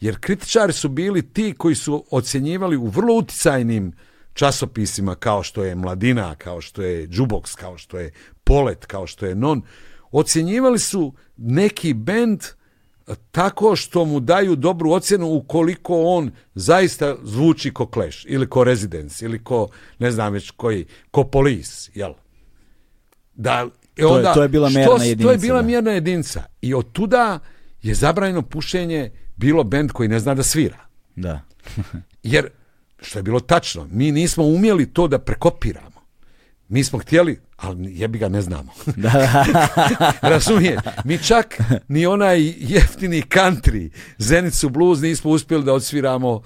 jer kritičari su bili ti koji su ocjenjivali u vrlo uticajnim časopisima kao što je Mladina, kao što je Jukebox, kao što je Polet, kao što je Non, ocjenjivali su neki bend e, tako što mu daju dobru ocjenu ukoliko on zaista zvuči ko Clash ili ko Residence ili ko ne znam već koji, ko Police, jel? Da, je- onda, to je bila što mjerna s- To je jedinica, bila da. mjerna jedinica. I od tuda je zabranjeno pušenje bilo bend koji ne zna da svira. Da. (laughs) Jer, što je bilo tačno, mi nismo umjeli to da prekopiramo. Mi smo htjeli, ali jebi ga ne znamo. (laughs) (laughs) Razumije? Mi čak ni onaj jeftini country, Zenicu blues nismo uspjeli da odsviramo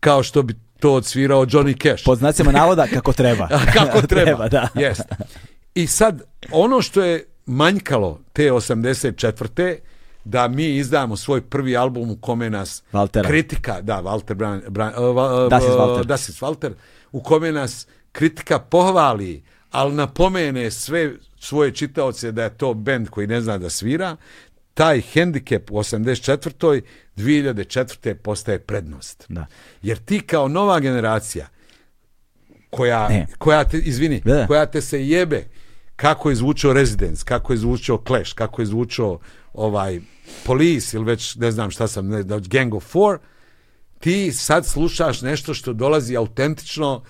kao što bi to odsvirao Johnny Cash. Pod znacima navoda kako treba. Kako treba. da. Jest. I sad, ono što je manjkalo te 84. da mi izdamo svoj prvi album u kome nas Valtera. kritika, da, Walter Bran, Bran, uh, Das ist Walter. Das ist Walter, u kome nas kritika pohvali, ali napomene sve svoje čitaoce da je to bend koji ne zna da svira, taj hendikep u 84. 2004. postaje prednost. Da. Jer ti kao nova generacija koja, Ne. koja te, izvini, da. koja te se jebe kako je zvučao Residence, kako je zvučao Clash, kako je zvučao ovaj Police ili već ne znam šta sam, ne, Gang of Four, ti sad slušaš nešto što dolazi autentično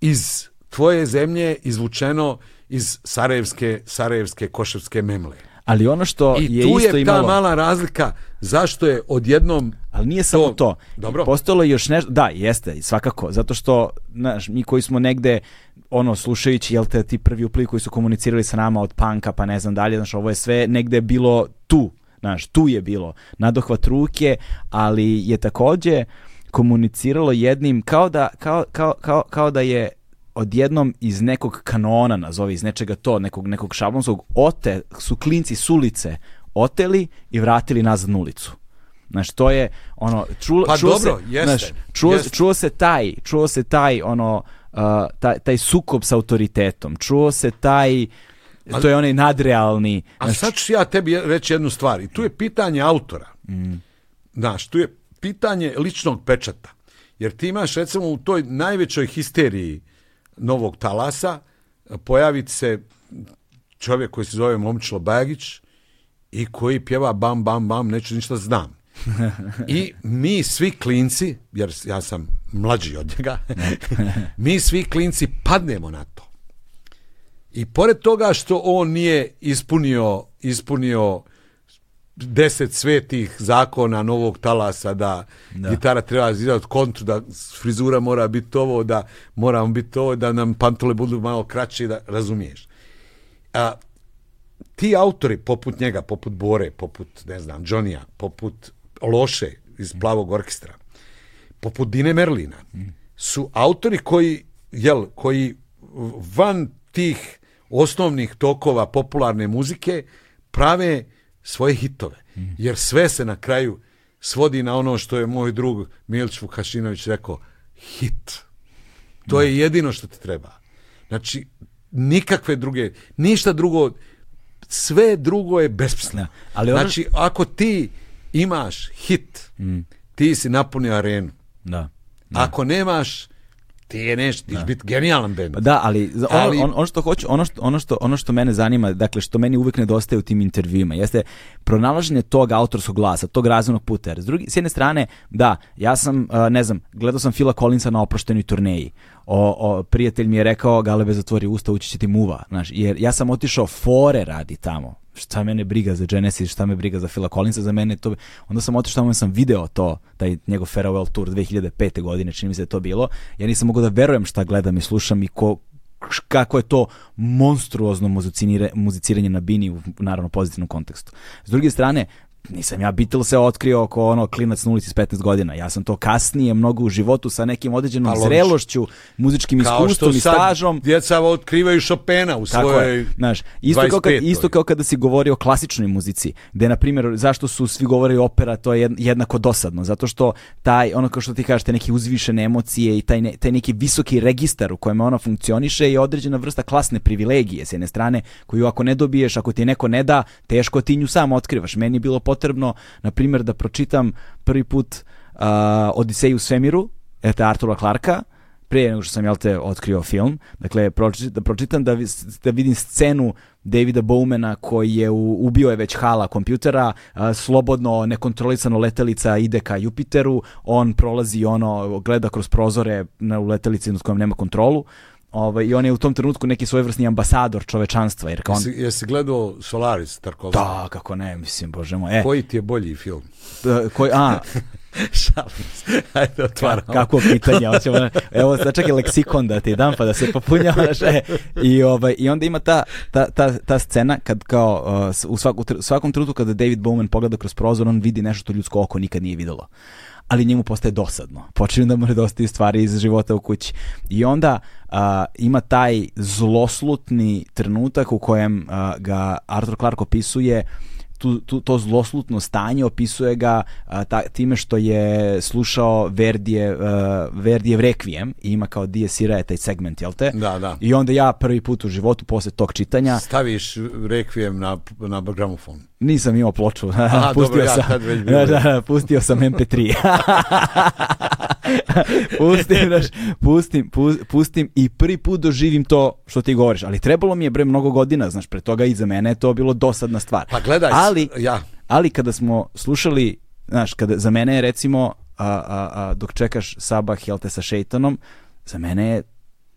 iz tvoje zemlje, izvučeno iz Sarajevske, Sarajevske koševske memle. Ali ono što I je tu isto je imalo... ta mala razlika zašto je odjednom Ali nije samo To- to. Dobro. Postojalo je još nešto, da, jeste, svakako, zato što, znaš, mi koji smo negde, ono, slušajući, jel te, ti prvi uplivi koji su komunicirali sa nama od panka, pa ne znam dalje, znaš, ovo je sve negde bilo tu, znaš, tu je bilo, nadohvat ruke, ali je takođe komuniciralo jednim, kao da, kao, kao, kao, kao da je odjednom iz nekog kanona, nazovi, iz nečega to, nekog, nekog šablonskog, ote, su klinci s ulice oteli i vratili nazad na ulicu. Znaš, to je ono, čulo, Pa čuo dobro, se, jeste, znaš, čuo, jeste. čuo se taj, čuo se taj, ono, uh, taj, taj sukob sa autoritetom, čuo se taj, to je onaj nadrealni, A znaš, sad ću ja tebi reći jednu stvar. I tu je pitanje autora. Znaš, tu je pitanje ličnog pečata. Jer ti imaš recimo u toj najvećoj histeriji novog talasa pojaviti se čovjek koji se zove Momčilo Bagić i koji pjeva bam, bam, bam, neću ništa znam. I mi svi klinci, jer ja sam mlađi od njega, (laughs) mi svi klinci padnemo na to. I pored toga što on nije ispunio, ispunio deset svetih zakona novog talasa da, gitara treba izgledati kontru, da frizura mora biti ovo, da moramo biti ovo, da nam pantole budu malo kraće, da razumiješ. A, ti autori poput njega, poput Bore, poput, ne znam, Johnnyja, poput Loše iz Plavog orkestra, poput Dine Merlina, su autori koji, jel, koji van tih osnovnih tokova popularne muzike prave svoje hitove. Jer sve se na kraju svodi na ono što je moj drug Milč Vukašinović rekao, hit. To je jedino što ti treba. Znači, nikakve druge, ništa drugo, sve drugo je besmisleno. Ali ono- Znači, ako ti imaš hit, ti si napunio arenu. da. Ako nemaš, ti je nešto, ti biti genijalan bend. Pa da, ali, ono, Ali- on- ono što hoću, ono što, ono, što, ono što mene zanima, dakle što meni uvijek nedostaje u tim intervjuima, jeste pronalaženje tog autorskog glasa, tog razvojnog puta. Jer s, drugi, s jedne strane, da, ja sam, uh, ne znam, gledao sam Phila Collinsa na oproštenoj turneji. O, o, prijatelj mi je rekao, Galebe zatvori usta, ući će ti muva. Znaš, jer ja sam otišao fore radi tamo. Šta mene briga za Genesis, šta me briga za Phila Collinsa, za mene to... Onda sam otišao tamo sam video to, taj njegov Farewell Tour 2005. godine, čini mi se da to bilo. Ja nisam mogao da verujem šta gledam i slušam i ko, kako je to monstruozno muziciranje na bini u naravno pozitivnom kontekstu. S druge strane, nisam ja Beatlese otkrio oko ono klinac na ulici s 15 godina. Ja sam to kasnije mnogo u životu sa nekim određenom Pa, zrelošću, muzičkim Kao iskustvom što i sad stažom. djeca otkrivaju Chopina u Tako svojoj je, znaš, isto kao, kad, 25-oj. isto kao kada si govorio o klasičnoj muzici, gde, na primjer, zašto su svi govorili opera, to je jed- jednako dosadno, zato što taj, ono kao što ti kažeš, te neke uzvišene emocije i taj, ne- taj neki visoki registar u kojem ona funkcioniše je određena vrsta klasne privilegije s jedne strane, koju ako ne dobiješ, ako ti neko ne da, teško ti nju sam otkrivaš. Meni je bilo potrebno, na primjer, da pročitam prvi put uh, Odiseju u svemiru,ete Artura Clarka, prije nego što sam jel te otkrio film. Dakle, da pročitam da, da vidim scenu Davida Bowmana koji je u, ubio je već hala kompjutera, a, slobodno, nekontrolisano letelica ide ka Jupiteru, on prolazi ono, gleda kroz prozore na u letelici nad kojom nema kontrolu. Ovaj, I on je u tom trenutku neki svojevrsni ambasador čovečanstva, jer kao on... Jesi, jesi gledao Solaris Tarkovski? Da, kako ne, mislim, bože moj. E, Koji ti je bolji film? t- koji, a, (laughs) Šalim se. (laughs) Ajde, otvaramo. Kako pitanje, hoćemo, evo sad čekaj leksikon da ti dam pa da se popunjavaš. E, i, ovaj, I onda ima ta, ta, ta, ta scena kad kao uh, u svaku, svakom trenutku kada David Bowman pogleda kroz prozor, on vidi nešto što ljudsko oko nikad nije videlo. Ali njemu postaje dosadno. Počinju da mu nedostaju stvari iz života u kući. I onda a, ima taj zloslutni trenutak u kojem a, ga Arthur Clarke opisuje tu, tu, to zloslutno stanje, opisuje ga a, ta, time što je slušao Verdije, a, Verdijev Requiem i ima kao Dies Irae taj segment, jel te? Da, da. I onda ja prvi put u životu posle tog čitanja Staviš rekvijem na, na gramofon. nisam imao ploču. (laughs) Aha, pustio dobro, ja sam, tad već bio. da, (laughs) da, da, pustio sam MP3. (laughs) pustim, znaš, pustim, pu- pustim i prvi put doživim to što ti govoriš. Ali trebalo mi je bre mnogo godina, znaš, pre toga i za mene je to bilo dosadna stvar. Pa gledaj, ali, ja, ali kada smo slušali, znaš, kada, za mene je recimo, a, a, a, dok čekaš Sabah, jel te, sa Šeitanom, za mene je,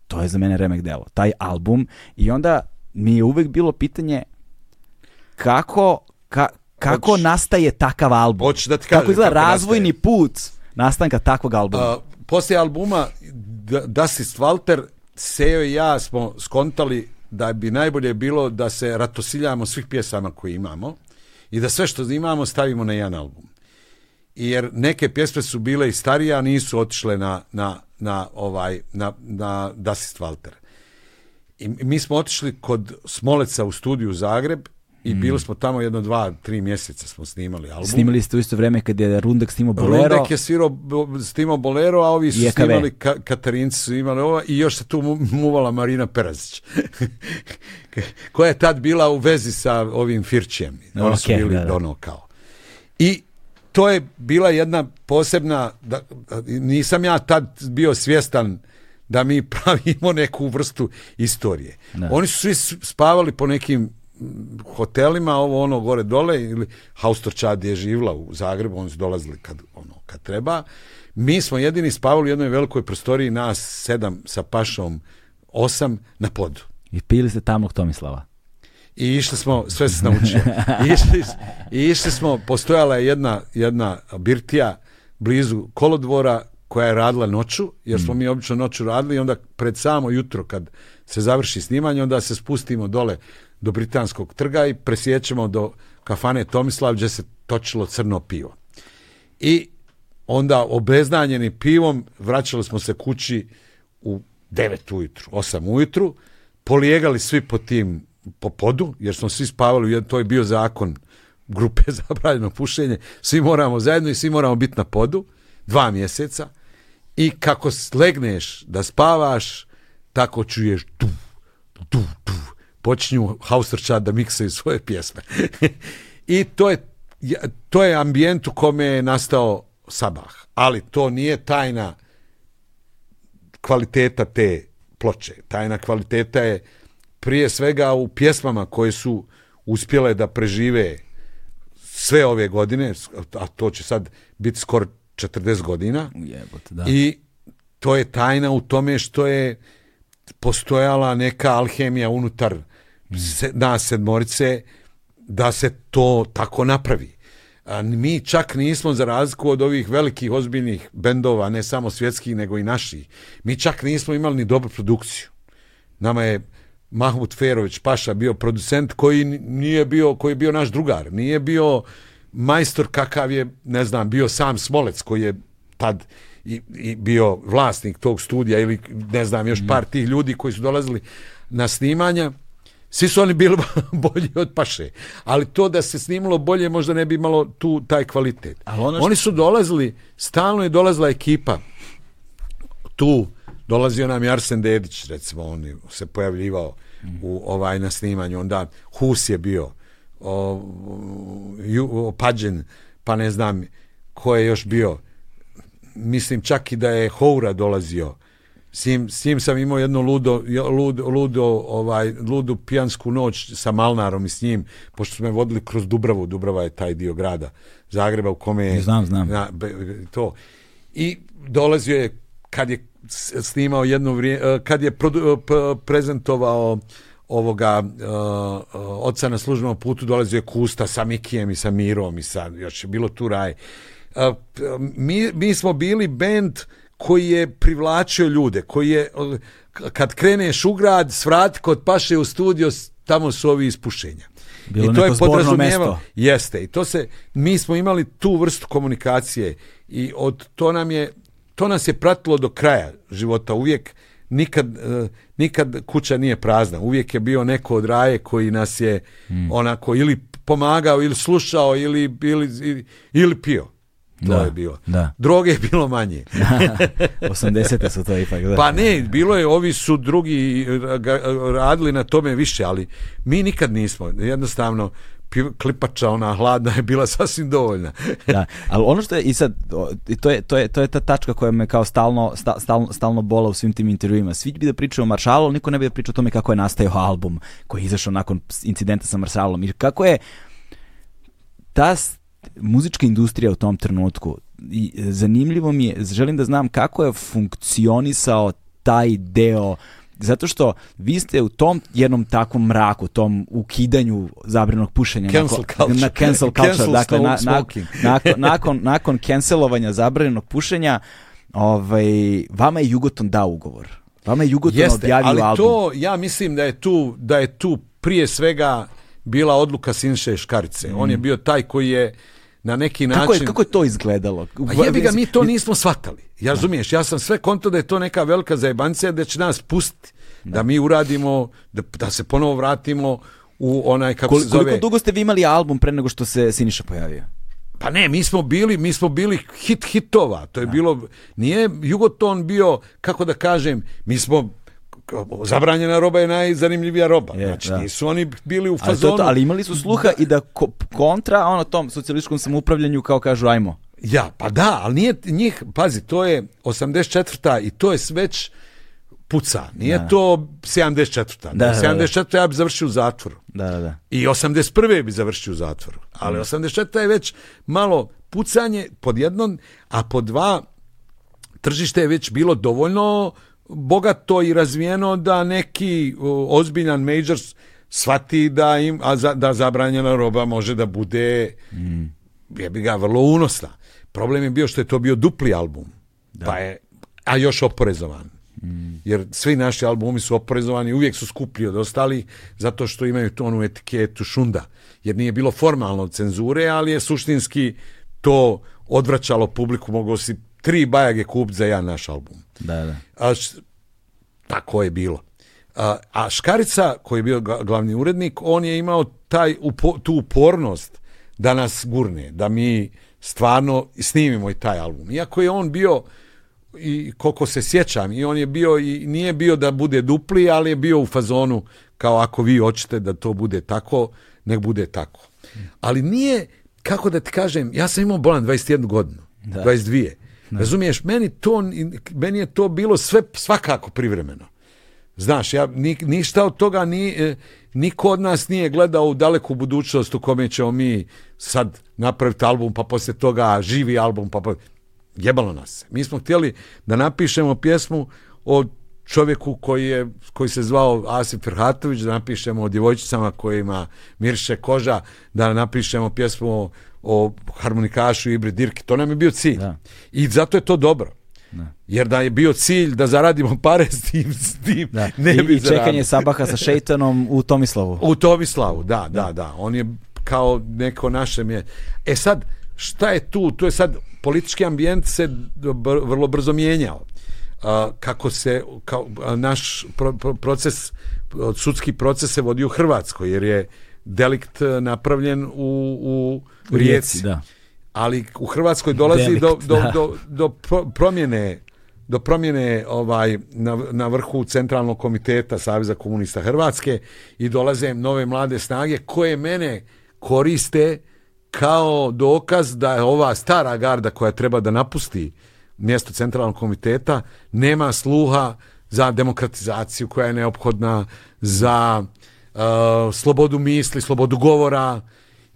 to je za mene remek delo, taj album i onda mi je uvek bilo pitanje kako, ka, kako nastaje takav album? Hoćeš da ti kako kažem izgleda kako razvojni put nastanka takvog albuma? A, poslije albuma D- Dasist Walter, Sejo i ja smo skontali da bi najbolje bilo da se ratosiljamo svih pjesama koje imamo i da sve što imamo stavimo na jedan album. Jer neke pjesme su bile i starije, a nisu otišle na, na, na, ovaj, na, na Dasist Walter. I mi smo otišli kod Smoleca u studiju Zagreb i bili smo tamo jedno dva, tri mjeseca smo snimali album. Snimali ste u isto vreme kad je Rundek snimao Bolero. Rundek je svirao, snimao Bolero, a ovi su I EKV. snimali, ka, Katarinci su imali ova i još se tu mu- muvala Marina Perazić. (laughs) koja je tad bila u vezi sa ovim Firčijem. Oni su Ok, bili da, da. ono kao. I to je bila jedna posebna, da, nisam ja tad bio svjestan da mi (laughs) pravimo neku vrstu istorije. Da. Oni su svi spavali po nekim mm, hotelima, ovo ono gore dole, ili Haustorčad je živla u Zagrebu, oni su dolazili kad, ono, kad treba. Mi smo jedini spavali u jednoj velikoj prostoriji, nas sedam sa pašom, osam na podu. I pili ste tamnog Tomislava. I išli smo, sve se naučio. I (laughs) išli, I išli smo, postojala je jedna, jedna birtija blizu kolodvora koja je radila noću, jer smo mi obično noću radili i onda pred samo jutro kad se završi snimanje, onda se spustimo dole do Britanskog trga i presjećemo do kafane Tomislav gdje se točilo crno pivo. I onda obeznanjeni pivom vraćali smo se kući u 9 ujutru, 8 ujutru, polijegali svi po tim po podu, jer smo svi spavali, to je bio zakon grupe (laughs) zabranjeno pušenje, svi moramo zajedno i svi moramo biti na podu, dva mjeseca, i kako legneš da spavaš, tako čuješ tu, tu, tu, počinju Hauserčad da miksaju svoje pjesme. (laughs) I to je, to je ambijent u kome je nastao Sabah, ali to nije tajna kvaliteta te ploče. Tajna kvaliteta je prije svega u pjesmama koje su uspjele da prežive sve ove godine, a to će sad biti skoro 40 godina. Jebote, da. I to je tajna u tome što je postojala neka alhemija unutar nas sedmorice da se to tako napravi. Mi čak nismo za razliku od ovih velikih ozbiljnih bendova, ne samo svjetskih nego i naših, mi čak nismo imali ni dobru produkciju. Nama je Mahmut Ferović Paša bio producent koji nije bio, koji je bio naš drugar, nije bio majstor kakav je, ne znam, bio sam Smolec koji je tad i, i bio vlasnik tog studija ili ne znam, još par tih ljudi koji su dolazili na snimanja. Svi su oni bili (laughs) bolji od Paše, ali to da se snimalo bolje možda ne bi imalo tu taj kvalitet. Ali ono što- Oni su dolazili, stalno je dolazila ekipa tu dolazio nam i Arsen Dedić, recimo, on je se pojavljivao u ovaj na snimanju, onda Hus je bio, o, ju, o, Pađen, pa ne znam ko je još bio, mislim čak i da je Houra dolazio, s njim, s njim sam imao jednu ludo, ludo, ludo, ovaj, ludu pijansku noć sa Malnarom i s njim, pošto smo me vodili kroz Dubravu, Dubrava je taj dio grada Zagreba u kome je Znam, znam. na, to. I dolazio je kad je snimao jedno vrijeme, kad je produ- p- prezentovao ovoga uh, oca na službenom putu dolazio je Kusta sa Mikijem i sa Mirom i sa, još je bilo tu raj. Mi, mi smo bili bend koji je privlačio ljude, koji je, kad kreneš u grad, svrat kod paše u studio, tamo su ovi ispušenja. Bilo I to je podrazumijevalo. Jeste, i to se, mi smo imali tu vrstu komunikacije i od to nam je, to nas je pratilo do kraja života, uvijek nikad, eh, nikad kuća nije prazna, uvijek je bio neko od raje koji nas je onako ili pomagao ili slušao ili, ili, ili pio. To Da, je bilo. da. Droge je bilo manje. (laughs) 80. su to ipak, da. Pa ne, bilo je, ovi su drugi eh, ga- radili na tome više, ali mi nikad nismo. Jednostavno, klipača ona hladna je bila (laughs) sasvim dovoljna. da, ali ono što je i sad to je to je to je ta tačka koja me kao stalno sta- stalno stalno bola u svim tim intervjuima. Svi bi da pričaju o Marshallu, ali niko ne bi da priča o tome kako je nastajao album koji je izašao nakon incidenta sa Marshallom i kako je ta muzička industrija u tom trenutku i e, zanimljivo mi je, želim da znam kako je funkcionisao taj deo zato što vi ste u tom jednom takvom mraku, tom ukidanju zabranog pušenja Cancel nakon, na cancel culture, Cancel dakle na, (laughs) nakon, nakon, nakon cancelovanja zabranjenog pušenja ovaj, vama je Jugoton dao ugovor. Vama je Jugoton Jeste, objavio ali album. to, ja mislim da je tu, da je tu prije svega bila odluka Sinše Škarice. On je bio taj koji je na neki način... Kako, je, kako je to izgledalo? Pa jebi ga, mi to nismo shvatali. Ja razumiješ, ja sam sve konto da je to neka velika zajebancija da će nas pustiti. Da mi uradimo, da, da se ponovo vratimo u onaj, kako Kol- se zove... Koliko dugo ste vi imali album pre nego što se Siniša pojavio? Pa ne, mi smo bili, mi smo bili hit hitova. To je bilo, nije Jugoton bio, kako da kažem, mi smo zabranjena roba je najzanimljivija roba. Je, znači, da. nisu oni bili u Ali, to, fazonu. ali imali su sluha i da ko- kontra ono tom socijalističkom samoupravljanju kao kažu ajmo. Ja, pa da, ali nije njih, pazi, to je 84. i to je već puca. Nije Da. to 74. Da, da, da. 74. ja bi završio u zatvoru. Da, da. I 81. bi završio u zatvoru. Ali 84. je već malo pucanje pod jednom, a pod dva tržište je već bilo dovoljno bogato i razvijeno da neki ozbiljan major shvati da im a za, da zabranjena roba može da bude Mm. jebi ga vrlo unosna. Problem je bio što je to bio dupli album. Pa je, a još oporezovan. Mm. Jer svi naši albumi su oporezovani, uvijek su skuplji od ostalih, zato što imaju tu onu etiketu šunda. Jer nije bilo formalno cenzure, ali je suštinski to odvraćalo publiku, mogao si tri bajage kupiti za jedan naš album. da, da. A tako je bilo. A, a Škarica, koji je bio glavni urednik, on je imao taj upo- tu upornost da nas gurne, da mi stvarno snimimo i taj album. Iako je on bio i koliko se sjećam i on je bio i nije bio da bude dupli, ali je bio u fazonu kao ako vi hoćete da to bude tako, nek bude tako. Ali nije, kako da ti kažem, ja sam imao bolan 21 godinu, Da. 22. Razumiješ, meni to meni je to bilo sve svakako privremeno. Znaš, ja ni, ništa od toga ni, e, niko od nas nije gledao u daleku budućnost u kome ćemo mi sad napraviti album, pa poslije toga živi album, pa, pa jebalo nas. Mi smo htjeli da napišemo pjesmu o čovjeku koji, je, koji se zvao Asif Ferhatović, da napišemo o djevojčicama kojima mirše koža, da napišemo pjesmu o, o harmonikašu Ibri Dirki. To nam je bio cilj. Da. I zato je to dobro. Jer da je bio cilj da zaradimo pare s tim, s tim Da. ne I, bi I čekanje zaradili. Sabaha sa Šeitanom u Tomislavu. U Tomislavu, da, da, da. On je kao neko naše mje. E sad, šta je tu? Tu je sad politički ambijent se br- vrlo brzo mijenjao. A, kako se kao, naš pro- pro- proces sudski proces se vodi u Hrvatskoj jer je delikt e, napravljen u, u Rijeci. da. Ali u Hrvatskoj dolazi Delikt, do, do, da. do, do pro- promjene do promjene ovaj na, na vrhu centralnog komiteta Saveza komunista Hrvatske i dolaze nove mlade snage koje mene koriste kao dokaz da je ova stara garda koja treba da napusti mjesto centralnog komiteta nema sluha za demokratizaciju koja je neophodna za slobodu misli, slobodu govora,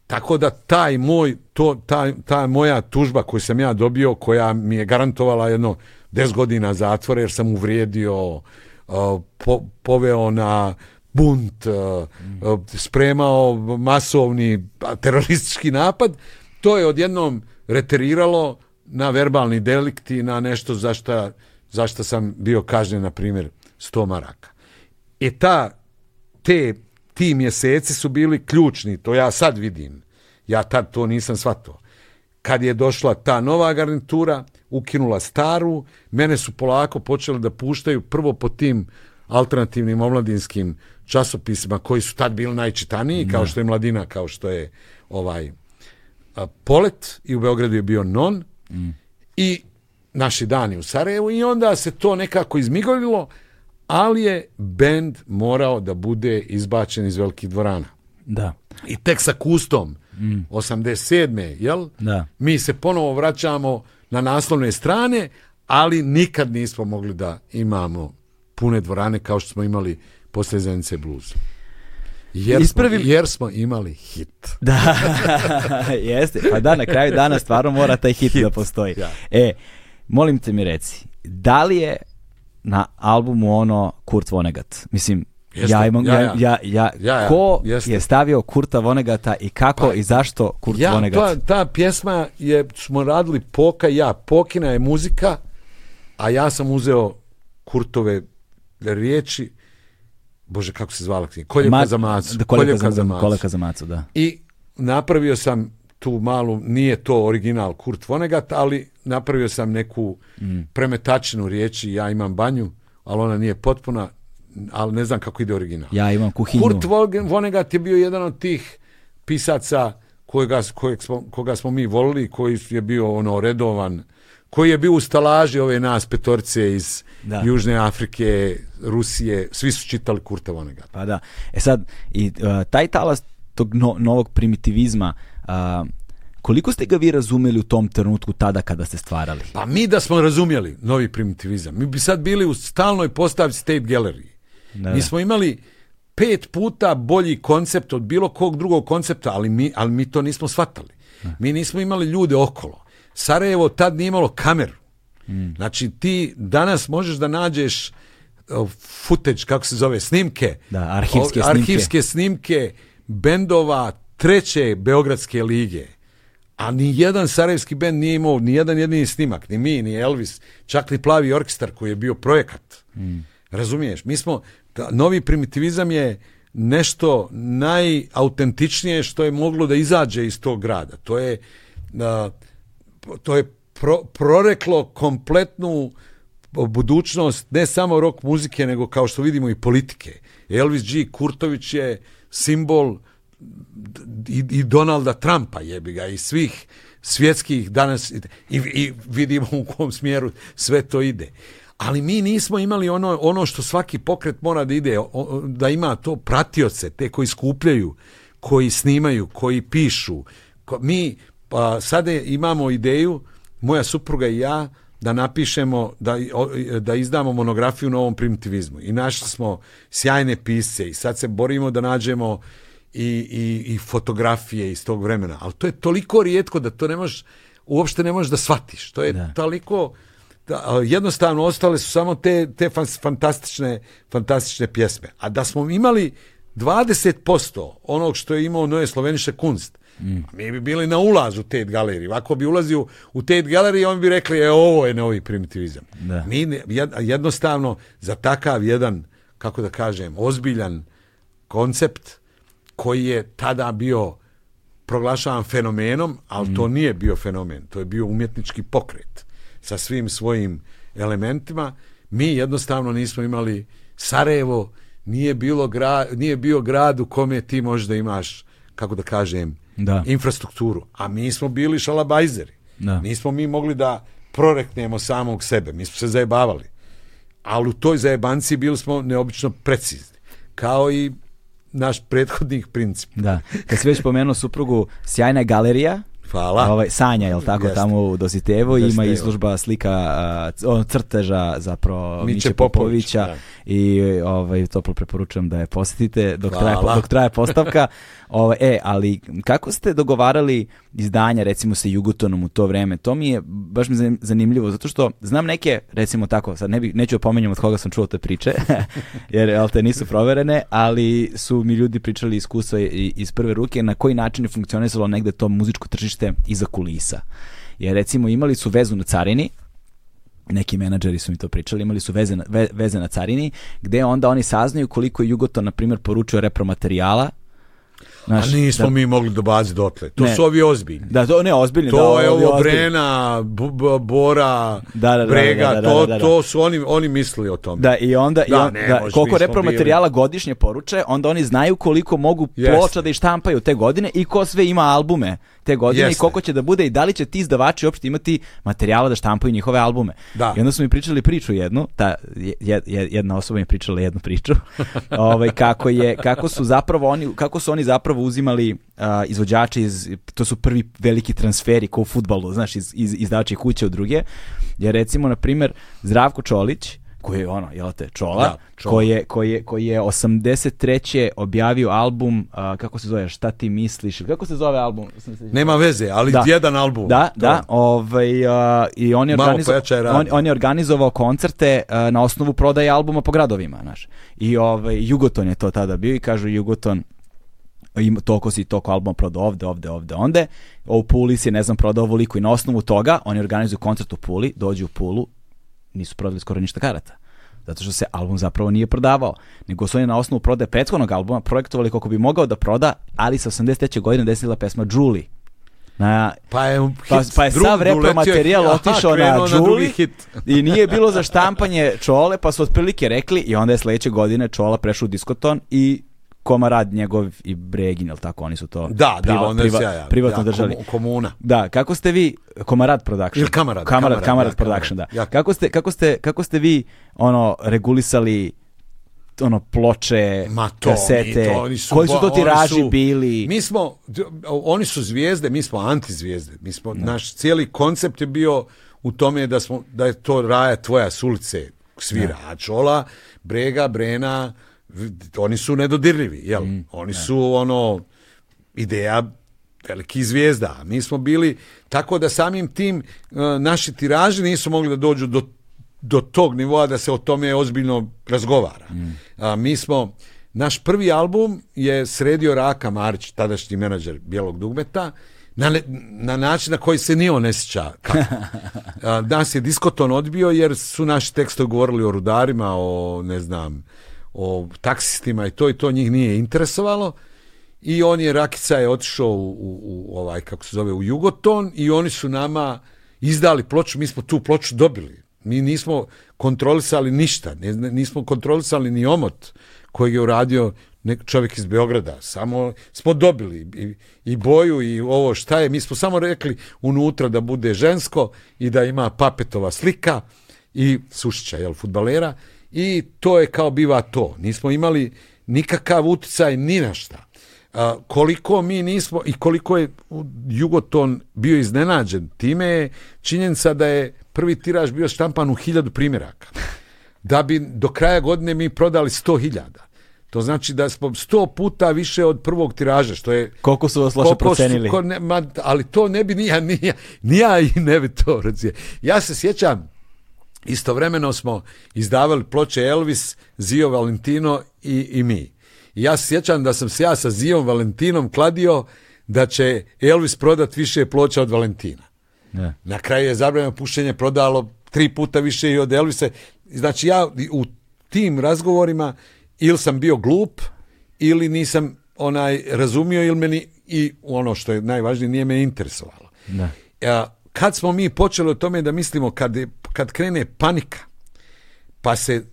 tako da taj moj, to, ta, ta moja tužba koju sam ja dobio, koja mi je garantovala jedno 10 godina zatvora jer sam uvrijedio, uh, po, poveo na bunt, uh, uh, spremao masovni a, teroristički napad, to je odjednom reteriralo na verbalni delikt i na nešto za šta, za šta sam bio kažnjen, na primjer, 100 maraka. I ta, te, ti mjeseci su bili ključni, to ja sad vidim. Ja tad to nisam shvatio. Kad je došla ta nova garnitura, ukinula staru, mene su polako počeli da puštaju prvo po tim alternativnim omladinskim časopisima koji su tad bili najčitaniji, kao što je Mladina, kao što je ovaj a, Polet i u Beogradu je bio Non i naši dani u Sarajevu i onda se to nekako izmigolilo, ali je bend morao da bude izbačen iz velikih dvorana. Da. I tek sa kustom, 87. jel? Da. Mi se ponovo vraćamo na naslovne strane, ali nikad nismo mogli da imamo pune dvorane kao što smo imali posle Zenice bluza. Jer, Ispravim- smo, jer smo imali hit. (laughs) Da, (laughs) jeste. Pa da, na kraju dana stvarno mora taj hit, da postoji. da. E, molim te mi reci, da li je na albumu ono Kurt Vonnegut? Mislim, Jeste, ja imam, ja, ja, ja. ja, Ja, ko jeste. je stavio Kurta Vonnegata i kako Pa, i zašto Kurt Ja, Vonnegut? ta, ta pjesma je, smo radili Poka ja. Pokina je muzika, a ja sam uzeo Kurtove riječi, bože kako se zvala knjiga, Koljevka Ma- za macu. Da, koljevka Koljevka za, macu. da. I napravio sam tu malu, nije to original Kurt Vonnegut, ali napravio sam neku premetačinu riječi, ja imam banju, ali ona nije potpuna, ali ne znam kako ide original. Ja imam kuhinju. Kurt Vonnegut je bio jedan od tih pisaca kojega, kojeg smo, koga smo mi volili, koji je bio ono redovan, koji je bio u stalaži ove nas petorce iz Da. Južne Afrike, Rusije, svi su čitali Kurta Vonnegut. Pa da. E sad, i uh, taj talas tog no- novog primitivizma, uh, koliko ste ga vi razumeli u tom trenutku tada kada ste stvarali? Pa mi da smo razumjeli novi primitivizam, mi bi sad bili u stalnoj postavci State Gallery. Da, mi smo imali pet puta bolji koncept od bilo kog drugog koncepta, ali mi, ali mi to nismo shvatali. Mi nismo imali ljude okolo. Sarajevo tad nije imalo kameru. Mm. Znači ti danas možeš da nađeš footage, kako se zove, snimke. Da, arhivske O- snimke. Arhivske snimke bendova treće Beogradske lige. A ni jedan sarajevski bend nije imao ni jedan jedini snimak, ni mi, ni Elvis, čak ni Plavi orkestar koji je bio projekat. Razumiješ? Mi smo, ta- novi primitivizam je nešto najautentičnije što je moglo da izađe iz tog grada. To je, a, to je pro- proreklo kompletnu budućnost ne samo rock muzike, nego kao što vidimo i politike. Elvis G. Kurtović je simbol i, i Donalda Trumpa jebi ga i svih svjetskih danas i, i vidimo u kom smjeru sve to ide. Ali mi nismo imali ono, ono što svaki pokret mora da ide, o- o- da ima to pratioce, te koji skupljaju, koji snimaju, koji pišu. Ko- Mi pa, sada imamo ideju, moja supruga i ja, da napišemo, da, o- da izdamo monografiju na ovom primitivizmu. I našli smo sjajne pisce i sad se borimo da nađemo i, i, i fotografije iz tog vremena. Ali to je toliko rijetko da to ne možeš, uopšte ne možeš da shvatiš. To je Da. toliko da, jednostavno ostale su samo te, te fan- fantastične, fantastične pjesme. A da smo imali 20% onog što je imao Noje Sloveniše Kunst, mi bi bili na ulazu Tate galerije. Ovako bi ulazio u Tate galeriju, on bi rekli, e, ovo je novi primitivizam. Da. Mi jednostavno za takav jedan, kako da kažem, ozbiljan koncept koji je tada bio proglašavan fenomenom, ali to nije bio fenomen, to je bio umjetnički pokret sa svim svojim elementima. Mi jednostavno nismo imali Sarajevo nije bilo gra, nije bio grad u kome ti možeš da imaš kako da kažem Da. infrastrukturu, a mi smo bili šalabajzeri. Da. Nismo mi mogli da proreknemo samog sebe, mi smo se zajebavali. Ali u toj zajebanci bili smo neobično precizni. Kao i naš prethodnih princip. Da. Kad si već pomenuo suprugu, sjajna je galerija. Hvala. Ovaj, Sanja, jel tako, Jeste. tamo u Dositevo ima Dositevo. izložba slika ono, crteža zapravo Miće Miće, Popovića, i ovaj, toplo preporučujem da je posjetite dok traje, dok traje postavka. (laughs) Ovaj, e, ali kako ste dogovarali izdanja recimo sa Jugotonom u to vreme? To mi je baš mi zanim- zanimljivo, zato što znam neke, recimo tako, sad ne bi, neću opomenjam od koga sam čuo te priče, (laughs) jer jel te nisu proverene, ali su mi ljudi pričali iskustva iz prve ruke na koji način je funkcionisalo negde to muzičko tržište iza kulisa. Jer recimo imali su vezu na carini, neki menadžeri su mi to pričali, imali su veze na, ve- veze na carini, gde onda oni saznaju koliko je Jugoton, na primjer, poručio repromaterijala A nismo mi mogli dobaziti dotle. To Ne. su ovi ozbiljni. Da, to ne, ozbiljni. da, To je ovi ovo. Brena, Bora, Da, da, da, Brega, da, da, da, to, da, da. to su oni, oni mislili o tome. Da, i onda, i Da, on, ne, da, koliko repromaterijala godišnje poruče, onda oni znaju koliko mogu Jeste. ploča da ih štampaju te godine i ko sve ima albume te godine i Jeste. koliko će da bude i da li će ti izdavači uopšte imati materijala da štampaju njihove albume. Da. I onda su mi pričali priču jednu, ta je- je- jedna osoba mi je pričala jednu priču, (laughs) ovaj, kako, je, kako su zapravo oni, kako su oni zapravo uzimali a, izvođače iz, to su prvi veliki transferi kao u futbalu, znaš, iz, iz izdavačih kuće u druge, jer recimo, na primjer, Zdravko Čolić, koji je ono, jel te, Čola, Da, Čola. koji je, koji je, koji je 83. objavio album, a, kako se zove, šta ti misliš, kako se zove album? Nema veze, ali Da. jedan album. Da, To. da, ovaj, a, i on je, organizo- on, on je organizovao koncerte a, na osnovu prodaje albuma po gradovima, znaš. I ovaj, Jugoton je to tada bio i kažu Jugoton, ima toliko si toliko albuma prodao ovde, ovde, ovde, onde. U Puli si, ne znam, prodao ovoliko i na osnovu toga oni organizuju koncert u Puli, dođu u Pulu, nisu prodali skoro ništa karata. Zato što se album zapravo nije prodavao. Nego su oni na osnovu prodaje prethodnog albuma projektovali koliko bi mogao da proda, ali sa 83. godine desila pesma Julie. Na, Pa je, pa, hit pa je drug sav repromaterijal (laughs) otišao na Julie hit. i nije bilo za štampanje čole, pa su otprilike rekli i onda je sledeće godine čola prešao u diskoton i komarad njegov i Bregin, jel tako, oni su to Da, da, priva- onda je priva- sjajan. privatno Da, držali. komu- komuna. Da, kako ste vi Komarad Production? Ili Kamarad, Kamarad, Kamarad, Kamarad da, Production, da. Ja. Kako ste kako ste kako ste vi ono regulisali ono ploče, Ma to, kasete, to, oni su, koji su to oni tiraži su- bili? Mi smo, oni su zvijezde, mi smo antizvijezde. Mi smo, naš cijeli koncept je bio u tome da, smo, da je to raja tvoja s ulice svira. Čola, Brega, Brena, oni su nedodirljivi, jel? Mm, oni su ono, ideja velikih zvijezda. A Mi smo bili, tako da samim tim e, naši tiraži nisu mogli da dođu do do tog nivoa da se o tome ozbiljno razgovara. A, mi smo, naš prvi album je sredio Raka Marić, tadašnji menadžer Bijelog dugmeta, na, ne- na način na koji se nije on ne sjeća kako. (laughs) A, nas je diskoton odbio jer su naši tekstovi govorili o rudarima, o ne znam, o taksistima i to i to njih nije interesovalo. I on je, Rakica je otišao u, u, u ovaj, kako se zove, u Jugoton i oni su nama izdali ploču, mi smo tu ploču dobili. Mi nismo kontrolisali ništa, nismo kontrolisali ni omot kojeg je uradio nek čovjek iz Beograda. Samo smo dobili i, i boju i ovo šta je. Mi smo samo rekli unutra da bude žensko i da ima papetova slika i Sušića, jel, futbalera. I to je kao biva to. Nismo imali nikakav uticaj ni na šta. A, koliko mi nismo i koliko je Jugoton bio iznenađen time je činjenica da je prvi tiraž bio štampan u hiljadu primjeraka. Da bi do kraja godine mi prodali sto hiljada. To znači da smo sto puta više od prvog tiraža, što je Koliko su vas loše su- procenili? ko ne- ma, ali to ne bi nija, nija, nija i ne bi to reci- Ja se sjećam, istovremeno smo izdavali ploče Elvis, Zio Valentino i, i mi. I ja sjećam da sam se ja sa Zijom Valentinom kladio da će Elvis prodat više ploča od Valentina. Da. Na kraju je zabranjeno pušenje prodalo tri puta više i od Elvisa. Znači ja u tim razgovorima ili sam bio glup ili nisam onaj razumio ili meni i ono što je najvažnije nije me interesovalo. Da. A, kad smo mi počeli o tome da mislimo kad, je- kad krene panika pa se,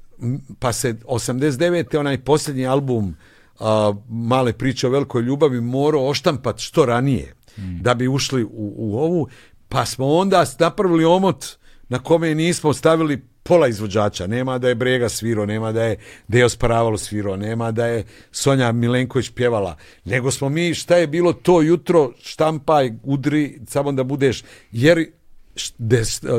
pa se 89. onaj posljednji album a, male priče o velikoj ljubavi morao oštampat što ranije da bi ušli u, u ovu pa smo onda napravili omot na kome nismo stavili pola izvođača, nema da je Brega svirao, nema da je Dejo Sparavalo svirao, nema da je Sonja Milenković pjevala, nego smo mi šta je bilo to jutro, štampaj, udri, samo da budeš, jer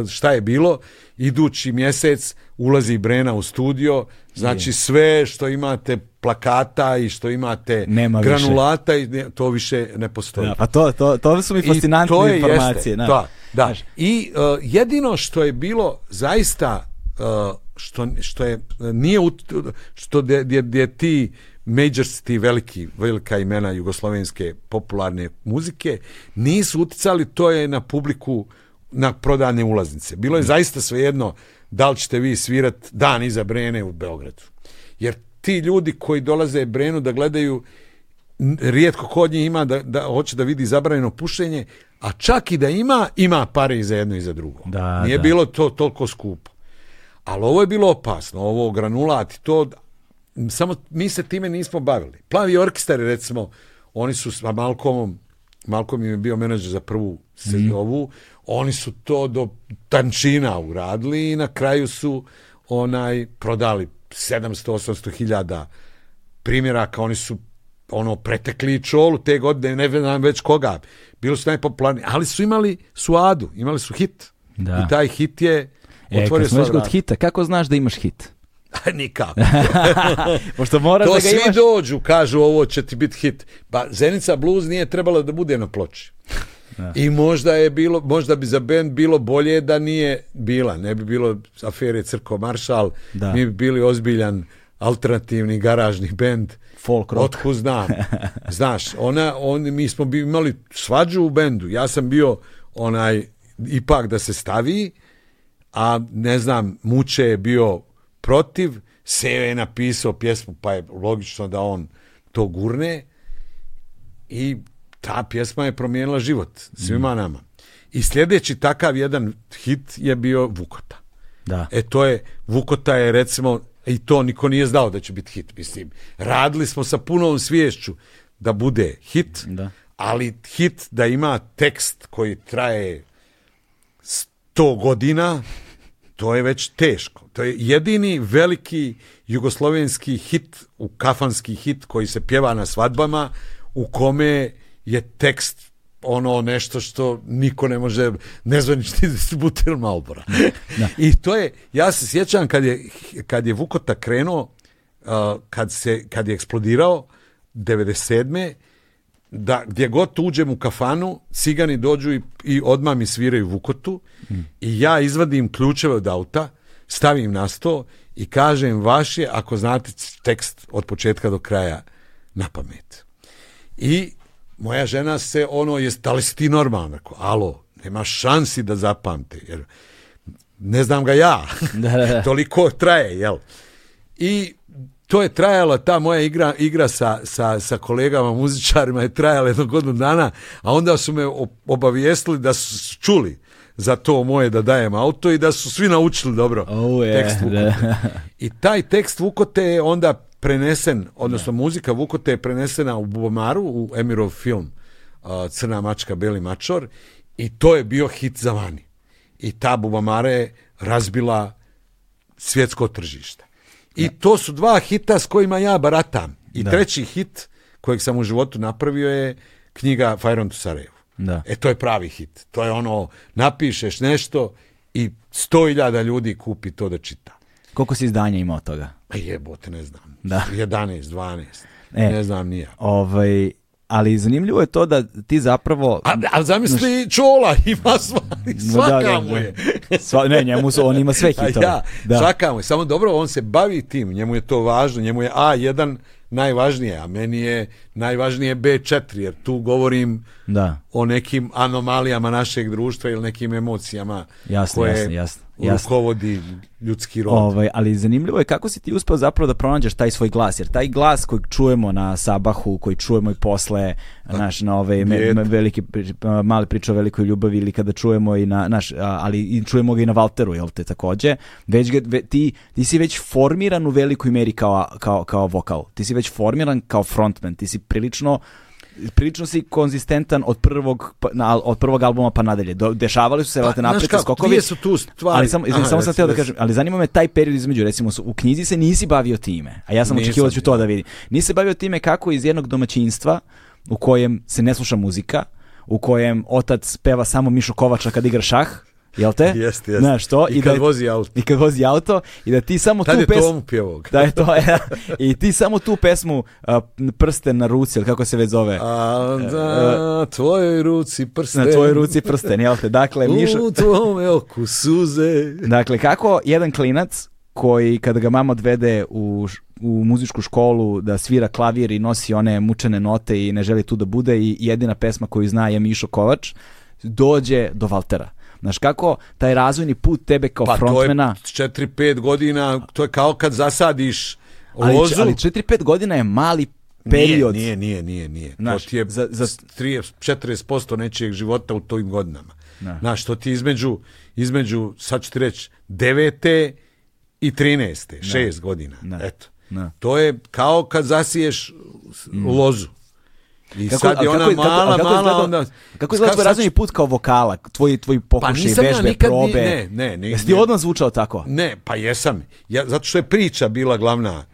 šta je bilo, idući mjesec ulazi Brena u studio, znači sve što imate plakata i što imate Nema više. granulata, i to više ne postoji. Da, pa to, to, to su mi fascinantne I to je, informacije. Jeste, da. da, I uh, jedino što je bilo zaista uh, što, što je nije što gdje ti majors, ti veliki, velika imena jugoslovenske popularne muzike nisu uticali, to je na publiku na prodane ulaznice. Bilo je zaista svejedno da li ćete vi svirat dan iza Brene u Beogradu. Jer ti ljudi koji dolaze Brenu da gledaju rijetko kod njih ima da, da hoće da vidi zabranjeno pušenje, a čak i da ima, ima pare i za jedno i za drugo. Da, Nije da. bilo to toliko skupo. Ali ovo je bilo opasno, ovo granulat i to, samo mi se time nismo bavili. Plavi orkestari, recimo, oni su sa Malcolmom, Malcolm im je bio menadžer za prvu Mhm. ovu, oni su to do tančina uradili i na kraju su onaj prodali 700-800 hiljada primjeraka, oni su ono pretekli čolu te godine, ne znam već koga, bilo su najpopularniji, ali su imali suadu, imali su hit. Da. I taj hit je E, otvorio sva vrata. hita, kako znaš da imaš hit? (laughs) Nikako. (laughs) Pošto moraš To da ga svi imaš... dođu, kažu ovo će ti biti hit. Pa Zenica Blues nije trebala da bude na ploči. I možda je bilo, možda bi za band bilo bolje da nije bila. Ne bi bilo afere Crko Maršal, Da. mi bi bili ozbiljan alternativni garažni bend. Folk rock. Otkud znam. (laughs) Znaš, ona, on, mi smo bi imali svađu u bendu. Ja sam bio onaj, ipak da se stavi, a ne znam, Muče je bio protiv, Seve je napisao pjesmu, pa je logično da on to gurne i ta pjesma je promijenila život svima nama. I sljedeći takav jedan hit je bio Vukota. Da. E to je, Vukota je recimo, i to niko nije znao da će biti hit, mislim. Radili smo sa punom sviješću da bude hit, Da. ali hit da ima tekst koji traje sto godina, to je već teško. To je jedini veliki jugoslovenski hit, u kafanski hit koji se pjeva na svadbama, u kome je tekst ono nešto što niko ne može, nezvanični distributer Malbora. I to je, ja se sjećam kad je, kad je Vukota krenuo, uh, kad, se, kad je eksplodirao, 97 da gdje god uđem u kafanu, cigani dođu i, i odmah mi sviraju vukotu i ja izvadim ključeve od auta, stavim na sto i kažem vaš je ako znate tekst od početka do kraja na pamet. I moja žena se ono, je, da li si ti normalan? Rekao, alo, nema šansi da zapamte, jer ne znam ga ja. (laughs) (laughs) Toliko traje, jel? I to je trajala, ta moja igra, igra sa, sa, sa kolegama muzičarima je trajala jedno godinu dana, a onda su me obavijestili da su čuli za to moje da dajem auto i da su svi naučili dobro Oh, je, tekst Vukote. I taj tekst Vukote je onda prenesen, odnosno muzika Vukote je prenesena u Bubomaru, u Emirov film uh, Crna mačka, beli mačor i to je bio hit za vani. I ta Bubamara je razbila svjetsko tržište. I to su dva hita s kojima ja baratam. I Da. treći hit kojeg sam u životu napravio je knjiga Fire on to Sarajevo. Da. E to je pravi hit. To je ono, napišeš nešto i sto ljudi kupi to da čita. Koliko si izdanja imao od toga? Pa jebote, ne znam. Da. 11, 12. E. Ne znam nije. Ovaj, ali zanimljivo je to da ti zapravo... A, a zamisli Čola, ima sva, (laughs) svaka Da, mu je. Sva, ne, njemu su, on ima sve hitove. ja, da. svaka mu je. Samo dobro, on se bavi tim, njemu je to važno, njemu je A1 najvažnije, a meni je najvažnije B4, jer tu govorim Da. o nekim anomalijama našeg društva ili nekim emocijama Jasno, koje jasno, jasno, jasno. rukovodi ljudski rod. Ovaj, ali zanimljivo je kako si ti uspeo zapravo da pronađeš taj svoj glas, jer taj glas kojeg čujemo na Sabahu, koji čujemo i posle, naš, na ove me, me- veliki, pri- male priče o velikoj ljubavi ili kada čujemo i na, naš, ali i čujemo ga i na Valteru, jel te takođe, već ga, ve- ti, ti si već formiran u velikoj meri kao, kao, kao vokal, ti si već formiran kao frontman, ti si prilično prilično si konzistentan od prvog pa- na, od prvog albuma pa nadalje. Do, dešavali su se Pa, kako, skokovi. su tu stvari. Ali izvini, Aha, samo sam htio da kažem, ali zanima me taj period između, recimo u knjizi se nisi bavio time, a ja sam očekivao da ću to da. vidim. Nisi se bavio time kako iz jednog domaćinstva u kojem se ne sluša muzika, u kojem otac peva samo Mišu Kovača kad igra šah, jel te? Jeste, jeste. Znaš to? I kad da, vozi auto. I kad vozi auto i da ti samo Tad tu je pesmu... Tomu pjevao. Da je to, (laughs) e, i ti samo tu pesmu a, prsten na ruci, ili kako se već zove, A na tvojoj ruci prsten. na tvojoj ruci prsten, jel te? Dakle, Miša, U tvome oku suze. Dakle, kako jedan klinac koji kada ga mama odvede u, u muzičku školu da svira klavir i nosi one mučene note i ne želi tu da bude i jedina pesma koju zna je Mišo Kovač, dođe do Valtera. Znaš kako taj razvojni put tebe kao Pa to je frontmana, 4-5 godina, to je kao kad zasadiš ali, lozu. ali 4-5 godina je mali period. Nije, nije, nije, nije. Znaš, to ti je za- za- 30, 40% nečijeg života u tim godinama. Da. Znaš, to ti između, između, sad ću ti reći, devete i 13. šest godina. Da. Eto. To je kao kad zasiješ s- lozu. I Kako, sad je ona kako, kako, mala, kako mala, onda... kako izgleda tvoj razvojni put kao vokala, tvoj, tvoj pokušaj, nisam ja vežbe, nikad ni- probe? ne, ne, ni- Jesi ti ne. odmah zvučao tako? Ne, pa jesam. Ja, zato što je priča bila glavna.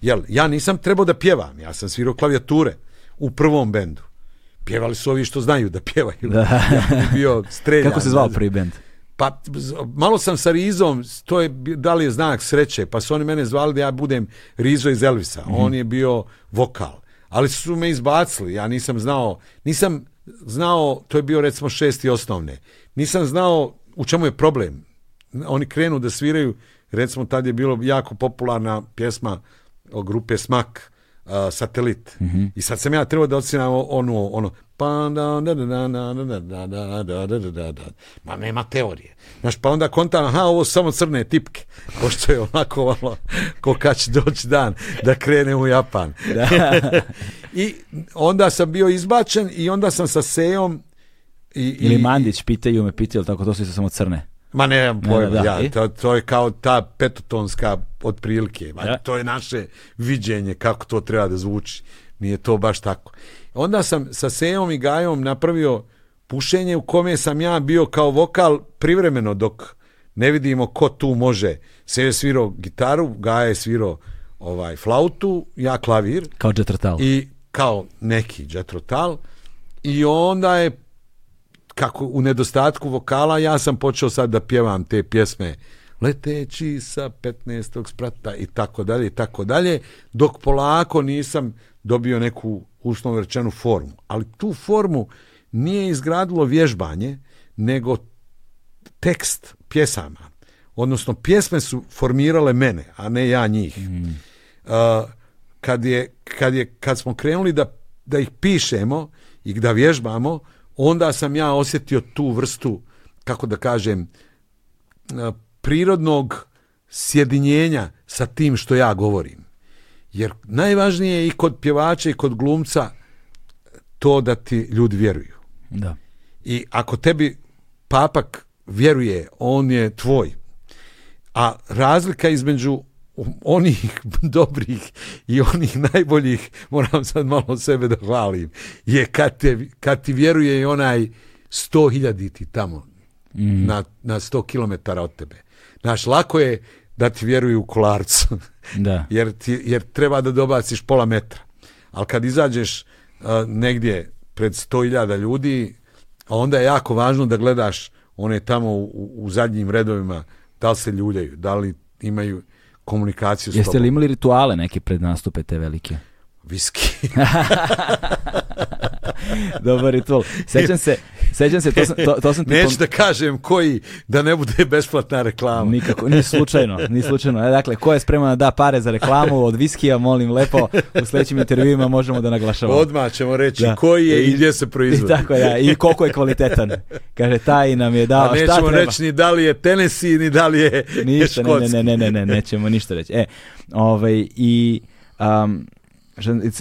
Jel, ja nisam trebao da pjevam, ja sam svirao klavijature u prvom bendu. Pjevali su ovi što znaju da pjevaju. (laughs) Da. Ja bio streljan. Kako se zvao ne prvi band? Pa malo sam sa Rizom, to je da li je znak sreće, pa su oni mene zvali da ja budem Rizo iz Elvisa. On je bio vokal. Ali su me izbacili, ja nisam znao, nisam znao, to je bio recimo šesti osnovne, nisam znao u čemu je problem. Oni krenu da sviraju, recimo tad je bilo jako popularna pjesma o grupe Smak, a, Satelit. I sad sam ja trebao da odsvinam onu, ono, pa da, da, da, da, da, da, da, da, da, da, da. Ma nema teorije. Znaš, pa onda kontam, aha, ovo su samo crne tipke. Pošto je onako malo, ko kad će doći dan da krene u Japan. (laughs) I onda sam bio izbačen i onda sam sa Sejom i, Ili i- Mandić, pitaju me, pitaju, tako to su samo crne. Ma nemam Ne, pojma, da, ja, to, to je kao ta petotonska otprilike. Ma, Da. To je naše viđenje kako to treba da zvuči. Nije to baš tako. Onda sam sa Sejom i Gajom napravio pušenje u kome sam ja bio kao vokal privremeno dok ne vidimo ko tu može. Sejo je svirao gitaru, Gaja je svirao ovaj, flautu, ja klavir Kao Jetrtal. i kao neki džetrotal i onda je kako u nedostatku vokala ja sam počeo sad da pjevam te pjesme leteći sa 15. sprata i tako dalje i tako dalje dok polako nisam dobio neku uslovno rečenu formu ali tu formu nije izgradilo vježbanje nego tekst pjesama odnosno pjesme su formirale mene a ne ja njih Uh, kad, je, kad, je, kad smo krenuli da, da ih pišemo i da vježbamo, onda sam ja osjetio tu vrstu, kako da kažem, uh, prirodnog sjedinjenja sa tim što ja govorim. Jer najvažnije je i kod pjevača i kod glumca to da ti ljudi vjeruju. Da. I ako tebi papak vjeruje, on je tvoj. A razlika između onih (laughs) dobrih i onih najboljih, moram sad malo sebe da hvalim, je kad, te, kad ti vjeruje i onaj sto hiljaditi tamo na, na sto kilometara od tebe. Znaš, lako je da ti vjeruju u kolarcu, Da. (laughs) jer, ti, jer treba da dobaciš pola metra. Ali kad izađeš uh, negdje pred sto hiljada ljudi, a onda je jako važno da gledaš one tamo u, u zadnjim redovima, da li se ljuljaju, da li imaju komunikaciju s Jeste li imali rituale neke pred nastupe te velike? Viski. (laughs) Dobar ritual. Sećam se, sećam se, to sam, to, to sam ti Neću da kažem koji, da ne bude besplatna reklama. Nikako, ni slučajno, ni slučajno. E, Dakle, ko je spreman da da pare za reklamu od viskija, molim lepo, u sledećim intervjuima možemo da naglašavamo. Odmah ćemo reći Da. koji je i, I- gdje se I proizvodi. tako da, i koliko je kvalitetan. Kaže, taj nam je dao, A šta nećemo treba? reći ni da li je Tennessee, ni da li je Ništa, ne, škotski. ne, ne, ne, ne, nećemo ništa reći. E, ovaj, i um,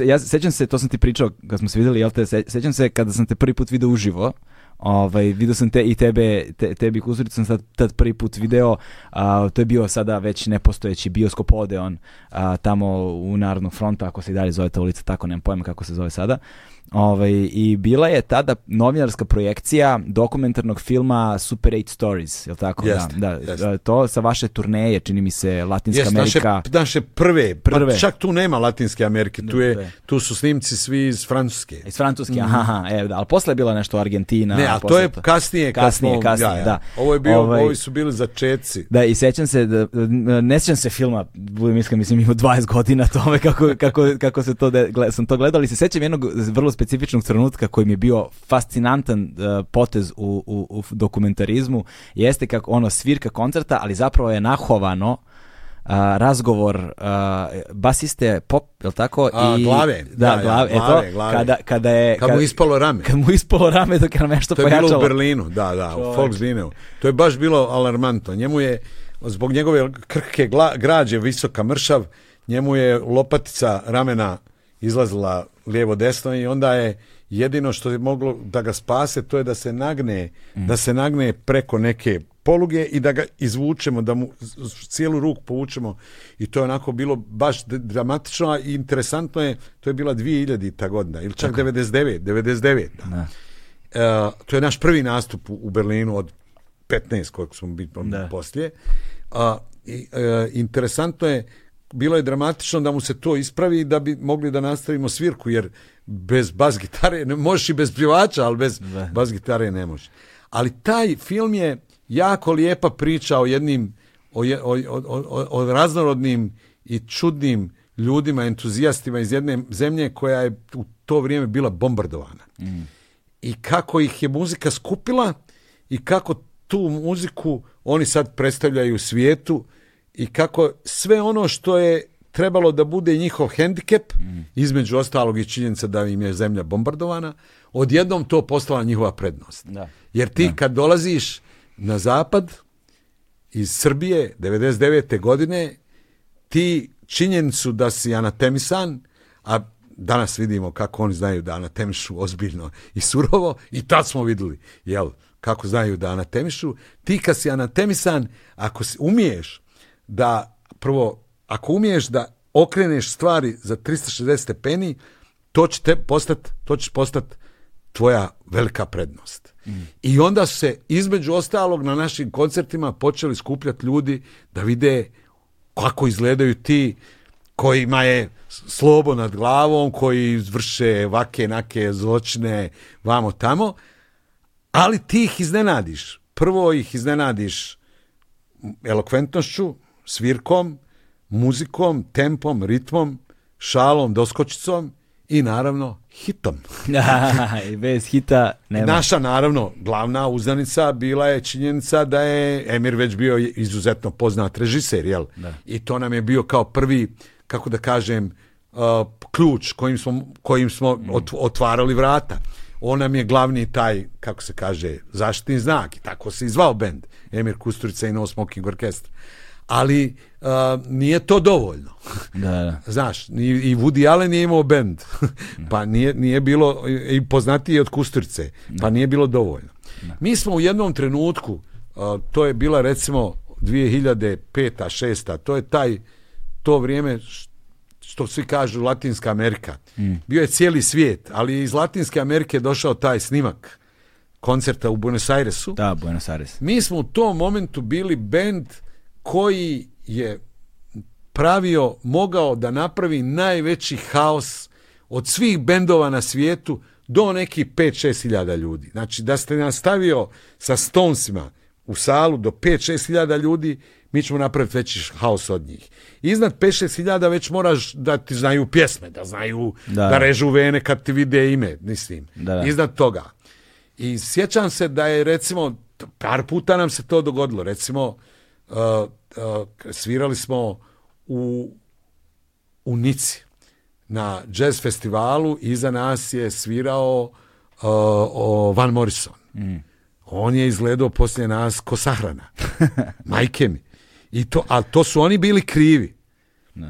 ja sećam se, to sam ti pričao kad smo se videli, jel te, se- sećam se kada sam te prvi put video uživo, Ovaj, video sam te i tebe, te, tebi Kuzuricu sam sad, tad prvi put video, a, to je bio sada već nepostojeći bioskop Odeon a, tamo u Narodnog fronta, ako se i dalje zove ta ulica, tako nemam pojma kako se zove sada. Ovaj, I bila je tada novinarska projekcija dokumentarnog filma Super 8 Stories, je tako? Jeste, da, da, jeste. da, to sa vaše turneje, čini mi se, Latinska Jest, naše, Amerika. naše prve, Prve. prve. čak tu nema Latinske Amerike, tu, je, tu su snimci svi iz Francuske. Iz Francuske, aha, aha, e, da, ali posle je bila nešto Argentina. Ne, a to je kasnije, Kasnije, smo, kasnije, ja, ja. da. Ovo je bio, Ovaj- ovi su bili začeci. Da, i sećam se, da, ne sećam se filma, budem iskren, mislim imao 20 godina tome kako, kako, kako se to, de, sam to gledao, ali se sećam jednog vrlo specifičnog trenutka koji mi je bio fascinantan uh, potez u, u, u dokumentarizmu, jeste kako ono svirka koncerta, ali zapravo je nahovano a, razgovor a, basiste pop, je tako? A, glave, Da, da, glave, to, glave, glave. Kada, kada je... Kad mu ispalo rame. kad mu ispalo rame dok je nam nešto To je bilo pojačalo. u Berlinu, da, da, u. Volkswageneu. To je baš bilo alarmantno. Njemu je, zbog njegove krhke gla, građe, visoka mršav, njemu je lopatica ramena izlazila lijevo desno i onda je jedino što je moglo da ga spase to je da se nagne da se nagne preko neke poluge i da ga izvučemo da mu cijelu ruku povučemo. I to je onako bilo baš dramatično a i interesantno je to je bila 2000 godina ili čak 99 99 Da. E, to je naš prvi nastup u, u Berlinu od 15 koliko smo bili poslije. A, i, e, interesantno je, bilo je dramatično da mu se to ispravi da bi mogli da nastavimo svirku, jer bez bas gitare, ne možeš i bez plivača, ali bez bas gitare ne možeš. Ali taj film je jako lijepa priča o jednim, o, o, o, o, o raznorodnim i čudnim ljudima, entuzijastima iz jedne zemlje koja je u to vrijeme bila bombardovana. I kako ih je muzika skupila i kako tu muziku oni sad predstavljaju u svijetu i kako sve ono što je trebalo da bude njihov hendikep, između ostalog i činjenica da im je zemlja bombardovana, odjednom to postala njihova prednost. Da. Jer ti kad dolaziš na zapad iz Srbije 99. godine, ti činjenicu da si anatemisan, a danas vidimo kako oni znaju da anatemišu ozbiljno i surovo, i tad smo vidjeli, jel, kako znaju da anatemišu, ti kad si anatemisan, ako si umiješ da, prvo, ako umiješ da okreneš stvari za 360 stepeni, to će te postat, to će postat tvoja velika prednost. I onda se između ostalog na našim koncertima počeli skupljati ljudi da vide kako izgledaju ti kojima je slobo nad glavom, koji vrše vake nake zločine vamo tamo, ali ti ih iznenadiš. Prvo ih iznenadiš elokventnošću, svirkom, muzikom, tempom, ritmom, šalom, doskočicom i naravno hitom. (laughs) I bez hita nema. Naša, naravno, glavna uzdanica bila je činjenica da je Emir već bio izuzetno poznat režiser, jel? Da. I to nam je bio kao prvi, kako da kažem, uh, ključ kojim smo, kojim smo Mm. ot- otvarali vrata. On nam je glavni taj, kako se kaže, zaštitni znak. I tako se i zvao bend. Emir Kusturica i No Smoking Orchestra. Ali uh, nije to dovoljno. Da, da. (laughs) Znaš, ni, i Woody Allen je imao bend, (laughs) pa nije, nije bilo, i poznatiji od Kusturice, pa nije bilo dovoljno. Mi smo u jednom trenutku, a, to je bila recimo 2005. 6. To je taj, to vrijeme što svi kažu Latinska Amerika. Bio je cijeli svijet, ali je iz Latinske Amerike došao taj snimak koncerta u Buenos Airesu. Da, Buenos Aires. Mi smo u tom momentu bili bend koji je pravio, mogao da napravi najveći haos od svih bendova na svijetu do nekih 5-6 hiljada ljudi. Znači, da ste nastavio sa Stonesima u salu do 5-6 hiljada ljudi, mi ćemo napraviti veći haos od njih. Iznad 5-6 hiljada već moraš da ti znaju pjesme, da znaju da, Da. režu vene kad ti vide ime, mislim. Da, da. Iznad toga. I sjećam se da je recimo par puta nam se to dogodilo. Recimo svirali smo u u Nici na jazz festivalu iza nas je svirao uh, Van Morrison. On je izgledao poslije nas ko sahrana. (laughs) Majke mi. I to, a to su oni bili krivi. Uh,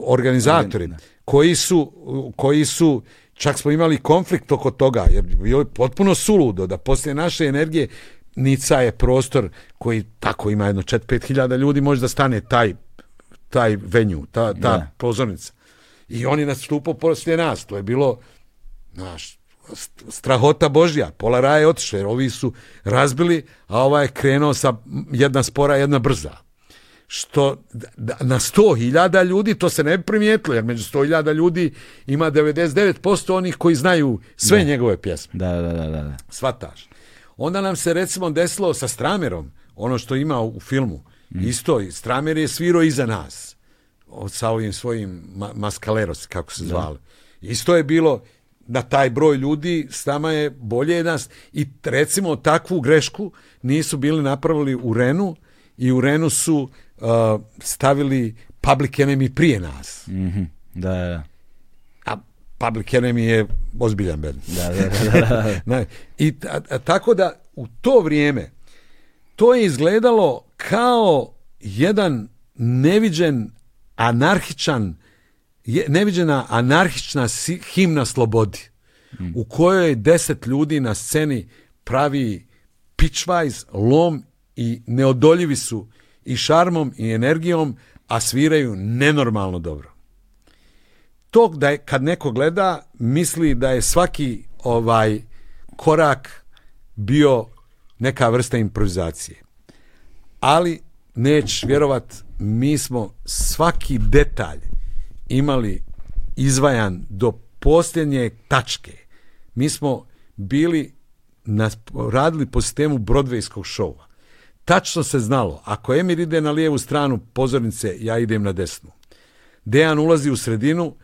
organizatori koji su, koji su čak smo imali konflikt oko toga jer bi bilo potpuno suludo da poslije naše energije Nica je prostor koji tako ima jedno 4-5 hiljada ljudi može da stane taj taj venju, ta, ta Da. pozornica. I on je nastupao poslije nas. To je bilo znaš, st- strahota Božja. Pola raja je otišlo, jer ovi su razbili, a ovaj je krenuo sa jedna spora, jedna brza. Što na 100.000 ljudi to se ne bi primijetilo, jer među 100.000 ljudi ima 99% onih koji znaju sve njegove pjesme Da, da, da, da. da. Onda nam se recimo desilo sa Stramerom, ono što ima u filmu, isto, i Stramer je svirao iza nas, sa ovim svojim ma maskaleros, kako se zvali. Isto je bilo na taj broj ljudi s nama je bolje nas i recimo takvu grešku nisu bili napravili u Renu i u Renu su uh, stavili Public Enemy prije nas. Mhm. Da, da, da. Public Enemy je ozbiljan band. Da, da, da, da, (laughs) I tako da u to vrijeme to je izgledalo kao jedan neviđen anarhičan neviđena anarhična himna slobodi u kojoj deset ljudi na sceni pravi pičvajz, lom i neodoljivi su i šarmom i energijom, a sviraju nenormalno dobro. To da je, kad neko gleda, misli da je svaki ovaj korak bio neka vrsta improvizacije. Ali neć vjerovat, mi smo svaki detalj imali izvajan do posljednje tačke. Mi smo bili na, radili po sistemu Broadwayskog šova. Tačno se znalo, ako Emir ide na lijevu stranu pozornice, ja idem na desnu. Dejan ulazi u sredinu,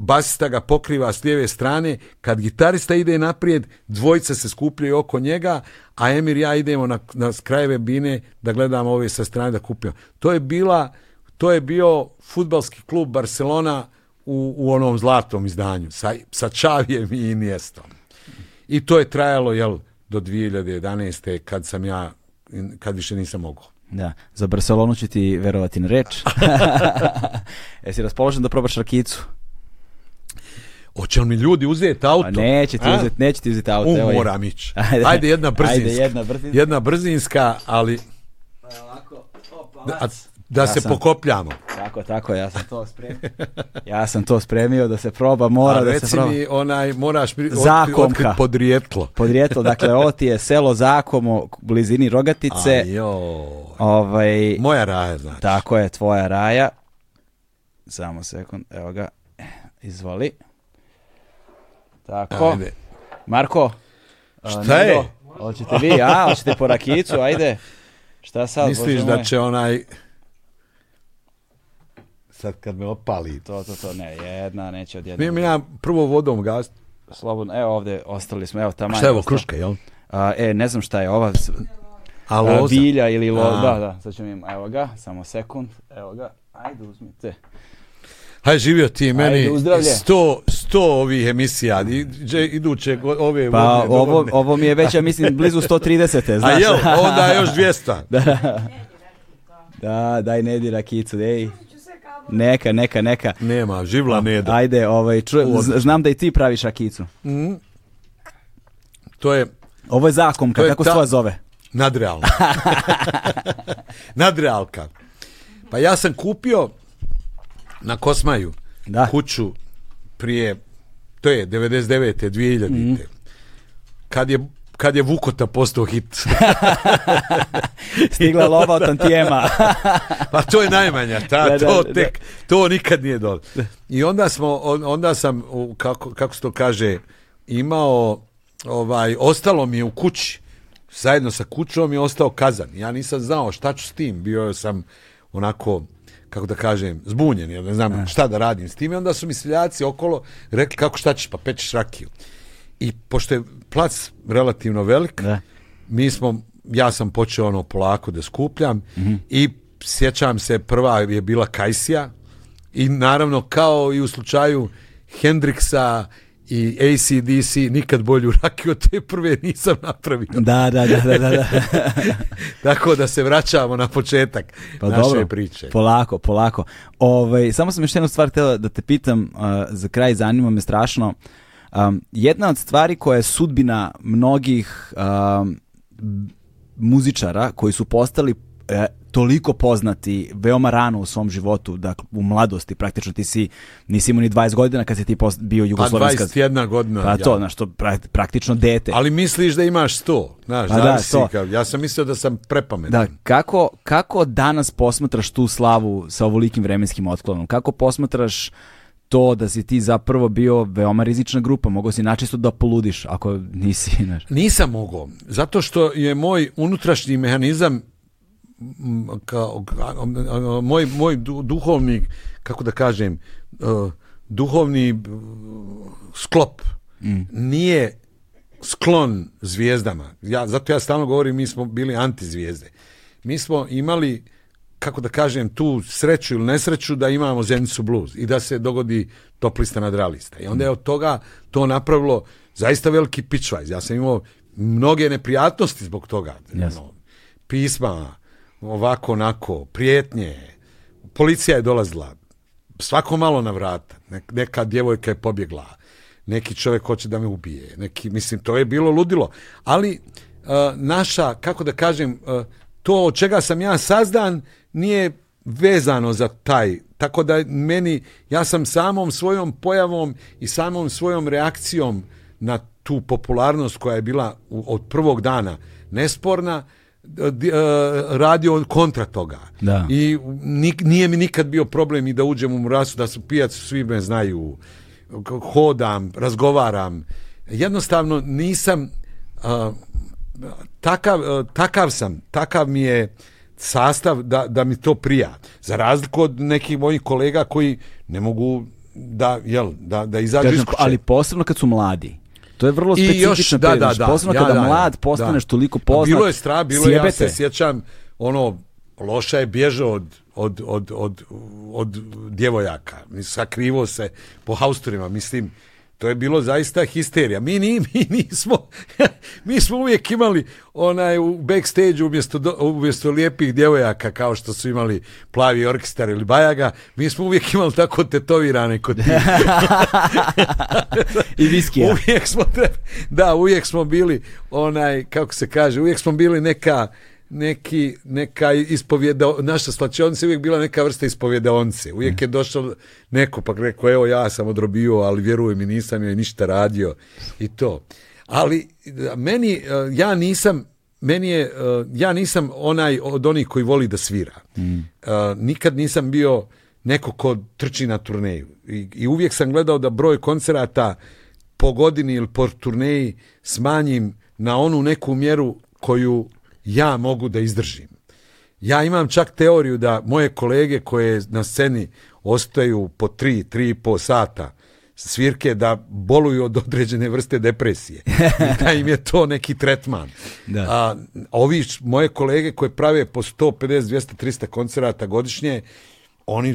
basista ga pokriva s lijeve strane, kad gitarista ide naprijed, dvojica se skupljaju oko njega, a Emir i ja idemo na, na krajeve bine da gledamo ove sa strane da kupimo. To je bila, to je bio futbalski klub Barcelona u, u onom zlatom izdanju, sa, sa Čavijem i Iniestom. I to je trajalo, jel, do 2011. kad sam ja, kad više nisam mogao. Da, za Barcelonu ću ti verovati na reč. (laughs) (laughs) Jesi raspoložen da probaš rakicu? Hoće li mi ljudi uzeti auto? Pa neće ti A? uzeti, neće ti uzeti auto. U, evo je. moram ići. (laughs) Ajde, jedna brzinska. Ajde, jedna brzinska. Jedna brzinska, ali da, a- da Ja se sam- pokopljamo. Tako, tako, ja sam to spremio. (laughs) Ja sam to spremio da se proba, mora a da se reci proba. mi, onaj, moraš mi otkri- Zakomka. otkrit podrijetlo. Podrijetlo, dakle, ovo ti je selo Zakomo, u blizini Rogatice. Ajoj. Ovaj, Moja raja, znači. tako je, tvoja raja. Samo sekund, evo ga. Izvoli. Tako. Ajde. Marko. Šta je? Nado, Hoćete vi, a? Hoćete po rakicu, ajde. Šta sad, Misliš Bože da će onaj... Sad kad me opali. To, to, to, ne, jedna, neće od jedne. Smijem ja prvo vodom gast. Slobodno, evo ovdje, ostali smo, evo tamo. Šta je ovo, kruška, jel? A, e, ne znam šta je ova, A bilja ili lo, da, da, sad ćemo im, evo ga, samo sekund, evo ga, ajde uzmite. Hajde, živio ti meni Ajde, uzdravlje. sto, sto ovih emisija, i- dže- iduće go- ove Pa vodne, ovo, dogodne. ovo mi je već, ja mislim, blizu 130. (laughs) A Znaš? jel, onda još 200. (laughs) Da, daj Nedi rakicu, ej. Neka, neka, neka. Nema, živla ne da. Ajde, ovaj, z- znam da i ti praviš rakicu. To je Ovo je zakomka, To je kako ta- se ova zove? nadrealno. (laughs) Nadrealka. Pa ja sam kupio na Kosmaju Da. kuću prije, to je 99. 2000. Mhm. Kad je kad je Vukota postao hit. (laughs) Stigla lova od tantijema. (laughs) Pa to je najmanja, ta, Da, da, to da. tek, to nikad nije dole. I onda smo, on- onda sam, kako, kako se to kaže, imao, ovaj, ostalo mi je u kući, zajedno sa kućom je ostao kazan. Ja nisam znao šta ću s tim, bio sam onako, kako da kažem, zbunjen, jer ne znam šta da radim s tim. I onda su mi seljaci okolo rekli kako šta ćeš, pa pečeš rakiju. I pošto je plac relativno velik, Da. mi smo, ja sam počeo ono polako da skupljam i sjećam se prva je bila Kajsija i naravno kao i u slučaju Hendriksa i ACDC nikad bolju rakiju (laughs) od te prve nisam napravio. Da, da, da, da, da. (laughs) Tako da se vraćamo na početak Pa naše dobro, priče. polako, polako. Ovaj, samo sam još jednu stvar htjela da te pitam, uh, za kraj zanima me strašno. Um, jedna od stvari koja je sudbina mnogih um, muzičara koji su postali e, toliko poznati veoma rano u svom životu, dakle u mladosti, praktično ti si, nisi imao ni 20 godina kad si ti post- bio Pa jugoslovenska... 21 godina. Pa ja. to, znaš, to pra- praktično dete. Ali misliš da imaš 100, znaš, Pa da, zavisi to. ja sam mislio da sam prepametan. Da, kako, kako danas posmatraš tu slavu sa ovolikim vremenskim otklonom? Kako posmatraš to da si ti zapravo bio veoma rizična grupa? Mogao si načisto da poludiš ako nisi, znaš. Nisam mogao, zato što je moj unutrašnji mehanizam kao, moj, moj du- duhovni, kako da kažem, uh, duhovni uh, sklop nije sklon zvijezdama. Ja, zato ja stalno govorim, mi smo bili antizvijezde. Mi smo imali, kako da kažem, tu sreću ili nesreću da imamo Zenicu blues i da se dogodi toplista nadralista. I onda je od toga to napravilo zaista veliki pičvajz. Ja sam imao mnoge neprijatnosti zbog toga. Yes. Ono, pisma, ovako, onako, prijetnje. Policija je dolazila. svako malo na vrata. Nek- neka djevojka je pobjegla. Neki čovjek hoće da me ubije. Neki, mislim, to je bilo ludilo. Ali uh, naša, kako da kažem, uh, to od čega sam ja sazdan nije vezano za taj. Tako da meni, ja sam samom svojom pojavom i samom svojom reakcijom na tu popularnost koja je bila od prvog dana nesporna, radio kontra toga. Da. I nije mi nikad bio problem i da uđem u mrasu, da su pijac, svi me znaju, hodam, razgovaram. Jednostavno nisam, a, takav, a, takav sam, takav mi je sastav da, da mi to prija. Za razliku od nekih mojih kolega koji ne mogu da, jel, da, da izađu iz kuće. ali posebno kad su mladi. To je vrlo specifična još, da, period. da, Znači, da. Posebno Ja, kada da, mlad postaneš da. toliko A poznat. Bilo je stra, bilo je, ja se sjećam, ono, loša je bježao od, od, od, od, od djevojaka. Sakrivo se po haustorima, mislim, to je bilo zaista histerija. Mi, ni, mi nismo, (laughs) mi smo uvijek imali onaj u backstage umjesto, do- umjesto lijepih djevojaka kao što su imali plavi orkestar ili bajaga, mi smo uvijek imali tako tetovirane kod tih (laughs) I viskija. Uvijek smo da, uvijek smo bili onaj, kako se kaže, uvijek smo bili neka neki, neka ispovjeda, naša slačionica je uvijek bila neka vrsta ispovjedaonice. Uvijek je došao neko pa rekao, evo ja sam odrobio, ali vjeruj mi nisam joj ništa radio i to. Ali meni, eh, ja nisam, meni je, eh, ja nisam onaj od onih koji voli da svira. Eh, Nikad nisam bio neko ko trči na turneju. I, I uvijek sam gledao da broj koncerata po godini ili po turneji smanjim na onu neku mjeru koju ja mogu da izdržim. Ja imam čak teoriju da moje kolege koje na sceni ostaju po tri, tri i po sata svirke da boluju od određene vrste depresije. I (laughs) da im je to neki tretman. Da. A, ovi moje kolege koje prave po 150, 200, 300 koncerata godišnje, oni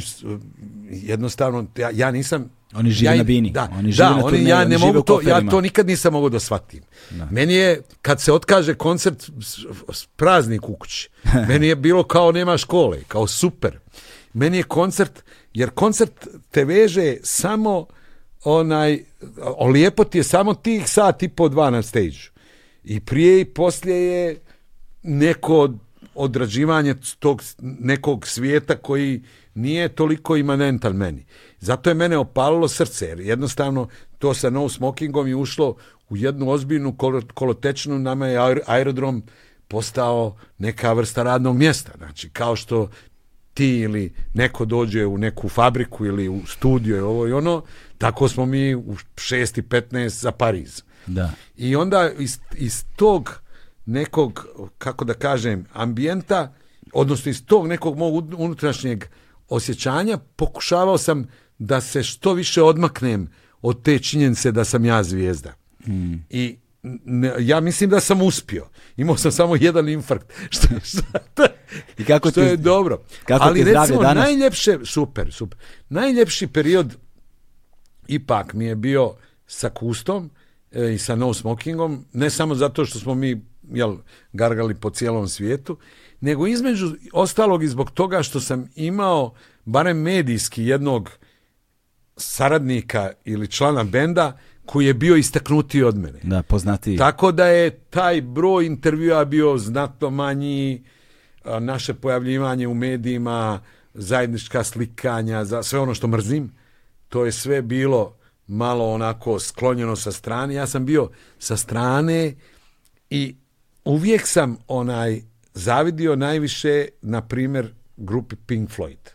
jednostavno, ja, ja nisam... Oni žive ja, na bini. Da, Oni žive da, na oni, ja ne mogu to, ja to nikad nisam mogao da shvatim. Meni je, kad se otkaže koncert, praznik u kući. (laughs) Meni je bilo kao nema škole, kao super. Meni je koncert, jer koncert te veže samo onaj, o lijepo ti je samo tih sat i po dva na stage I prije i poslije je neko odrađivanje tog nekog svijeta koji nije toliko imanentan meni. Zato je mene opalilo srce, jer jednostavno to sa no smokingom je ušlo u jednu ozbiljnu kolo- kolotečnu, nama je aer- aerodrom postao neka vrsta radnog mjesta. Znači, kao što ti ili neko dođe u neku fabriku ili u studio i ovo i ono, tako smo mi u 6 i 15 za Pariz. Da. I onda iz, iz tog nekog, kako da kažem, ambijenta, odnosno iz tog nekog mog un- unutrašnjeg osjećanja, pokušavao sam da se što više odmaknem od te činjenice da sam ja zvijezda. I ne, ja mislim da sam uspio. Imao sam samo jedan infarkt. (laughs) Što, što, I kako što ti- je dobro. kako Ali ti recimo danas? najljepše, super, super. Najljepši period ipak mi je bio sa Kustom e, i sa No Smokingom, ne samo zato što smo mi jel, gargali po cijelom svijetu, nego između ostalog i zbog toga što sam imao barem medijski jednog saradnika ili člana benda koji je bio istaknutiji od mene. Da, poznati. Tako da je taj broj intervjua bio znatno manji, naše pojavljivanje u medijima, zajednička slikanja, za sve ono što mrzim, to je sve bilo malo onako sklonjeno sa strane. Ja sam bio sa strane i uvijek sam onaj zavidio najviše, na primjer, grupi Pink Floyd.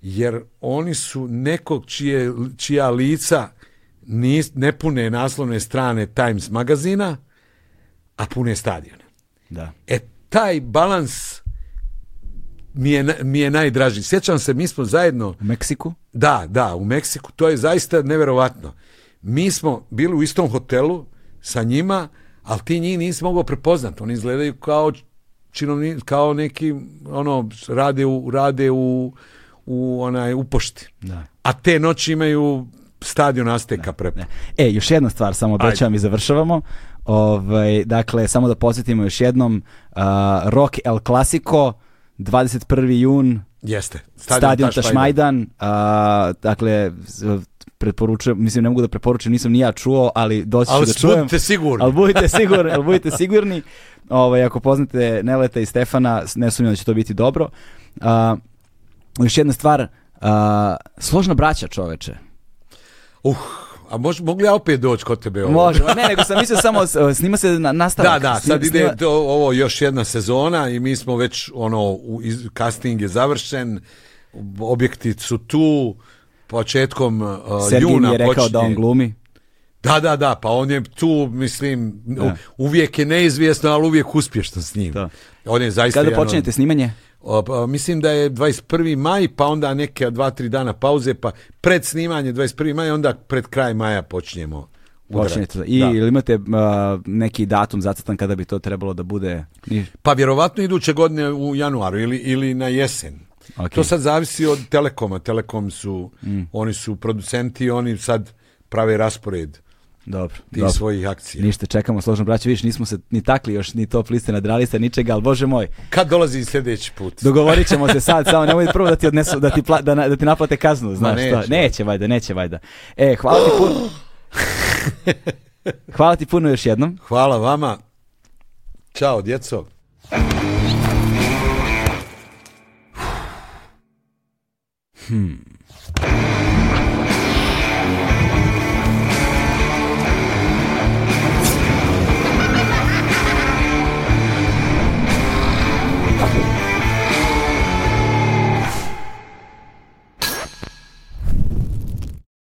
Jer oni su nekog čije, čija lica nis, ne pune naslovne strane Times magazina, a pune stadione. Da. E, taj balans mi je, mi je najdraži. Sjećam se, mi smo zajedno U Meksiku? da, da, u Meksiku, to je zaista neverovatno. Mi smo bili u istom hotelu sa njima, ali ti njih nisi mogao prepoznat. Oni izgledaju kao činovni, kao neki, ono, rade u, rade u, u, onaj, u pošti. Da. A te noći imaju stadion Azteka prep. Ne. E, još jedna stvar, samo obećavam i završavamo. Ovaj, dakle, samo da podsjetimo još jednom, uh, Rock El Clasico 21. jun, Jeste. stadion Tašmajdan. Tašmajdan, a, dakle, preporučujem, mislim, ne mogu da preporučim, nisam ni ja čuo, ali doći ću Ali da čujem. budite sigurni. Ali budite sigurni, ali budite sigurni. Ovaj, ako poznate Neleta i Stefana, ne sumnjam da će to biti dobro. A, još jedna stvar, a, složna braća čoveče. Uh, a mož, mogu ja opet doći kod tebe? ovo? Može, ne, nego sam mislio samo, snima se na, nastavak. Da, da, sad ide snima- to, ovo još jedna sezona i mi smo već, ono, u, iz, casting je završen, objekti su tu, početkom uh, Sergej juna mi je rekao počinje. da on glumi. Da, da, da, pa on je tu, mislim, Da. uvijek je neizvjesno, ali uvijek uspješno s njim. Da. On je zaista Kada počinjete snimanje? O, pa, mislim da je 21. maj, pa onda neke dva, tri dana pauze, pa pred snimanje 21. maj, onda pred kraj maja počinjemo. udarati. Počinjete. I Da. ili imate neki datum zacrtan kada bi to trebalo da bude? Pa vjerovatno iduće godine u januaru ili, ili na jesen. Ok. To sad zavisi od Telekoma. Telekom su, Mm. oni su producenti, oni sad prave raspored Dobro, tih dobro. svojih akcija. Ništa, čekamo složno braće, viš, nismo se ni takli još, ni top liste, nadraliste, ničega, ali bože moj, Kad dolazi sljedeći put? dogovorit ćemo se sad, samo nemoj prvo da ti odnesu, da ti, pla- da, da ti naplate kaznu, znaš neće. što? Neće, valjda, neće, valjda. E, hvala ti puno. (gasps) hvala ti puno još jednom. Hvala vama. Ćao, djeco. Hmm.